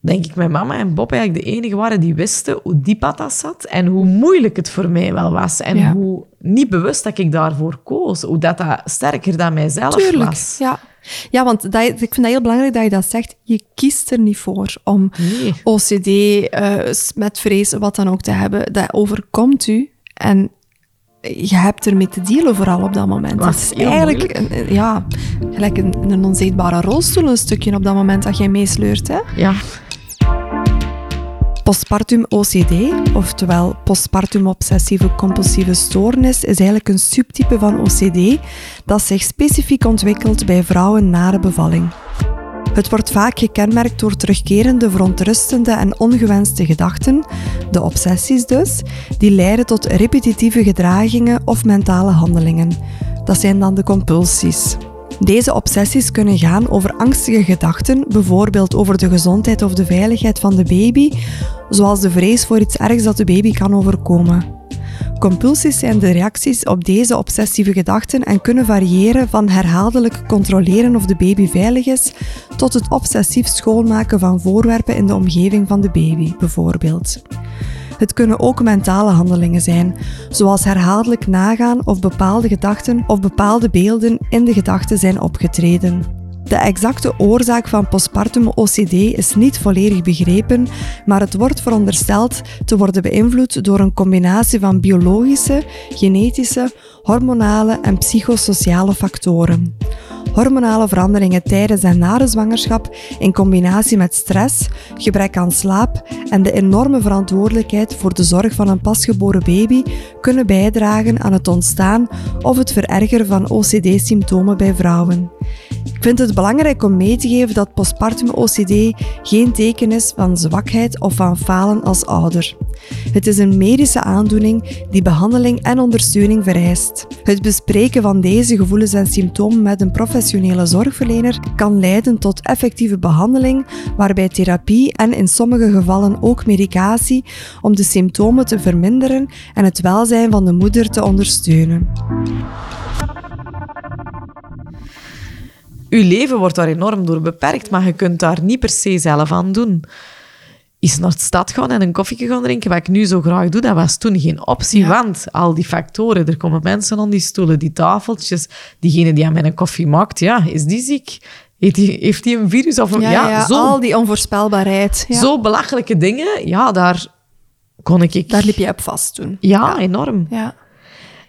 denk ik, mijn mama en Bob eigenlijk de enige waren die wisten hoe diep dat dat zat. En hoe moeilijk het voor mij wel was. En Ja. hoe niet bewust dat ik daarvoor koos. Hoe dat, dat sterker dan mijzelf Tuurlijk, was. ja. Ja, want dat, ik vind dat heel belangrijk dat je dat zegt. Je kiest er niet voor om Nee. OCD, eh smetvrees, wat dan ook te hebben. Dat overkomt u en je hebt ermee te dealen vooral op dat moment. Was Het is eigenlijk een, een- ja, gelijk een, een onzichtbare rolstoel een stukje op dat moment dat jij meesleurt. Hè? Ja. Postpartum OCD, oftewel postpartum obsessieve compulsieve stoornis, is eigenlijk een subtype van OCD dat zich specifiek ontwikkelt bij vrouwen na de bevalling. Het wordt vaak gekenmerkt door terugkerende, verontrustende en ongewenste gedachten, de obsessies dus, die leiden tot repetitieve gedragingen of mentale handelingen. Dat zijn dan de compulsies. Deze obsessies kunnen gaan over angstige gedachten, bijvoorbeeld over de gezondheid of de veiligheid van de baby, zoals de vrees voor iets ergs dat de baby kan overkomen. Compulsies zijn de reacties op deze obsessieve gedachten en kunnen variëren van herhaaldelijk controleren of de baby veilig is, tot het obsessief schoonmaken van voorwerpen in de omgeving van de baby, bijvoorbeeld. Het kunnen ook mentale handelingen zijn, zoals herhaaldelijk nagaan of bepaalde gedachten of bepaalde beelden in de gedachten zijn opgetreden. De exacte oorzaak van postpartum OCD is niet volledig begrepen, maar het wordt verondersteld te worden beïnvloed door een combinatie van biologische, genetische, hormonale en psychosociale factoren. Hormonale veranderingen tijdens en na de zwangerschap in combinatie met stress, gebrek aan slaap en de enorme verantwoordelijkheid voor de zorg van een pasgeboren baby kunnen bijdragen aan het ontstaan of het verergeren van OCD-symptomen bij vrouwen. Ik vind het belangrijk om mee te geven dat postpartum OCD geen teken is van zwakheid of van falen als ouder. Het is een medische aandoening die behandeling en ondersteuning vereist. Het bespreken van deze gevoelens en symptomen met een professionele zorgverlener kan leiden tot effectieve behandeling, waarbij therapie en in sommige gevallen ook medicatie om de symptomen te verminderen en het welzijn van de moeder te ondersteunen. Uw leven wordt daar enorm door beperkt, maar je kunt daar niet per se zelf aan doen. Is naar de stad gaan en een koffie gaan drinken, wat ik nu zo graag doe, dat was toen geen optie. Want al die factoren, er komen mensen aan die stoelen, die tafeltjes, diegene die aan mijn koffie maakt, ja, is die ziek? Heeft hij een virus? Of een, Ja, ja, ja, zo, al die onvoorspelbaarheid. Ja. zo belachelijke dingen, ja, daar kon ik... Daar liep je op vast toen. Ja, enorm. Ja.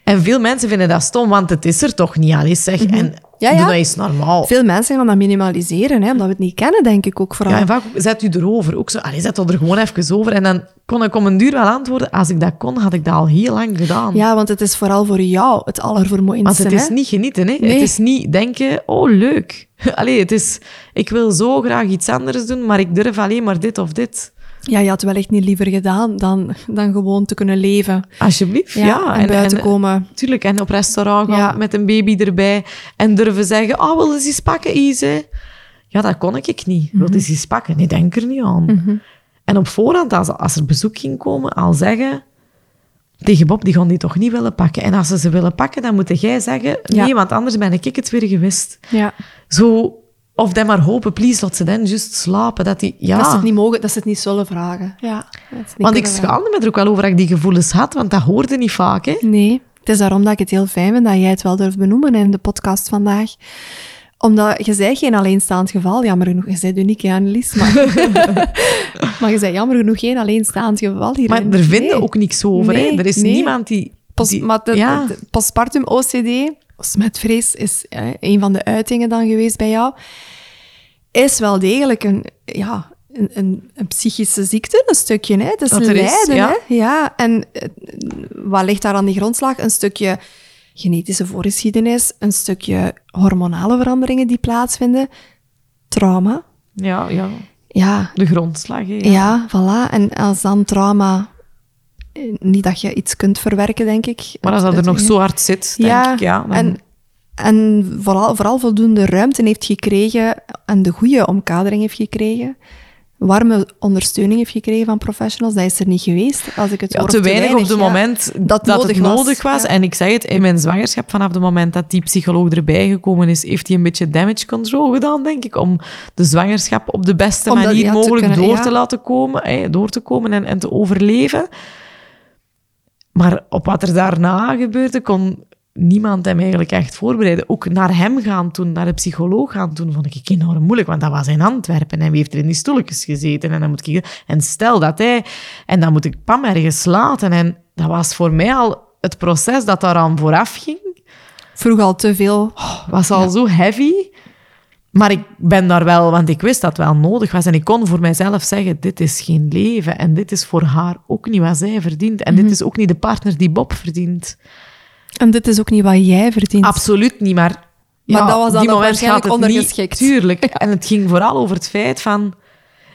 En veel mensen vinden dat stom, want het is er toch niet al eens, zeg. En Ja, doe ja. dat eens normaal. Veel mensen gaan dat minimaliseren, hè, omdat we het niet kennen, denk ik ook vooral. Ja, en vaak zet u erover. Ook zo, allee, zet dat er gewoon even over. En dan kon ik om een duur wel antwoorden. Als ik dat kon, had ik dat al heel lang gedaan. Ja, want het is vooral voor jou het allervermoeiendste. Want het is hè? niet genieten, hè. Nee. Het is niet denken, oh, leuk. Allee, het is, ik wil zo graag iets anders doen, maar ik durf alleen maar dit of dit. Ja, je had wel echt niet liever gedaan dan, dan gewoon te kunnen leven. Alsjeblieft, ja. Ja, en, buiten komen. Tuurlijk, en op restaurant gaan Ja. met een baby erbij en durven zeggen, oh, wil eens iets pakken, Ise? Ja, dat kon ik niet. Wil je eens iets pakken? Nee, denk er niet aan. Mhm. En op voorhand, als, als er bezoek ging komen, al zeggen tegen Bob, die gaan die toch niet willen pakken. En als ze ze willen pakken, dan moet jij zeggen, Ja. nee, want anders ben ik het weer gewist. Ja. Zo, of dan maar hopen, please, laat ze dan juist slapen. Dat die, ja. Dat ze het niet mogen, dat ze het niet zullen vragen. Ja. dat ze het niet want ik schaamde me er ook wel over dat ik die gevoelens had, want dat hoorde niet vaak, hè. Nee, het is daarom dat ik het heel fijn vind dat jij het wel durft benoemen in de podcast vandaag. Omdat je zei geen alleenstaand geval, jammer genoeg. Je zei uniek, hè, Annelies, maar... maar je zei jammer genoeg geen alleenstaand geval hierin. Maar er vinden Nee. ook niks over, hè. Er is nee. niemand die... Post, die- maar de, ja. de- postpartum OCD, smetvrees, is eh, een van de uitingen dan geweest bij jou. Is wel degelijk een, ja, een, een, een psychische ziekte, een stukje. Hè? Het is lijden. ja. Hè? ja. En eh, wat ligt daar aan die grondslag? Een stukje genetische voorgeschiedenis, een stukje hormonale veranderingen die plaatsvinden, trauma. ja, ja, Ja, de grondslag, hè. ja. voilà. En als dan trauma... Niet dat je iets kunt verwerken, denk ik. Maar als dat er nog zo hard zit, denk ik, ja. dan- en, en vooral, vooral voldoende ruimte heeft gekregen en de goede omkadering heeft gekregen. Warme ondersteuning heeft gekregen van professionals, dat is er niet geweest. Als ik het Ja, te weinig op het ja. moment dat dat, nodig het nodig was. Ja. En ik zeg het, in mijn zwangerschap, vanaf het moment dat die psycholoog erbij gekomen is, heeft hij een beetje damage control gedaan, denk ik, om de zwangerschap op de beste manier ja, te mogelijk kunnen- door ja. te laten komen, door te komen en, en te overleven. Maar op wat er daarna gebeurde, kon niemand hem eigenlijk echt voorbereiden. Ook naar hem gaan toen, naar de psycholoog gaan toen, vond ik enorm moeilijk, want dat was in Antwerpen en wie heeft er in die stoeltjes gezeten en dan moet ik... En stel dat hij... En dan moet ik Pam ergens laten en dat was voor mij al het proces dat daaraan vooraf ging, Vroeg al te veel. was al zo heavy. Maar ik ben daar wel, want ik wist dat het wel nodig was. En ik kon voor mijzelf zeggen, dit is geen leven. En dit is voor haar ook niet wat zij verdient. En dit is ook niet de partner die Bob verdient. En dit is ook niet wat jij verdient. Absoluut niet, maar... Maar ja, dat was dan die moment waarschijnlijk gaat het ondergeschikt. Niet, tuurlijk. En het ging vooral over het feit van...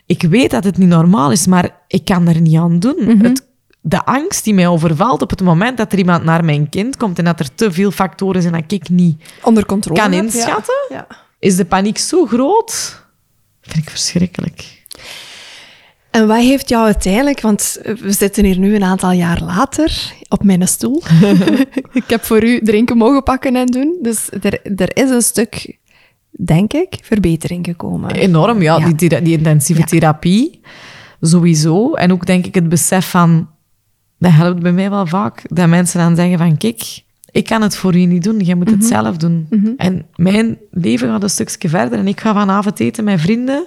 Ik weet dat het niet normaal is, maar ik kan er niet aan doen. Mhm. het, de angst die mij overvalt op het moment dat er iemand naar mijn kind komt en dat er te veel factoren zijn dat ik niet Onder controle. kan heb, inschatten, Ja. Is de paniek zo groot. vind ik verschrikkelijk. En wat heeft jou uiteindelijk, want we zitten hier nu een aantal jaar later op mijn stoel. ik heb voor u drinken mogen pakken en doen. Dus er, er is een stuk, denk ik, verbetering gekomen. Enorm, ja. Ja. Die, thera- die intensieve Ja. therapie, sowieso. En ook denk ik het besef van... Dat helpt bij mij wel vaak, dat mensen dan zeggen van... Kijk, ik kan het voor u niet doen, jij moet Mhm. het zelf doen. En mijn leven gaat een stukje verder en ik ga vanavond eten met vrienden.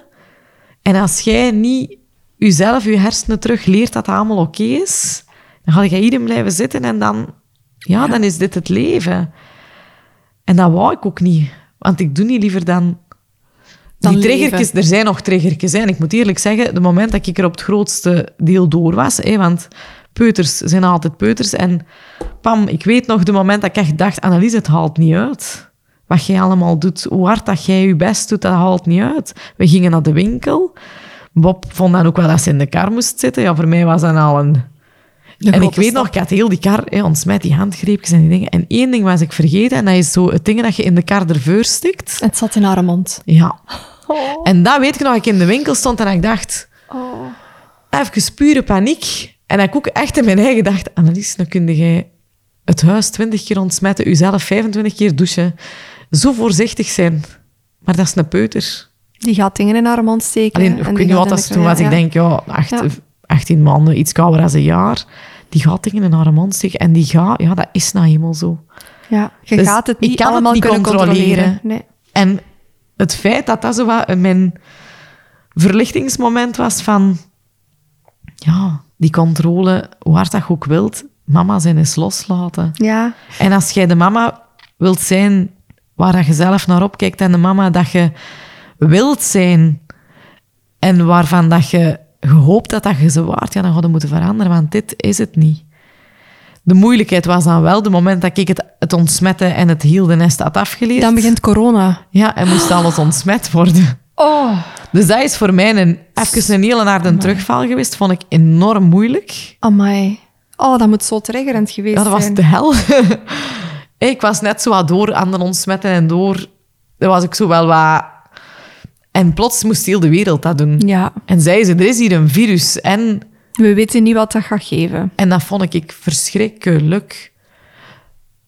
En als jij niet jezelf, je hersenen terug leert dat dat allemaal oké is, dan ga je hierin blijven zitten en dan... Ja, dan is dit het leven. En dat wou ik ook niet. Want ik doe niet liever dan... Dan die triggertjes, er zijn nog triggertjes. Hè. En ik moet eerlijk zeggen, de moment dat ik er op het grootste deel door was, hè, want peuters zijn altijd peuters. En pam, ik weet nog de moment dat ik echt dacht, Annelies, het haalt niet uit. Wat jij allemaal doet, hoe hard dat jij je best doet, dat haalt niet uit. We gingen naar de winkel. Bob vond dan ook wel dat ze in de kar moest zitten. Ja, voor mij was dat al een... De en ik weet stap. nog, ik had heel die kar hè, ontsmet, die handgreepjes en die dingen. En één ding was ik vergeten, en dat is zo het ding dat je in de kar ervoor stikt. Het zat in haar mond. Ja. En dat weet ik nog, ik in de winkel stond en ik dacht, even pure paniek. En ik ook echt in mijn eigen dacht, Annelies, dan kun jij het huis 20 keer ontsmetten, jezelf 25 keer douchen. Zo voorzichtig zijn. Maar dat is een peuter. Die gaat dingen in haar mond steken. Alleen, en ik weet niet wat dat toen was. ja, Ik denk, ja, acht, Ja. 18 maanden, iets kouder dan een jaar. Die gaat dingen in haar mond steken. En die gaat, ja, dat is nou eenmaal zo. Ja, je Dus gaat het niet het allemaal niet kunnen controleren. controleren. Nee. En het feit dat dat zo wat mijn verlichtingsmoment was van... Ja, die controle, hoe hard dat je ook wilt, mama zijn eens loslaten. Ja, En als jij de mama wilt zijn waar dat je zelf naar opkijkt en de mama dat je wilt zijn en waarvan dat je gehoopt dat dat je ze waard, ja, dan je moeten veranderen, want dit is het niet. De moeilijkheid was dan wel de moment dat ik het, het ontsmetten en het hielde nest had afgeleerd. dan begint corona. Ja, en moest alles ontsmet worden. Oh, Dus dat is voor mij een, even een hele naar de terugval geweest. Vond ik enorm moeilijk. amai. Oh, dat moet zo triggerend geweest Ja, dat was zijn. de hel. ik was net zo wat door aan de ontsmetten en door. Dat was ik zo wel wat... En plots moest heel de wereld dat doen. Ja, En zei ze, er is hier een virus. En, we weten niet wat dat gaat geven. en dat vond ik verschrikkelijk.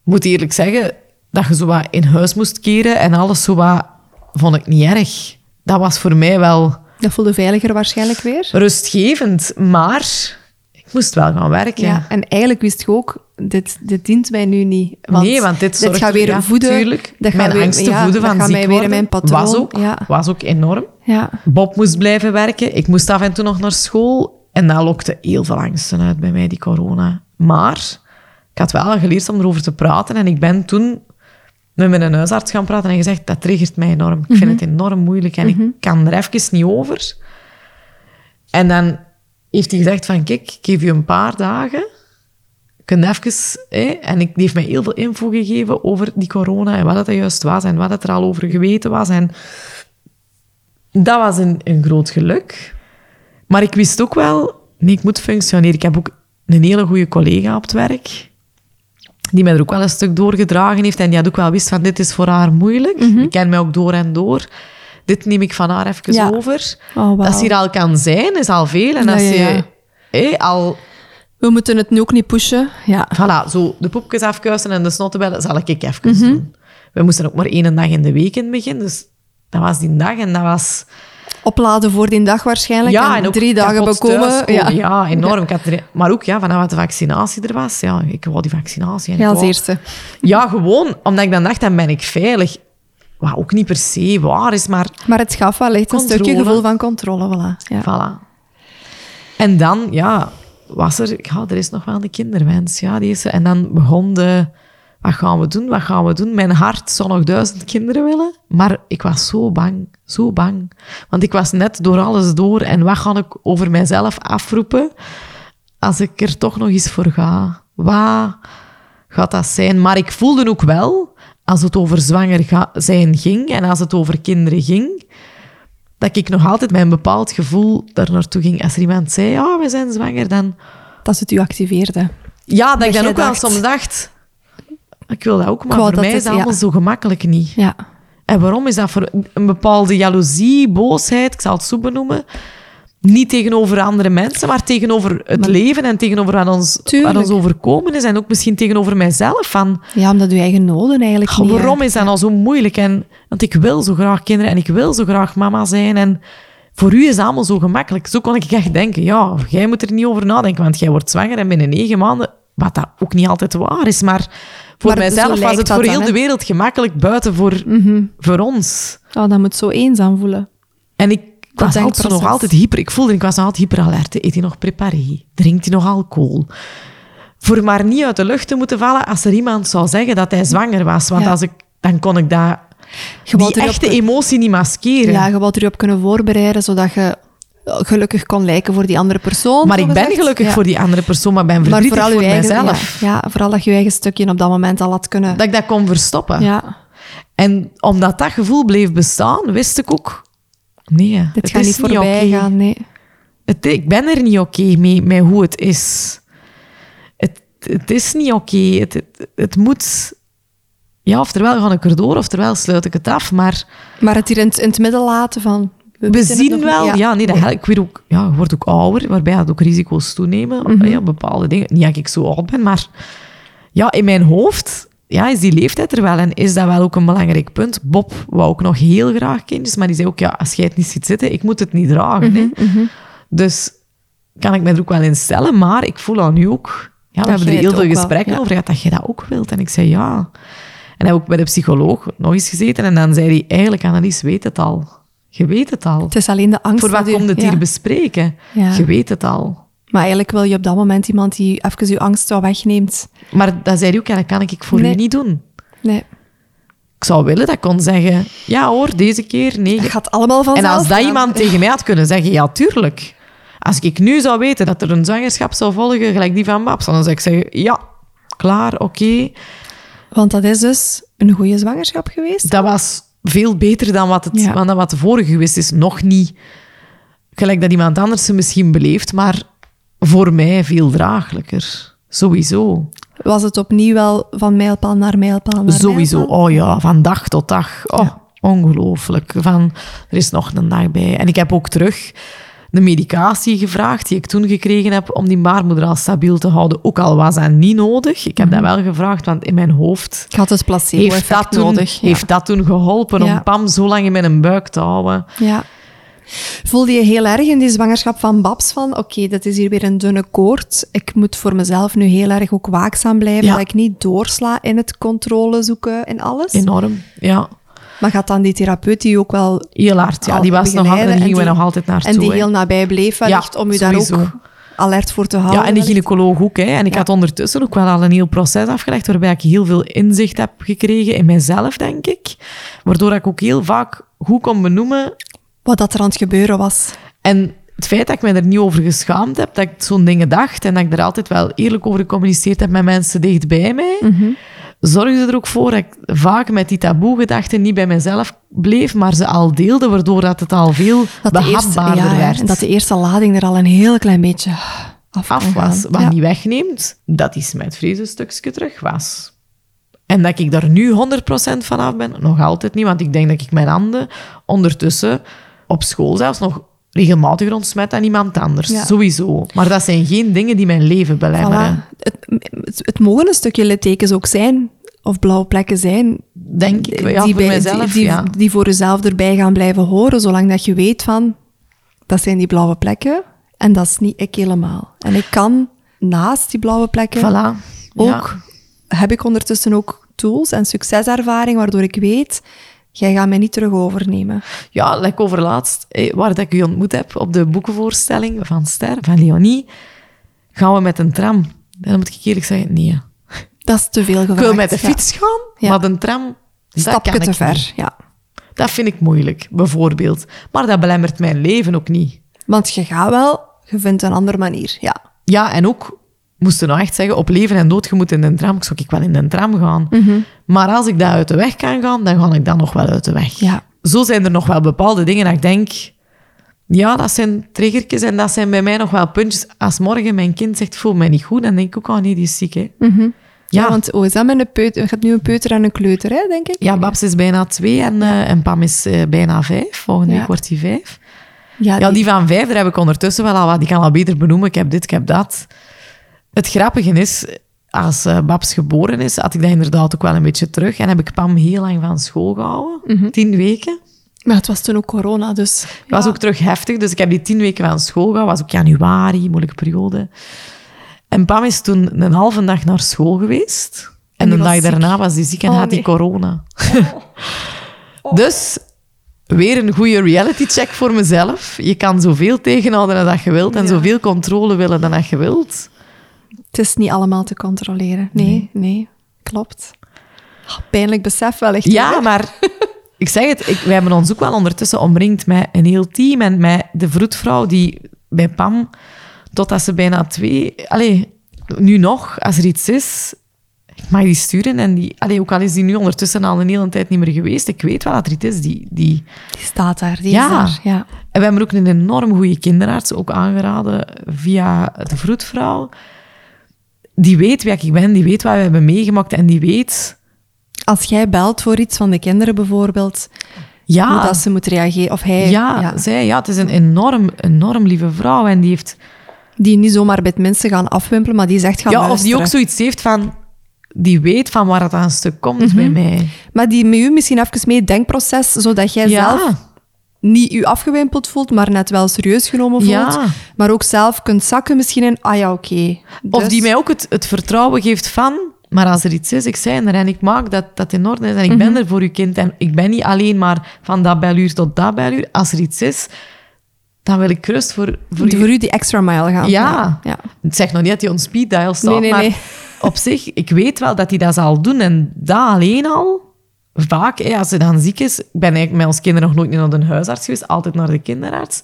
Ik moet eerlijk zeggen, dat je zo wat in huis moest keren en alles zo wat... Vond ik niet erg. Dat was voor mij wel Dat voelde veiliger waarschijnlijk weer. rustgevend. Maar ik moest wel gaan werken. Ja, en eigenlijk wist je ook, dit, dit dient mij nu niet. Want nee, want dit zorgt gaat weer ja, voeden. tuurlijk. dat mijn gaat weer, angst te ja, voeden dat van ziek mij weer in worden mijn patroon. was ook, Ja, was ook enorm. ja. Bob moest blijven werken. Ik moest af en toe nog naar school. En dat lokte heel veel angsten uit bij mij, die corona. Maar ik had wel geleerd om erover te praten. En ik ben toen met mijn huisarts gaan praten en gezegd, dat triggert mij enorm. Ik vind het enorm moeilijk en ik kan er even niet over. En dan heeft hij gezegd van, kijk, ik geef je een paar dagen. Je kunt even... Hè, en ik, die heeft mij heel veel info gegeven over die corona en wat het juist was en wat het er al over geweten was. En dat was een, een groot geluk. Maar ik wist ook wel, nee, ik moet functioneren. Ik heb ook een hele goede collega op het werk, die mij er ook wel een stuk doorgedragen heeft en die had ook wel wist van, dit is voor haar moeilijk. Ik ken mij ook door en door. Dit neem ik van haar even Ja. over. Oh. Dat ze hier al kan zijn, is al veel. En als ja, je hé, al We moeten het nu ook niet pushen. Ja. Voilà, zo de poepjes afkuisen en de snottenbellen zal ik even Mhm. doen. We moesten ook maar één dag in de week in het begin, dus dat was die dag en dat was... Opladen voor die dag waarschijnlijk. en, ook drie dagen bekomen. Ja, Ja, enorm. Er- maar ook ja, vanaf de vaccinatie er was, ja, ik wou die vaccinatie. En ja als wou- eerste. Ja, gewoon, omdat ik dan dacht, dan ben ik veilig. Wat ook niet per se waar is, maar Maar het gaf wel echt een stukje gevoel van controle. Voilà. Ja. Voilà. En dan, ja, was er... Ja, er is nog wel de kinderwens. Ja, die is, en dan begon de... Wat gaan we doen? Wat gaan we doen? Mijn hart zou nog duizend kinderen willen. Maar ik was zo bang. Zo bang. Want ik was net door alles door. En wat ga ik over mijzelf afroepen als ik er toch nog eens voor ga? Wat gaat dat zijn? Maar ik voelde ook wel, als het over zwanger zijn ging en als het over kinderen ging, dat ik nog altijd met een bepaald gevoel daar naartoe ging. Als er iemand zei, ja, we zijn zwanger, dan... Dat het u activeerde. Ja, dat, Dat ik dan ook wel dacht- soms dacht... Ik wil dat ook, maar voor mij is het- dat allemaal ja. zo gemakkelijk niet. Ja. En waarom is dat voor een bepaalde jaloezie, boosheid, ik zal het zo benoemen, niet tegenover andere mensen, maar tegenover het leven en tegenover wat ons, Tuurlijk. wat ons overkomen is en ook misschien tegenover mijzelf. Van, ja, omdat uw eigen noden eigenlijk goh, niet... waarom is dat nou zo moeilijk? En, want ik wil zo graag kinderen en ik wil zo graag mama zijn. En voor u is dat allemaal zo gemakkelijk. Zo kon ik echt denken, ja, jij moet er niet over nadenken, want jij wordt zwanger en binnen negen maanden, wat dat ook niet altijd waar is, maar voor Maar mijzelf was het voor heel de wereld gemakkelijk buiten voor, Mhm. voor ons. Oh, dat moet zo eenzaam voelen. En ik was altijd nog altijd hyper. Ik voelde, ik was nog altijd hyperalert. Eet hij nog preparé? Drinkt hij nog alcohol? Voor maar niet uit de lucht te moeten vallen als er iemand zou zeggen dat hij zwanger was. Want Ja. als ik, dan kon ik dat Je die erop echte emotie niet maskeren. Ja, je wilt er je op kunnen voorbereiden, zodat je gelukkig kon lijken voor die andere persoon. maar ik ben gelukkig Ja. voor die andere persoon, maar ben Maar verdrietig vooral voor eigen, mezelf. Ja, ja, vooral dat je je eigen stukje op dat moment al had kunnen... Dat ik dat kon verstoppen. ja, En omdat dat gevoel bleef bestaan, wist ik ook... Nee, dit het gaat niet voorbij gaan, nee. Het, ik ben er niet oké mee, met hoe het is. Het, het is niet oké. Het, het, het moet... Ja, oftewel ga ik erdoor, oftewel sluit ik het af. Maar Maar het hier in het, in het midden laten van... we zien wel... niet. Ja, nee, dat ik weet ook... Ja, je wordt ook ouder, waarbij dat ook risico's toenemen. Mhm. Ja, bepaalde dingen. Niet dat ik zo oud ben, maar... Ja, in mijn hoofd ja, is die leeftijd er wel. En is dat wel ook een belangrijk punt. Bob wou ook nog heel graag kindjes, maar die zei ook... Ja, als jij het niet ziet zitten, ik moet het niet dragen. Mhm, hè. Dus kan ik me er ook wel in stellen. Maar ik voel aan nu ook... Ja, we hebben jij er heel veel wel, gesprekken ja. over gehad, dat je dat ook wilt. En ik zei ja. En heb ook bij de psycholoog nog eens gezeten. En dan zei hij, eigenlijk, Annelies, weet het al. Je weet het al. Het is alleen de angst... Voor wat komt het ja. hier bespreken? Ja. Je weet het al. Maar eigenlijk wil je op dat moment iemand die even je angst wel wegneemt. Maar dat zei hij ook, dat kan ik voor Nee. u niet doen. Nee, Ik zou willen dat ik kon zeggen, ja hoor, deze keer, nee. dat gaat allemaal vanzelf En als dat iemand tegen mij had kunnen zeggen, ja, tuurlijk. Als ik nu zou weten dat er een zwangerschap zou volgen, gelijk die van Babs, dan zou ik zeggen, ja, klaar, oké. Want dat is dus een goede zwangerschap geweest. Dat was veel beter dan wat, het, Ja. dan wat de vorige geweest is. Nog niet gelijk dat iemand anders ze misschien beleeft, maar voor mij veel draaglijker. Sowieso. Was het opnieuw wel van mijlpaal naar mijlpaal naar Sowieso. mijlpaal? Oh ja, van dag tot dag. Oh, ongelooflijk. Van, er is nog een dag bij. En ik heb ook terug de medicatie gevraagd die ik toen gekregen heb om die baarmoeder al stabiel te houden. Ook al was dat niet nodig. Ik heb dat wel gevraagd, want in mijn hoofd Ik had het heeft placebo-effect dat, toen, nodig. Ja. heeft dat toen geholpen Ja. om Pam zo lang in mijn buik te houden. Ja. Voelde je heel erg in die zwangerschap van Babs van, oké, dit is hier weer een dunne koord. Ik moet voor mezelf nu heel erg ook waakzaam blijven, Ja. dat ik niet doorsla in het controle zoeken en alles. Enorm, ja. Maar gaat dan die therapeut die ook wel Heel hard, ja. Die was nog altijd, gingen we nog altijd naartoe. en die heel nabij bleef wellicht Ja, om u daar sowieso. ook alert voor te houden? Ja, en de gynaecoloog ook. Hè. En ik had ondertussen ook wel al een heel proces afgelegd, waarbij ik heel veel inzicht heb gekregen in mijzelf, denk ik. Waardoor ik ook heel vaak goed kon benoemen. Wat dat er aan het gebeuren was. En het feit dat ik me er niet over geschaamd heb, dat ik zo'n dingen dacht en dat ik er altijd wel eerlijk over gecommuniceerd heb met mensen dicht bij mij, Mhm. Zorgde er ook voor dat ik vaak met die taboe-gedachten niet bij mezelf bleef, maar ze al deelde, waardoor dat het al veel Dat eerste, ja, werd. En dat de eerste lading er al een heel klein beetje af, was. Wat Ja. niet wegneemt, dat die smetvrees een stukje terug was. En dat ik daar nu 100% van af ben, nog altijd niet, want ik denk dat ik mijn handen ondertussen op school zelfs nog regelmatig ontsmet aan iemand anders. Ja. Sowieso. Maar dat zijn geen dingen die mijn leven belemmeren. Voilà. Het, het, het mogen een stukje littekens ook zijn, of blauwe plekken zijn, Denk ik, ja, voor bij- mezelf, die, die, die voor jezelf erbij gaan blijven horen, zolang dat je weet van, dat zijn die blauwe plekken, en dat is niet ik helemaal. En ik kan naast die blauwe plekken Voilà. ook, heb ik ondertussen ook tools en succeservaring, waardoor ik weet, jij gaat mij niet terug overnemen. Ja, like overlaatst, eh, waar dat ik u ontmoet heb op de boekenvoorstelling van Ster, van Leonie, gaan we met een tram. Dan moet ik eerlijk zeggen, nee. Dat is te veel Ik gevraagd. wil met de ja. fiets gaan, Ja. maar een tram, dat Stapje te ik ver, niet. ja. Dat vind ik moeilijk, bijvoorbeeld. Maar dat belemmert mijn leven ook niet. Want je gaat wel, je vindt een andere manier, ja. Ja, en ook, moesten nou echt zeggen, op leven en dood, je moet in de tram. Zou ik wel in de tram gaan. Mhm. Maar als ik daar uit de weg kan gaan, dan ga ik dan nog wel uit de weg. Ja. Zo zijn er nog wel bepaalde dingen dat ik denk... Ja, dat zijn triggertjes en dat zijn bij mij nog wel puntjes. Als morgen mijn kind zegt, ik voel me niet goed, dan denk ik ook, oh nee, die is ziek, hè. Ja, Ja, want oh, is dat met een peuter? Je hebt nu een peuter en een kleuter, hè, denk ik? ja, Babs is bijna twee en, eh, en Pam is eh, bijna vijf. Volgende Ja. week wordt hij vijf. Ja, Ja, die van vijf, daar heb ik ondertussen wel al wat. Die kan al beter benoemen. Ik heb dit, ik heb dat. Het grappige is, als eh, Babs geboren is, had ik dat inderdaad ook wel een beetje terug. En heb ik Pam heel lang van school gehouden. Tien weken. Maar het was toen ook corona, dus... Het was ook terug heftig. Dus ik heb die tien weken van school gehouden. was ook januari, moeilijke periode. En Pam is toen een halve dag naar school geweest. En, de dag ziek. daarna was hij ziek en Oh, had hij nee. corona. dus weer een goede reality check voor mezelf. Je kan zoveel tegenhouden dat je wilt en Ja. zoveel controle willen dan dat je wilt. Het is niet allemaal te controleren. Nee, nee, klopt. Ah, Pijnlijk besef wel echt. Ja, hoor. maar ik zeg het, ik, wij hebben ons ook wel ondertussen omringd met een heel team en met de vroedvrouw die bij Pam, totdat ze bijna twee... Allee, nu nog, als er iets is, ik mag die sturen. En die, allee, ook al is die nu ondertussen al een hele tijd niet meer geweest, ik weet wel dat er iets is. Die, die, Die staat daar, die Ja. is daar. Ja. En we hebben ook een enorm goede kinderarts, ook aangeraden via de vroedvrouw. Die weet wie ik ben, die weet wat we hebben meegemaakt en die weet... Als jij belt voor iets van de kinderen bijvoorbeeld, Ja, dat ze moet reageren, of hij, ja, ja, zij, ja, het is een enorm, enorm lieve vrouw en die heeft... die niet zomaar bij het mensen gaan afwimpelen, maar die echt gaan Ja, of die ook zoiets heeft van... Die weet van waar het aan een stuk komt Mhm. bij mij. Maar die met u misschien even mee het denkproces, zodat jij zelf niet u afgewimpeld voelt, maar net wel serieus genomen voelt. Ja. Maar ook zelf kunt zakken misschien in, ah ja, oké. Of Dus- die mij ook het, het vertrouwen geeft van... Maar als er iets is, ik zei er en ik maak dat dat in orde is. En ik Mhm. ben er voor uw kind. En ik ben niet alleen maar van dat beluur tot dat beluur. Als er iets is, dan wil ik rust voor, voor voor, u. u die extra mile gaan. Ja. ja. Ik zeg nog niet dat hij on speed dial staat, Nee, nee, maar nee. op zich, ik weet wel dat hij dat zal doen. En dat alleen al, vaak, hè, als ze dan ziek is... Ik ben eigenlijk met ons kinderen nog nooit naar de huisarts geweest, altijd naar de kinderarts.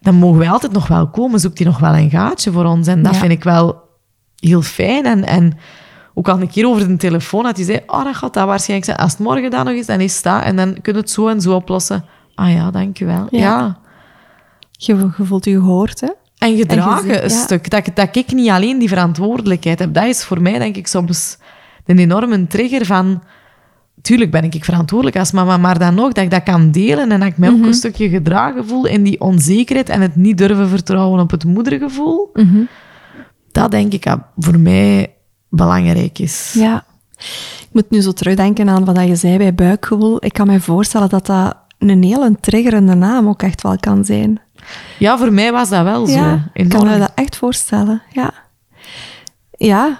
Dan mogen wij altijd nog wel komen, zoekt hij nog wel een gaatje voor ons. En dat Ja. vind ik wel heel fijn. En, en ook al een keer over de telefoon, dat hij zei, oh, dat gaat dat waarschijnlijk zijn. Als het morgen dan nog is, dan is dat. En dan kun je het zo en zo oplossen. Ah ja, dankjewel. Ja. ja. Je, je voelt je gehoord, hè? En gedragen een ja. stuk. Dat, ik- dat ik niet alleen die verantwoordelijkheid heb. Dat is voor mij, denk ik, soms een enorme trigger van... Tuurlijk ben ik verantwoordelijk als mama, maar dan nog dat ik dat kan delen en dat ik mij Mhm. ook een stukje gedragen voel in die onzekerheid en het niet durven vertrouwen op het moedergevoel. Mhm. Dat denk ik dat voor mij belangrijk is. Ja. Ik moet nu zo terugdenken aan wat je zei bij buikgevoel. Ik kan me voorstellen dat dat een hele triggerende naam ook echt wel kan zijn. Ja, voor mij was dat wel zo. Ik kan me dat echt voorstellen. Ja. Ja.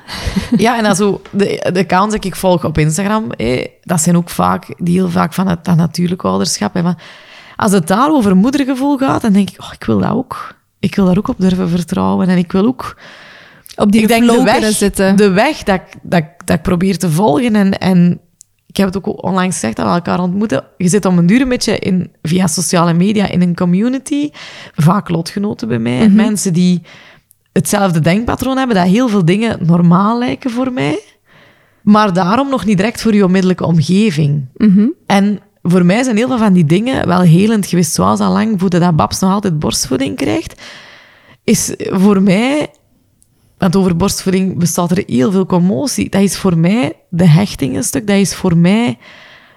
Ja, en dan zo, de, de accounts die ik volg op Instagram, hé, dat zijn ook vaak, die heel vaak van het dat natuurlijke ouderschap. Hè, maar als het daar over moedergevoel gaat, dan denk ik, oh, ik wil dat ook. Ik wil daar ook op durven vertrouwen. En ik wil ook Op die ik denk de weg, zitten. de weg dat, ik- dat, dat ik probeer te volgen. En, en ik heb het ook onlangs gezegd dat we elkaar ontmoeten. Je zit om een duur een beetje in, via sociale media in een community. Vaak lotgenoten bij mij. Mhm. mensen die hetzelfde denkpatroon hebben, dat heel veel dingen normaal lijken voor mij. Maar daarom nog niet direct voor je onmiddellijke omgeving. Mhm. En voor mij zijn heel veel van die dingen wel helend geweest. Zoals al lang voeden dat Babs nog altijd borstvoeding krijgt. Is voor mij... Want over borstvoeding bestaat er heel veel commotie. Dat is voor mij de hechting een stuk. Dat is voor mij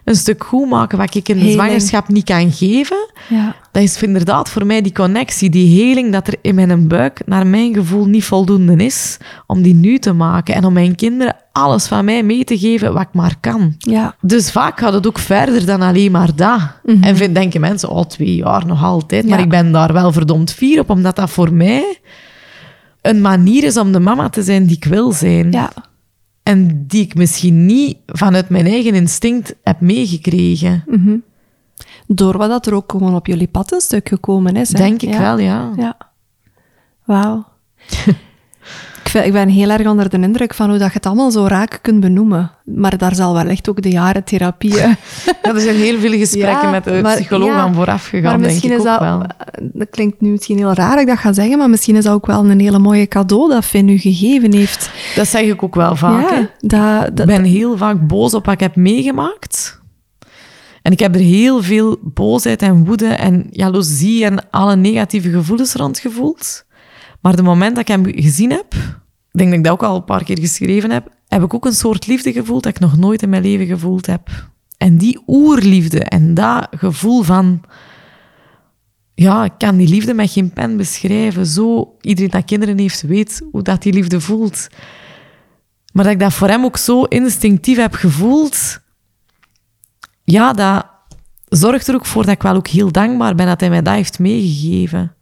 een stuk goed maken wat ik in de Heling. zwangerschap niet kan geven. Ja. Dat is inderdaad voor mij die connectie, die heling dat er in mijn buik, naar mijn gevoel, niet voldoende is om die nu te maken. En om mijn kinderen alles van mij mee te geven wat ik maar kan. Ja. Dus vaak gaat het ook verder dan alleen maar dat. En vind, denken mensen, oh, twee jaar nog altijd. Maar Ja. ik ben daar wel verdomd fier op, omdat dat voor mij een manier is om de mama te zijn die ik wil zijn. Ja. En die ik misschien niet vanuit mijn eigen instinct heb meegekregen. Door wat dat er ook gewoon op jullie pad een stuk gekomen is. Hè? Denk ik Ja. wel, ja. Ja. Wauw. ik, vind- ik ben heel erg onder de indruk van hoe dat je het allemaal zo raak kunt benoemen. Maar daar zal wel echt ook de jaren therapie... Ja, er zijn heel veel gesprekken Ja, met de maar- psycholoog aan vooraf gegaan, denk ik is ook dat, wel. dat klinkt nu misschien heel raar dat ik dat ga zeggen, maar misschien is dat ook wel een hele mooie cadeau dat Finn u gegeven heeft. Dat zeg ik ook wel vaak. ja, dat, Ik ben heel vaak boos op wat ik heb meegemaakt. En ik heb er heel veel boosheid en woede en jaloezie en alle negatieve gevoelens rond gevoeld. Maar de moment dat ik hem gezien heb, ik denk dat ik dat ook al een paar keer geschreven heb, heb ik ook een soort liefde gevoeld dat ik nog nooit in mijn leven gevoeld heb. En die oerliefde en dat gevoel van... Ja, ik kan die liefde met geen pen beschrijven. Zo, iedereen dat kinderen heeft, weet hoe dat die liefde voelt. Maar dat ik dat voor hem ook zo instinctief heb gevoeld, ja, dat zorgt er ook voor dat ik wel ook heel dankbaar ben dat hij mij dat heeft meegegeven.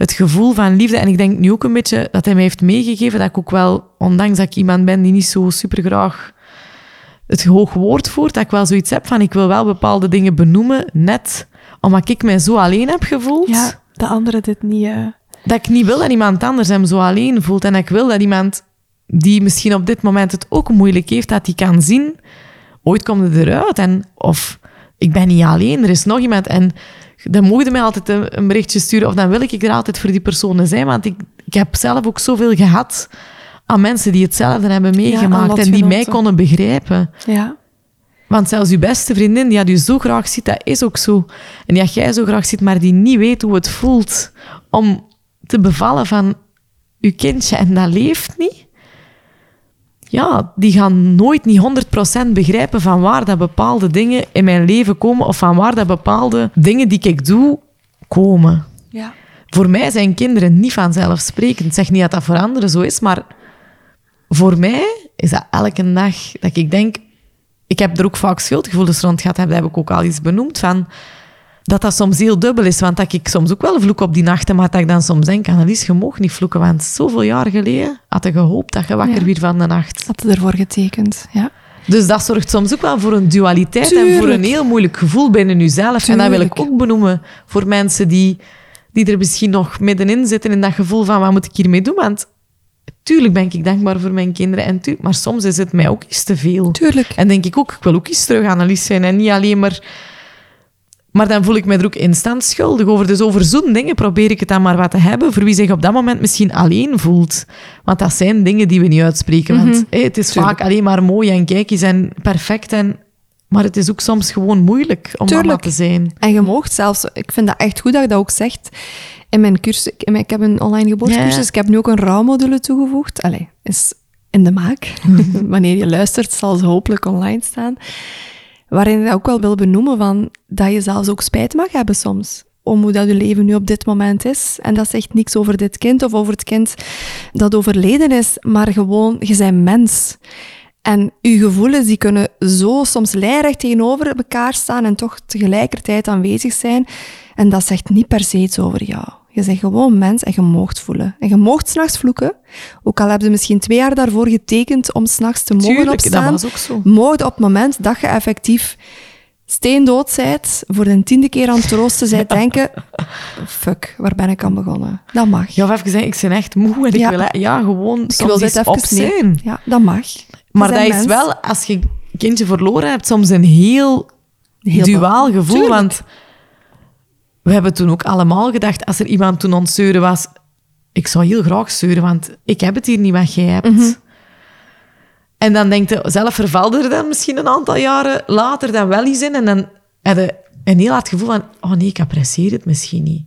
Het gevoel van liefde. En ik denk nu ook een beetje dat hij mij heeft meegegeven dat ik ook wel, ondanks dat ik iemand ben die niet zo super graag het hoog woord voert, dat ik wel zoiets heb van ik wil wel bepaalde dingen benoemen, net omdat ik mij zo alleen heb gevoeld ja, de anderen dit niet... eh, dat ik niet wil dat iemand anders hem zo alleen voelt. En ik wil dat iemand die misschien op dit moment het ook moeilijk heeft, dat die kan zien, ooit komt het eruit. En, of ik ben niet alleen, er is nog iemand. En dan mogen je mij altijd een, een berichtje sturen, of dan wil ik er altijd voor die personen zijn, want ik, ik heb zelf ook zoveel gehad aan mensen die hetzelfde hebben meegemaakt en die mij konden begrijpen. Ja. Want zelfs je beste vriendin, die je zo graag ziet, dat is ook zo. En die jij zo graag ziet, maar die niet weet hoe het voelt om te bevallen van je kindje en dat leeft niet. Ja, die gaan nooit niet 100% begrijpen van waar dat bepaalde dingen in mijn leven komen of van waar dat bepaalde dingen die ik doe komen. Ja. Voor mij zijn kinderen niet vanzelfsprekend. Ik zeg niet dat dat voor anderen zo is, maar voor mij is dat elke dag dat ik denk... Ik heb er ook vaak schuldgevoelens rond gehad, dat heb ik ook al eens benoemd, van dat dat soms heel dubbel is. Want dat ik soms ook wel vloek op die nachten, maar dat ik dan soms denk, Annelies, je mag niet vloeken, want zoveel jaar geleden had je gehoopt dat je wakker Ja. weer van de nacht. Had het ervoor getekend, ja. Dus dat zorgt soms ook wel voor een dualiteit en voor een heel moeilijk gevoel binnen jezelf. En dat wil ik ook benoemen voor mensen die, die er misschien nog middenin zitten in dat gevoel van wat moet ik hiermee doen? Want tuurlijk ben ik dankbaar voor mijn kinderen, en tuurlijk, maar soms is het mij ook iets te veel. Tuurlijk. En denk ik ook, ik wil ook eens terug Annelies zijn en niet alleen maar... Maar dan voel ik me er ook instant schuldig over. Dus over zo'n dingen probeer ik het dan maar wat te hebben voor wie zich op dat moment misschien alleen voelt. Want dat zijn dingen die we niet uitspreken. Want hé, het is Tuurlijk. vaak alleen maar mooi en kijk eens en perfect. En, maar het is ook soms gewoon moeilijk om mama Tuurlijk. te zijn. En je moogt zelfs, ik vind dat echt goed dat je dat ook zegt. In mijn cursus, ik, heb een online geboortecursus, Ja. ik heb nu ook een rouwmodule toegevoegd. Allee, is in de maak. Wanneer je luistert, zal ze hopelijk online staan. Waarin ik ook wel wil benoemen van, dat je zelfs ook spijt mag hebben soms. Om hoe dat je leven nu op dit moment is. En dat zegt niks over dit kind of over het kind dat overleden is, maar gewoon, je bent mens. En uw gevoelens die kunnen zo soms lijnrecht tegenover elkaar staan en toch tegelijkertijd aanwezig zijn. En dat zegt niet per se iets over jou. Je bent gewoon mens en je moogt voelen. En je moogt s'nachts vloeken. Ook al hebben ze misschien twee jaar daarvoor getekend om s'nachts te mogen Tuurlijk, dat opstaan. was ook zo. Mocht op het moment dat je effectief steendood bent, voor de tiende keer aan het troosten zijt, denken... Fuck, waar ben ik aan begonnen? Dat mag. Ja, of even zeggen, ik ben echt moe en ik Ja. wil ja, gewoon ik soms wil dit op even zijn. Ja, dat mag. Maar Je dat is wel, als je kindje verloren hebt, soms een heel, Heel duaal gevoel. Tuurlijk. Want we hebben toen ook allemaal gedacht, als er iemand toen ontzeuren was, ik zou heel graag zeuren, want ik heb het hier niet wat jij hebt. Mhm. En dan denk je, zelf vervalt er dan misschien een aantal jaren later dan wel eens in. En dan heb je een heel hard gevoel van, oh nee, ik apprecieer het misschien niet.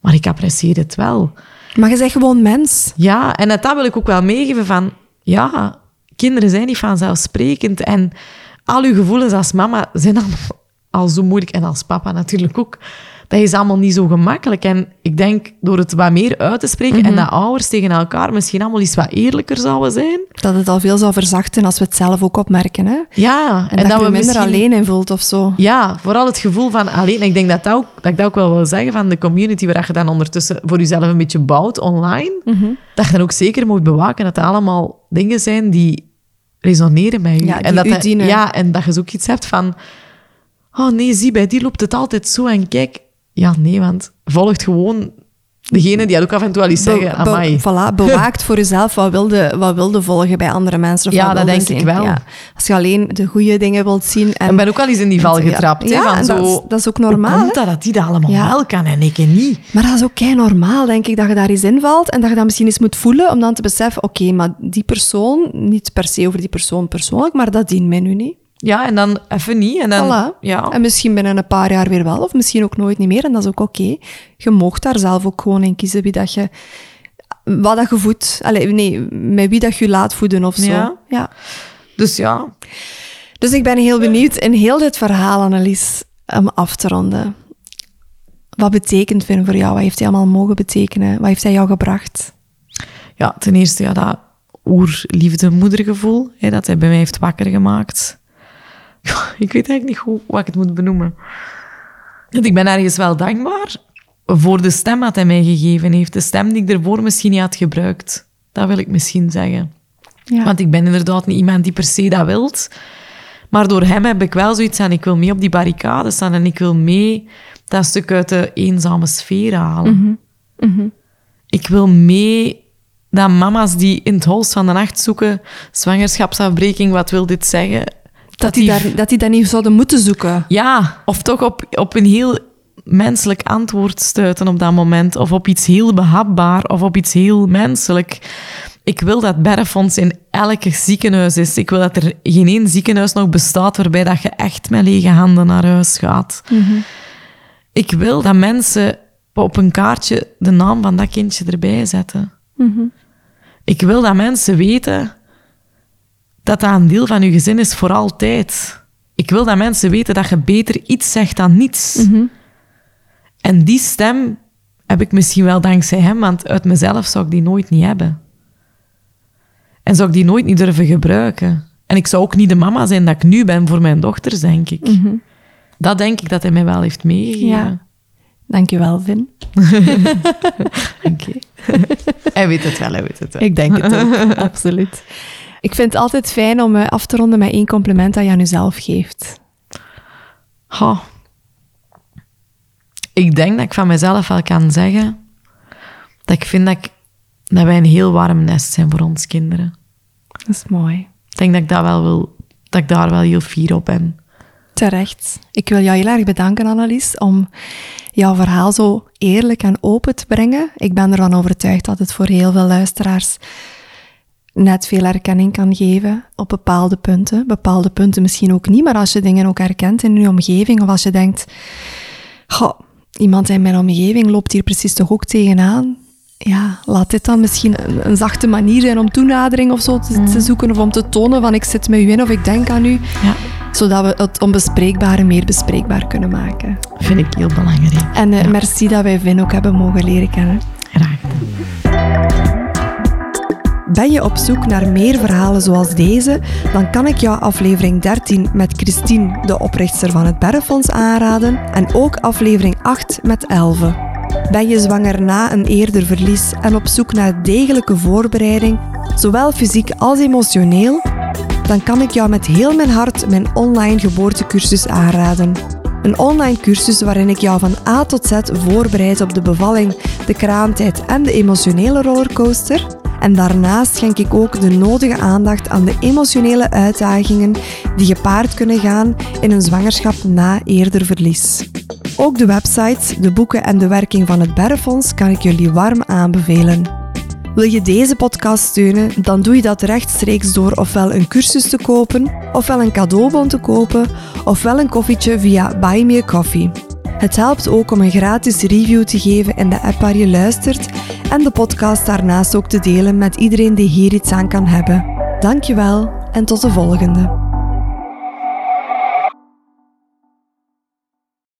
Maar ik apprecieer het wel. Maar je bent gewoon mens. Ja, en dat wil ik ook wel meegeven van... Ja, kinderen zijn niet vanzelfsprekend. En al uw gevoelens als mama zijn al, al zo moeilijk. En als papa natuurlijk ook. Dat is allemaal niet zo gemakkelijk. En ik denk, door het wat meer uit te spreken... Mhm. en dat ouders tegen elkaar misschien allemaal eens wat eerlijker zouden zijn. Dat het al veel zou verzachten als we het zelf ook opmerken. Hè? Ja, En, dat, je je minder misschien- alleen in voelt of zo. Ja, vooral het gevoel van alleen. En ik denk dat, dat, ook, dat ik dat ook wel wil zeggen van de community, waar je dan ondertussen voor jezelf een beetje bouwt online. Mhm. Dat je dan ook zeker moet bewaken dat het allemaal dingen zijn die resoneren met je. Ja, en dat dat-. Ja, en dat je zo ook iets hebt van... Oh nee, zie, bij die loopt het altijd zo. En kijk... Ja, nee, want volgt gewoon degene die dat ook af en toe al eens zeggen. Be- be- Amai. voilà, bewaakt voor jezelf wat wilde, wat wilde volgen bij andere mensen. Of Ja, dat denk ik wel. Ja. Als je alleen de goede dingen wilt zien. En, ben ook al eens in die val getrapt. Ja, van zo, dat is- dat is ook hoe normaal, hè? dat dat die dat allemaal Ja. wel kan en ik niet? Maar dat is ook kei normaal, denk ik, dat je daar eens invalt en dat je dat misschien eens moet voelen om dan te beseffen, oké, maar die persoon, niet per se over die persoon persoonlijk, maar dat dient mij nu niet. Ja, en dan even niet. En dan, Voilà. ja. En misschien binnen een paar jaar weer wel, of misschien ook nooit niet meer. En dat is ook oké. Je mocht daar zelf ook gewoon in kiezen wie dat je, wat dat je voedt. Allee, nee, met wie dat je laat voeden of zo. Ja. ja. Dus ja, Dus ik ben heel benieuwd in heel dit verhaal, Annelies, om af te ronden. Wat betekent Vin voor jou? Wat heeft hij allemaal mogen betekenen? Wat heeft hij jou gebracht? ja, ten eerste ja, dat oerliefde-moedergevoel, hè, dat hij bij mij heeft wakker gemaakt. ik weet eigenlijk niet hoe, wat ik het moet benoemen. Want ik ben ergens wel dankbaar voor de stem dat hij mij gegeven heeft. De stem die ik ervoor misschien niet had gebruikt. Dat wil ik misschien zeggen. Ja. Want ik ben inderdaad niet iemand die per se dat wilt. Maar door hem heb ik wel zoiets aan, ik wil mee op die barricade staan en ik wil mee dat stuk uit de eenzame sfeer halen. Ik wil mee dat mama's die in het holst van de nacht zoeken, zwangerschapsafbreking, wat wil dit zeggen? Dat, die, daar, dat die dat niet zouden moeten zoeken. Ja, of toch op, op een heel menselijk antwoord stuiten op dat moment. Of op iets heel behapbaar, of op iets heel menselijk. Ik wil dat Berrefonds in elke ziekenhuis is. Ik wil dat er geen één ziekenhuis nog bestaat waarbij dat je echt met lege handen naar huis gaat. Ik wil dat mensen op een kaartje de naam van dat kindje erbij zetten. Ik wil dat mensen weten dat dat een deel van je gezin is voor altijd. Ik wil dat mensen weten dat je beter iets zegt dan niets. En die stem heb ik misschien wel dankzij hem, want uit mezelf zou ik die nooit niet hebben. En zou ik die nooit niet durven gebruiken. En ik zou ook niet de mama zijn dat ik nu ben voor mijn dochters, denk ik. Dat denk ik dat hij mij wel heeft meegegeven. Ja. Dankjewel, Vin. Dank je. hij weet het wel, hij weet het wel. Ik denk het ook, absoluut. Ik vind het altijd fijn om eh, af te ronden met één compliment dat je aan jezelf geeft. Ha. Ik denk dat ik van mezelf wel kan zeggen dat ik vind dat, ik, dat wij een heel warm nest zijn voor ons kinderen. Dat is mooi. Ik denk dat ik, dat wel wil, dat ik daar wel heel fier op ben. Terecht. Ik wil jou heel erg bedanken, Annelies, om jouw verhaal zo eerlijk en open te brengen. Ik ben ervan overtuigd dat het voor heel veel luisteraars net veel erkenning kan geven op bepaalde punten. Bepaalde punten misschien ook niet, maar als je dingen ook herkent in je omgeving of als je denkt, goh, iemand in mijn omgeving loopt hier precies toch ook tegenaan. Ja, laat dit dan misschien een, een zachte manier zijn om toenadering of zo te, te, zoeken of om te tonen van ik zit met u in of ik denk aan u. Ja. Zodat we het onbespreekbare meer bespreekbaar kunnen maken. Vind ik heel belangrijk. En uh, merci dat wij Vin ook hebben mogen leren kennen. Graag gedaan. Ben je op zoek naar meer verhalen zoals deze, dan kan ik jou aflevering 13 met Christine, de oprichter van het Berrefonds, aanraden en ook aflevering 8 met Elve. Ben je zwanger na een eerder verlies en op zoek naar degelijke voorbereiding, zowel fysiek als emotioneel? Dan kan ik jou met heel mijn hart mijn online geboortecursus aanraden. Een online cursus waarin ik jou van A tot Z voorbereid op de bevalling, de kraamtijd en de emotionele rollercoaster. En daarnaast schenk ik ook de nodige aandacht aan de emotionele uitdagingen die gepaard kunnen gaan in een zwangerschap na eerder verlies. Ook de websites, de boeken en de werking van het Berrefonds kan ik jullie warm aanbevelen. Wil je deze podcast steunen, dan doe je dat rechtstreeks door ofwel een cursus te kopen, ofwel een cadeaubon te kopen, ofwel een koffietje via Buy Me a Coffee. Het helpt ook om een gratis review te geven in de app waar je luistert en de podcast daarnaast ook te delen met iedereen die hier iets aan kan hebben. Dankjewel en tot de volgende.